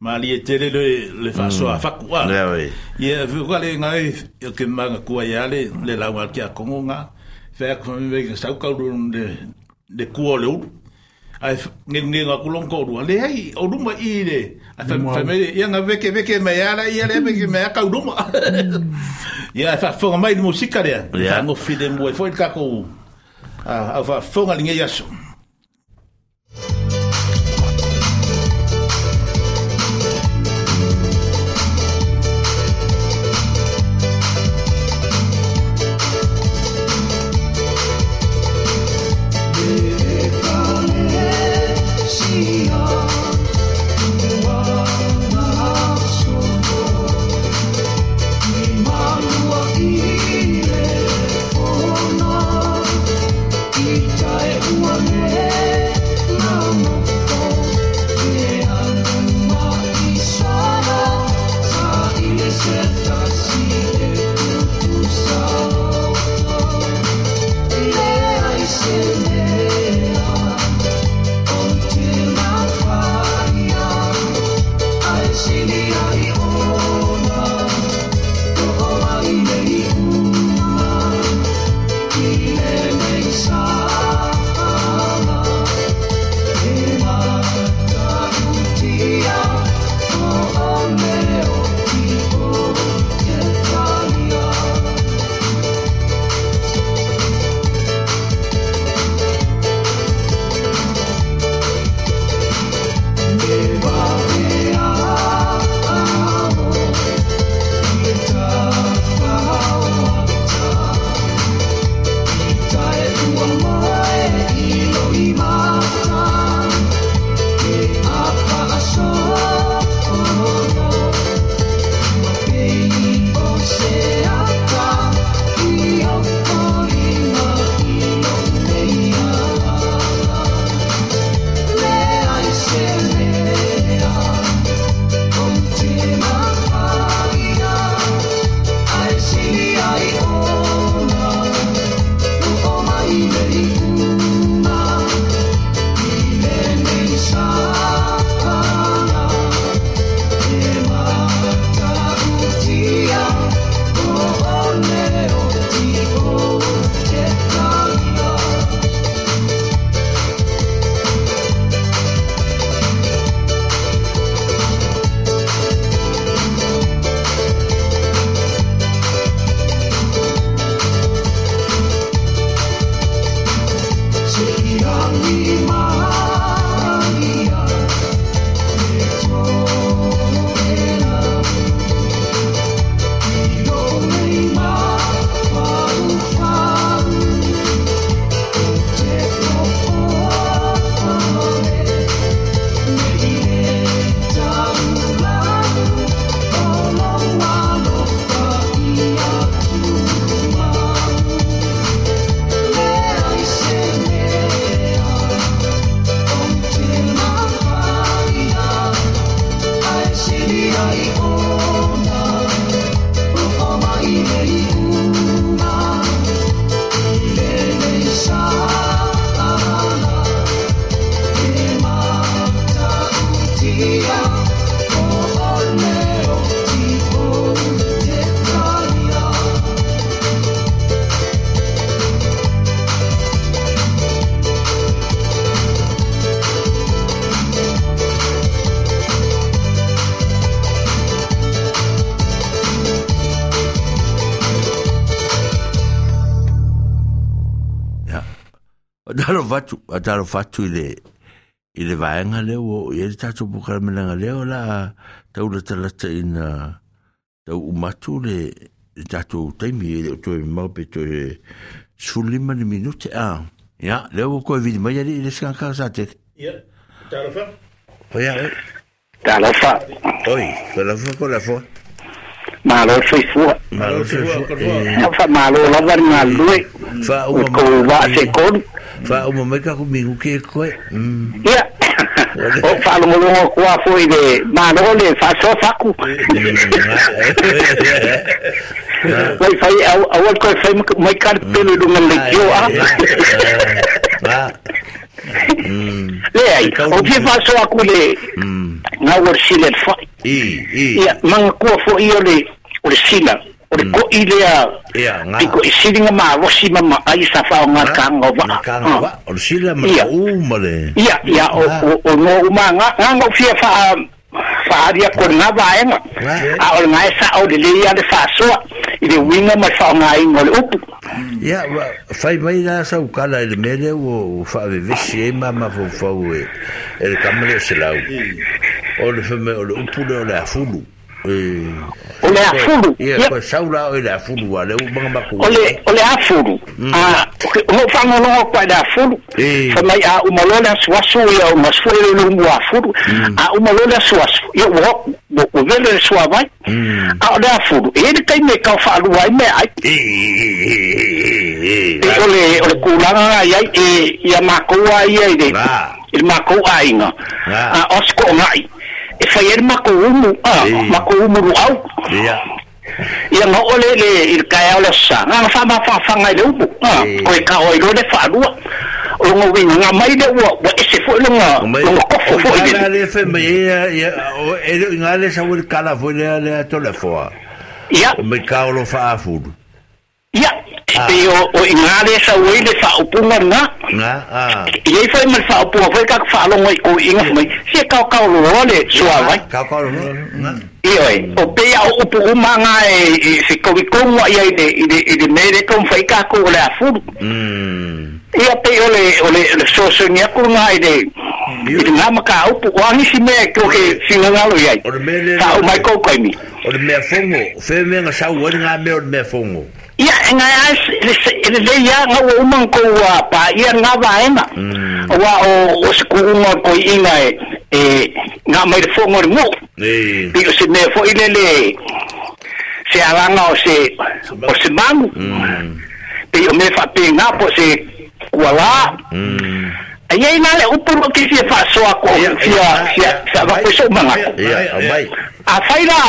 ma li e tele le le fa so mm. a fa ku a le oi ye vu ka le nga e ke ma nga ku ya le le la wa ki a ko nga fa ko mi ve ka sa ka lu de de ku o le u ai ngi ngi nga kulong ko rua le ai o ruma i le fa fa me ia nga veke veke me ala ia le veke me ka ruma ia mm. *laughs* fa fa mai musika le ia ngo fide mo foi ka ko ah, a fa fa nga linga yaso atalo fatu ile ile vaenga le o ele tato pukala melanga le o la tau la talata ina tau umatu le tato utaimi ele o toi maupe toi sulima ni minute a ah, ya le o koe vidi mai ali ile skanka sa te ya talofa o ya talofa oi talofa ko la fo maaloo feifua fa maaloo lava ni fa o kou va'asekolu fa'auma o kakumigu ke koe ia o fa'alogologo hum. kua foi le maaloo le fa'asoa faku vai fai aua koe fai mai kalepele luga leikio a leai o fia fa'asoa aku le gaua le sile le fa'i ia magakua fo'i o le ore sila ore mm. ko ile a yeah, nga ko isilinga ma wo ma ai sa fa nga ka nga wa ka nga wa ia o o no ma nga nga nga fia fa fa dia ko na ba e a le faasoa i le uiga ma fa nga i upu ia fai mai na sa u kala ele mele o fa ve ve si e ma ma fo fo e se lau mm. ore fa me ore upu le ore afulu o le afuru ia koe saula o le afuru wa leu magamako o le afuru ho faanologo koe le afuru famai a uma lo le asuasu ia uma sue le lumu afuru a uma lo le asuasu ia ua hoku ua vele le suavai a o le afuru e le kai kau faalua ai mea ai o o le kulaga ai ai e eh, ia makou aia ah. ia i le makou aiga a ah. ah, o se fayar makoumu ah makoumu ruau ia ia nga ole le il kaya lo sa nga ah, ah, fa ma fa fa le ubu ah ko ka o ile fa o ngo wi nga mai le wa wa ese fo lo nga lo ko fo fo ile le fe me ia ia o ele le sa ul kala fo le le telefo ia me ka o lo fa ia pe o ingale sa wei le fa upunga na na ia fa mal fa upunga fa ka fa lo ngoi ko inga mai se ka ka lo le sua vai ka ka lo na ia e, o pe ia o upu uma nga e, e se ko ko mo ia de de de kon fa ka ko le afu mm ia pe ole ole le so so ni ko nga e de Iti nga maka upu wangi si me ko ke singangalo yai. Sa umai ko ko ni. O le mea fongo, fe me nga sa wani nga me o le mea fongo ia enga e mm. e, le le ia nga o man ko wa pa ia nga ba ema wa o o sku uma ko inga e nga mai fo ngor mo e bi se me fo ile le se alanga o se o se mangu bi mm. o me fa pe nga po se wala mm. Ia ina le upuru ki si fa so ako fia fia sa va ko so manga. Ia, mai. A faila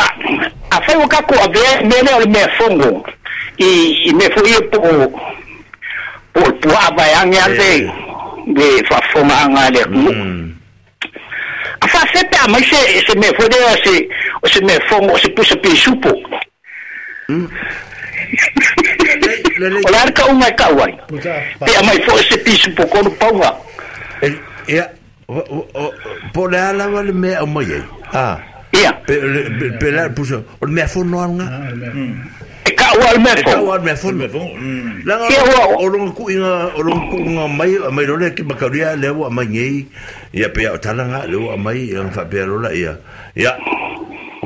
a fai ka ko ave mele o me fongo i y me fui por por Tuabayang de de Fafomanga de Enfin, c'est pas, mais c'est, c'est mes frères, c'est, c'est mes fonds, c'est pour ce pays soupo. Hmm. *laughs* O la ka uma ka wai. Pe a fo se pisu po kono paunga. E eh, po le ala wale me a mai. Ah. Ia. Ah. Pe la puso, o me fo noanga. Ah, ta'ual me fo ta'ual me fo me fo la o lo ku inga o ku nga mai mai lo le ki makaria le wa mai ia pe o talanga le wa mai ia fa pe lo la ia ia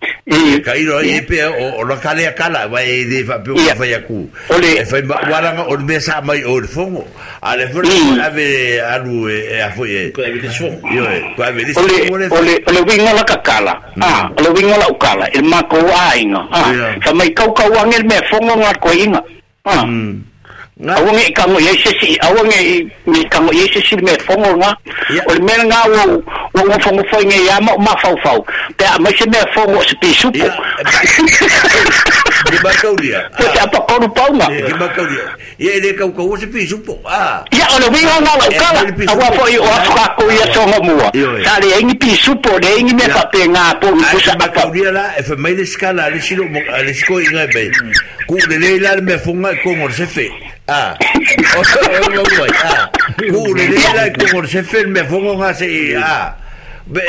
Eh, eh. e ka iro e pe o e o kale kala vai de fa pe o fa ya ku e fa wala o me sa mai o le fongo ale fo mm. ave alu e, e a fo e ko ave de yo e ko ave de so ole ole ole winga la kakala mm. ah ole winga la ukala il e ma ko ainga ah fa mai kau kau angel me fongo ngar ko inga ah nga awang i kamo ye se si awang i mi kamo ye se si me fongo nga o me nga wo wo mo fongo fo nge ya mo ma fau fau pe a me se me fongo se pi supo de Macaudia. Siapa *laughs* kau lupa enggak? Di Macaudia. Ya ini pisou kau si pisu po. Ah. Ya kalau bingung enggak kala. Awak po yo aku aku ya songo mua. Tadi ini pisu po, dia ini me tak tengah po pusa apa. Macaudia lah, e mai de skala, le silo le siko inga be. Ku le le la me funga kongor Ah. É, é o se yo yo Ah. Ku le le la kongor se fe me funga assim, se ah. be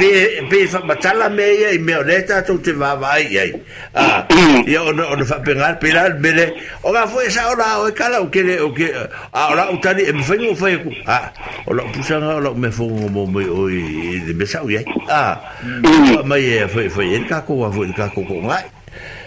be be fa matala me ia i mea nei tātou te vāvai ai ah ia ona ona fa pengar pela mele o ga foi sa ora o e kala o kele o ke a ora o tani e mfengo foi ku ah ola pusanga ola me fongo mo mo o i de mesa o ia mm. ah mai e foi foi el ka ko wa foi ka ko ko ngai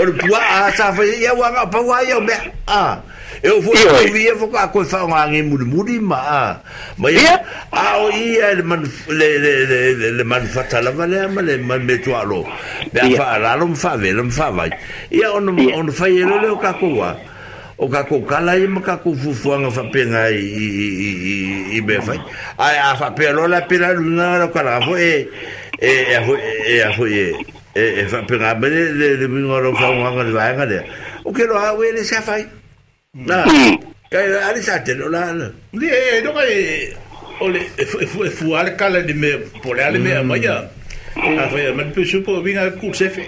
o le pua a sa fa ia wa pa wa ia me a e o foi o vi e foka ko fa nga ngi mu mu ma a ma ah. ia a o ah, ia le man le le le le man fata la vale ma le man me tu alo be fa la lo fa ve lo fa vai ia on on fa ia ah, le ka ko wa o ka ko kala i ma ka ko fufuanga fa penga i i i be fa a fa pe lo la pe la luna la fo e e e a fo e e e fa penga bene le le mingo lo fa un hanga le hanga le o ke lo ha we le sa fai na ka ali sa te lo la le do ka o le fu fu al kala de me po le me a maya a fa ma pe su po vinga ku se fe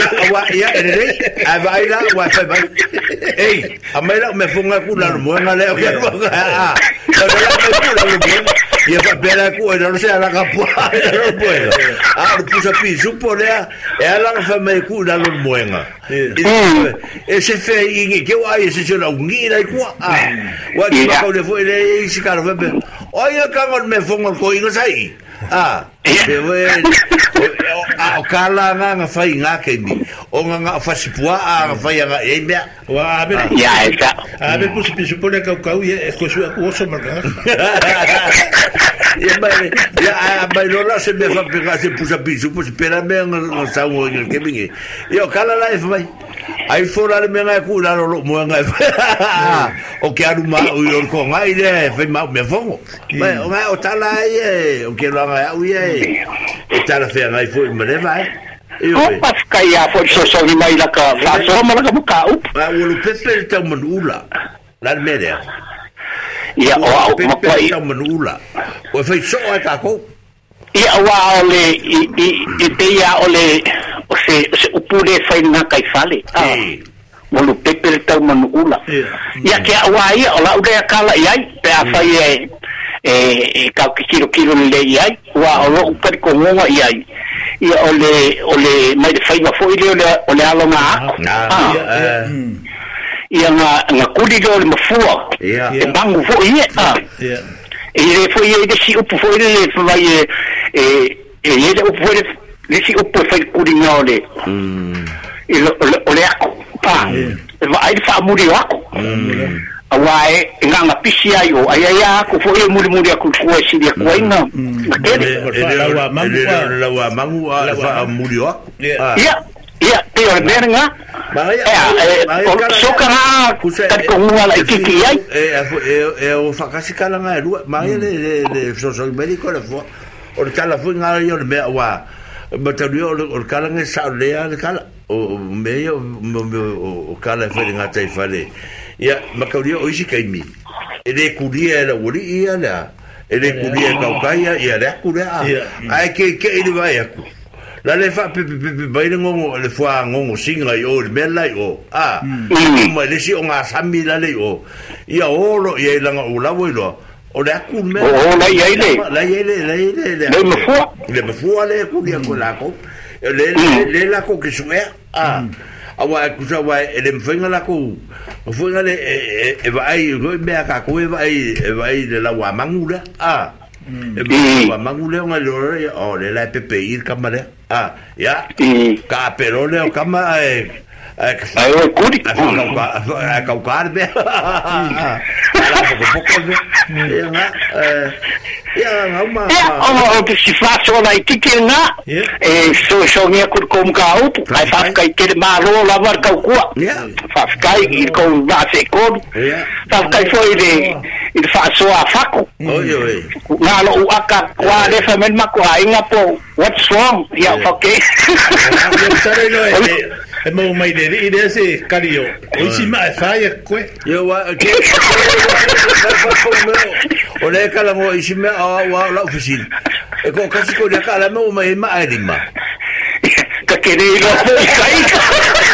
ya wa ya ele a va ila wa fa ba ei a me la me funga ku la mo nga le o ke lo ka a la me ku la mo Lleva pela coisa, não sei, ela é capoeira, não põe. Ah, não puxa piso, porém, ela foi meio cura, não põe. Esse feinho que eu aí, ah, esse senhor, é um guia, e com a. Ah, o aqui, o levou ele, é esse cara, vai o ia kanga me fonga ko inga sai a be we a o kala nga nga fai nga ke ni o nga nga fa si pua a nga fai nga e me wa a be ya e ta a be pu si pu si pone ka ka u ye ko su ko so ma ka e ba e ya a ba lo la se me fa pe ka se pu sa pi su pu si pe la me nga sa u ke ke ni e o kala la e fai ai fora le menga ku la lo mo nga *laughs* o ke aru ma u yo ko nga ile fe ma me fongo ma o nga o tala ye o ke lo nga u ye e tala fe nga fo me le vai eh. Ko pas kai a fo so so ni mai la ka la so ma la ka buka u ba wo lu pepe te manula la mere eh. ya o o ma kai manula o fe so ai ka ko ia wa ole i i i te ia ole o se o se upure sai na kai fale ah mo lu pepe le tau manu ula ia ke wa ia o ola ure kala ia pe a fai e e, e ka kilo kilo le ia wa o lo per ko ai ia ia ole ole mai fai ma foi le ole ole alo ma ah ia nga eh. nga kuli le ole mafua e bangu fo e. ia ah ile foi ele si upu foi ele vai e ele upu foi ele si upu foi curignole mm ele ole ako pa ai fa muri ako mm awae nganga pisi ayo ayaya ako foi ele muri muri ako ko si dia ko ina ele ele lawa mangu lawa mangu fa muri ako ya ia pio le mea nga ea soka e, nga tari kong e, unga la ikiki e, ai e o whakasi kala nga e rua mai hmm. le le le sosoi mediko le fua o le kala fui nga i o le mea wa ma tari o le kala nga sa o lea le kala o mea o kala e whare nga tai whare ia ma kauria o isi kaimi e le kuria e la uri ia lea e le kuria e kaukaia ia le akurea ai ke ke ili vai akurea la le fa pe pe pe bai le ngongo le fa ngongo singa i o le mela i o a mm. ma e le si o nga sami la le o ia o lo ia langa o la voi e lo o le aku me o la ia ile la ia ile la ia ile le mafua le mafua le ku dia ko mm. la ko le le mm. la ko ke sue a awa e ku sa wa ele mfenga la ko mfenga le e va ai no me ka ko e va ai e va ai le la wa mangula a e va mangula nga lo o le la pepe ir kamale Ah, ja. I... Ka perone o kama e... Ai o kuri. é ka karbe. Ala poko poko é lá nga. Ya nga ma. Eh, eh, eh, *laughs* ya o o si faço na é nga. E so so me kur kom ka ut. Ai fa ka ikere ma ro la var ka ku. Ya. Fa ka ikire kom ba se kom. Ya. Fa ka foi de. i le fa'asoa afako galo'u aka ua le famai le makuāiga po what's wrong ia o fake e mau mai le ri le se kali o si ma fa ya kwe *laughs* yo wa ke o le kala mo i si me a ah, wa la ofisin e ko kasi ko le kala mo mai ma ai lima ka kere lo ko kai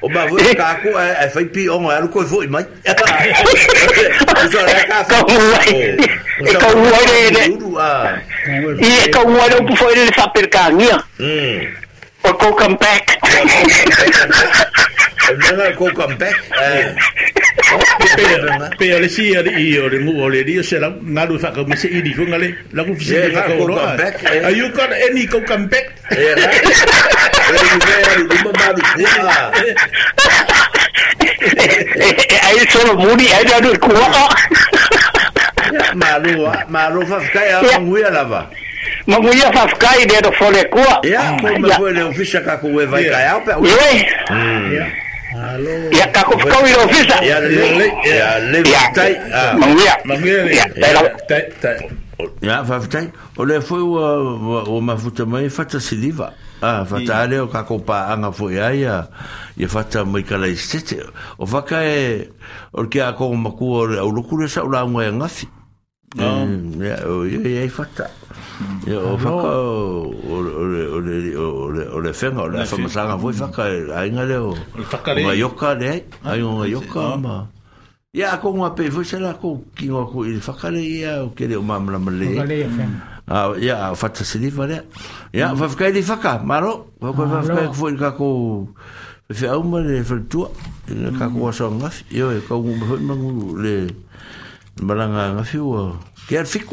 O bagulho do Caco é, é, foi pior, era o coivo, mas. E kau ada pun foi ele sapir kangnya. Hmm. Or O come back. Or go come back. pe le si ya i o le o le di se la na lu fa ka me se i di fun ale la ku fisi ka ko lo are you got any go come back yeah i saw a moody i don't know malu malu fa ka ya mu ya la va Mungu ya fa fkai de do fole kwa. Ya, mungu ya fole ofisha kaku we vai kaya. Ya. Ya. Ya ka ko ko ofisa. Ya le ya le tai. Mangia. Mangia. Ya tai tai. Ya va foi o o ma futa mai fata se diva. Ah, fata ale o ka ko pa anga foi ai ya. Ya fata mai ka lai O va ka e o ke a ko ma ku o lo ku sa o la ngue ngasi. Ya mm, ya ya fata. ia o whaka o le whenga o le whamasanga voi whaka ainga leo o ioka le ai o ah, ioka ah. ma ia ako ngā pei voi sara ako ki ngā ko i le whaka le ia o kere o mamla male a ia a whata siliva le ia whafkai li whaka maro whafkai kufo i kako Fe au ma le whaltua, ka kua sa ngafi, ioi, e ka ungu mahoe mangu le malanga ngafi ua, kia fiku.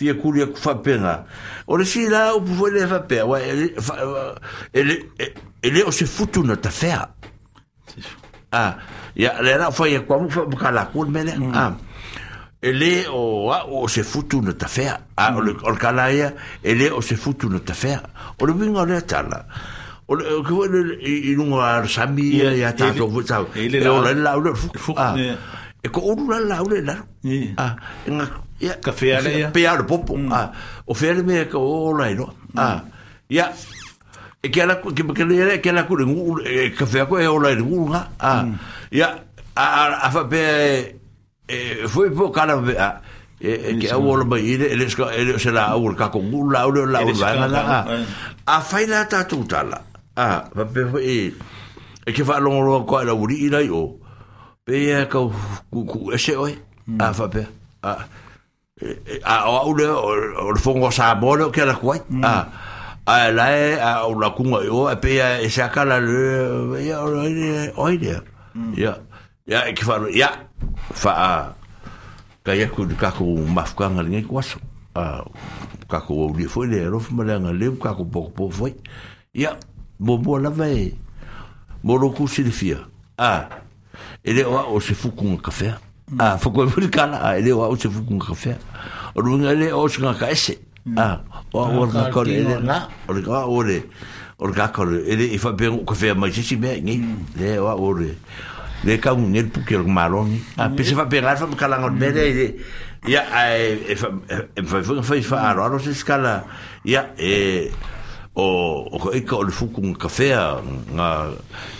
tia e kulia ku whapenga. O le si la o puwe le whapea, wa il e est. E, o se futu na ta Ah, ya le la whai e kwa mu wha muka la mm. Ah, il a se futu na ta Ah, le il elle est o se futu na ta ah, on mm. le winga o le tala. O le il ke wale i ya tato est là, le la o Ah, e il Ah, il ia ka fea le ia popo mm. a ah, o fea le me ka o lai no mm. a ah, ia e ke ala ke ke le ke ala ku ngu ka fea ko e o lai ngu nga a ah, mm. ia a a fa e foi po kala a e ke au ola mai ile ele ska ele se la au ka ko ngu la ole la eh. a fai la ta tala a va pe e e ke fa longo lo ko ala uri o pe ka ku ku ese oi a fa a a o o le fongo sa bolo a la kuai a a la e a o la e yo a pe e se akala le ya o le o ile ya ya e ki fa ya fa a ka ya ku ka ku mafkanga ngi kwaso a ka ku o le foi le ro fa le ngale ka ku po po foi ya bo bo la vai mo lo ku silfia a ele o se fuku un café a fukoi furi kana a ele wa uche fukun kafe o runga ele o shunga ka ese a o o ka kore ele na o ka ore o ka kore ele ifa be o kafe ma sisi me ngi le wa ore le ka un ele puke o maroni a pese fa ele fa kala ngot be ele ya e fa fa fa fa aro aro se skala ya e o o ko ka o le fuku ka fea nga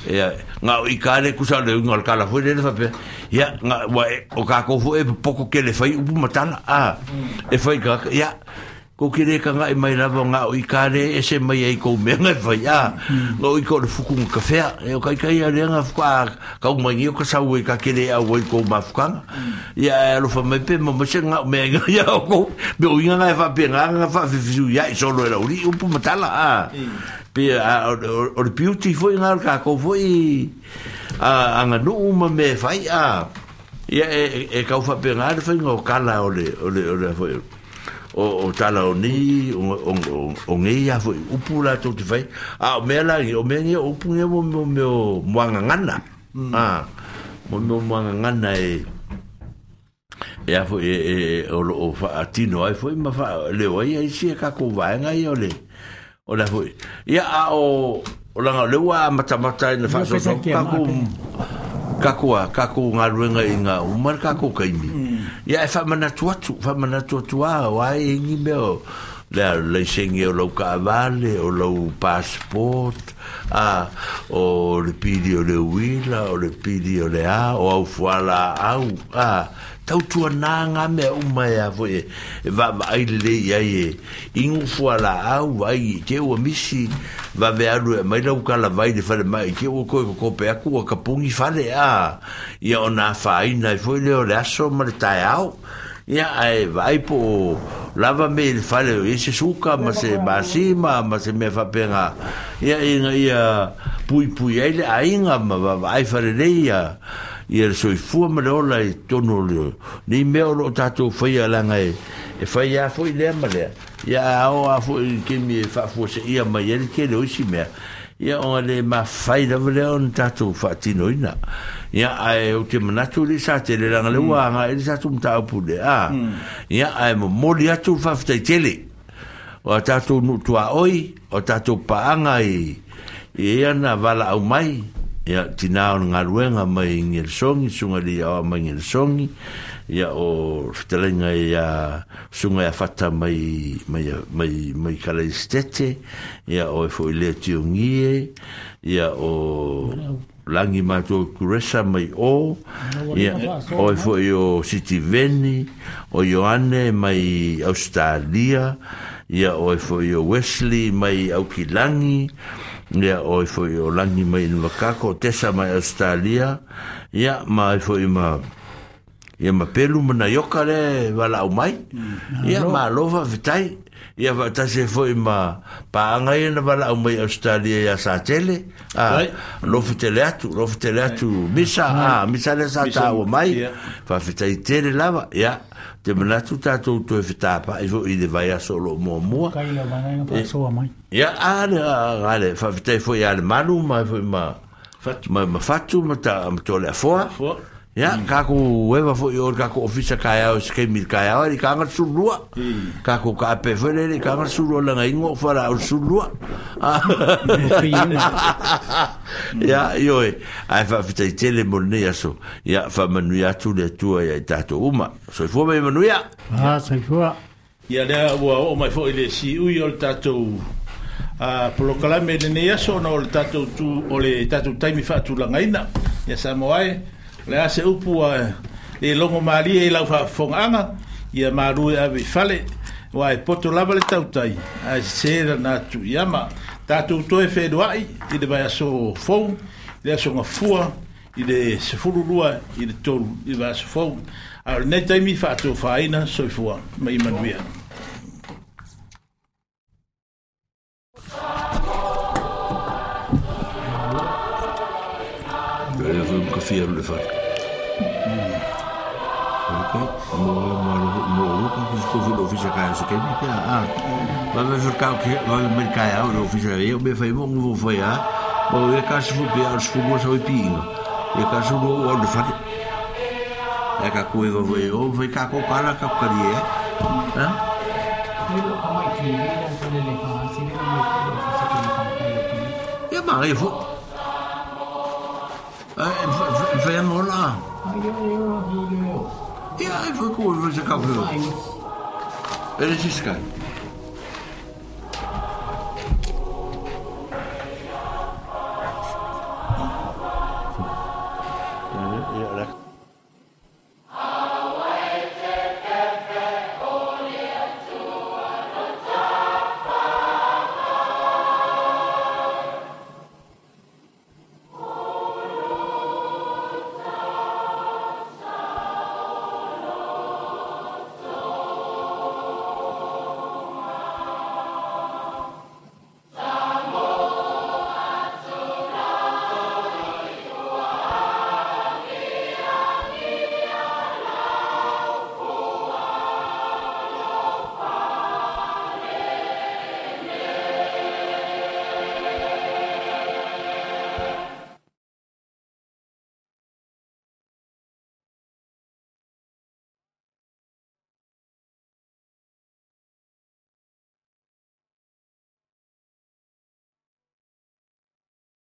e nga i ka le kusa le un al kala le fape ya nga wa e, o ka ko fu e poko ke le fai u mata a e fai ka ya ko kire ka ngai e mai lava nga o ikare ese mai ai ko menga vai a ah, hmm. no i ko fuku un kafe e o kai kai ale nga fuka ka un mai ko sa ui ka kire a ui ko ma fuka ya hmm. e lo fa mai pe mo se nga *laughs* me nga ya ko be o nga nga fa pe nga nga fa fiu ya i solo era uri un pumatala ah. hmm. a pe o beauty foi nga ka ko foi a nga no ma me vai a ah. ya e, e ka fa pe nga foi nga kala ole ole ole foi o o tala o ni o o o, o ngi ya fo u pula to te fai a o me la o me ni o pu nge mo mo mo wanga ngana mm. a mo mo wanga ngana e e a fo e, e, e, o o fa atino ai fo ma fa le o ai si ka ko va nga i o le o la fo ya a o o la le wa mata mata e ni fa so ka ko ka ko ka ko nga ruenga inga o mar ka ko kaimi mm. ya e whamanatua tu whamanatua tua o ai ingi me o le leisengi o lau kaavale o lau passport a o le pili o le wila o le pili o le a o au fuala au a tautua nā ngā mea umai a fo e va ai le ia e ingu fua la au ai ke ua misi va ve alu e mai lau kala vai le fale mai ke ua koe kakope aku a kapungi fale a ia o nā whaina e fo le o le aso ma le tai au ia ai vai po lava me le fale e se suka ma se masima ma se me fa penga ia inga ia pui pui ai le ainga ma va vai fale le ia ia ia le soifua ma ola e tonu o leo nei mea o loo tatou faia alaga e e fai ā foʻi lea ma lea ia aao a foʻi kemi e faafuasaʻia mai ia le kele oisi mea ia oga lē mafai lava lea ona tatou faatinoina ia e ou te manatu le sa tele laga le ua agaʻi le hmm. e tatou mataupu le a hmm. ia ae momoli atu le faafetaitele oa tatou nuutuaoi o tatou paaga i ia na valaau mai ya tina un ngalwe nga mai ngel songi sunga li ya mai ngel songi ya o telenga ya sunga ya fatta mai mai mai mai kala istete ya o e fo le tiongie ya o langi ma to kuresa mai o ya o e fo yo city veni o joanne mai australia ya o e fo yo wesley mai aukilangi ya ia oi foi o langi mai no kako tesa mai australia ia mai foi ma ia ma pelu mana yo kare wala o mai mm. ia ma lova vitai ia va ta se foi ma pa anga ia na wala o mai australia ia sa tele a lova tele atu lova tele atu misa a misa le sa ta o mai va vitai tele lava ia yeah. te manatu tātou à whetapa, i fōi de vai aso lo mua mua. Kai la wananga pa eh, soa mai. Ia, āle, āle, whawhitai fōi aller ma, ma ma Ya, mm. kaku weba fo yor kaku ofisa kaya o ske mil kaya o rika ngar surua. Mm. Kaku ka pe fo le rika ngar surua la ngai ngo fara o surua. Hmm. ya, yo e. Ai fa fita i tele mo ne aso. Ya, fa manu ya tu le tua ya i tato uma. So i fo me manu ya. Ah, so i fo a. Ya, lea ua o mai fo i le si ui o le tato u. Uh, polo kalame le ne aso na o le tato tu o le tato taimi fa tu la ngaina. Ya, samoae. Ya, samoae. le a se upu a eh, le longo maria i lau faafofogaga ia malu e ave i fale ua e poto lava le tautai ae sesē lana tuʻi ama tatou toe feluaʻi i le vaeaso fou i le asogafua i le sefululua i le tolu i le vaeaso fou a lenei taimi faatofāina soifua ma i fjell for. Okay. Moro com o fundo fiz a cara, isso que me ah, lá o que eu me fui bom vou foi a, vou ver cá se vou eu vou eu, vou cá com é que ele vai fazer ele fazer, ele vai fazer. Eu eu vou E, Wemula. Ja, kurwa, ciekawy. Leciskaj.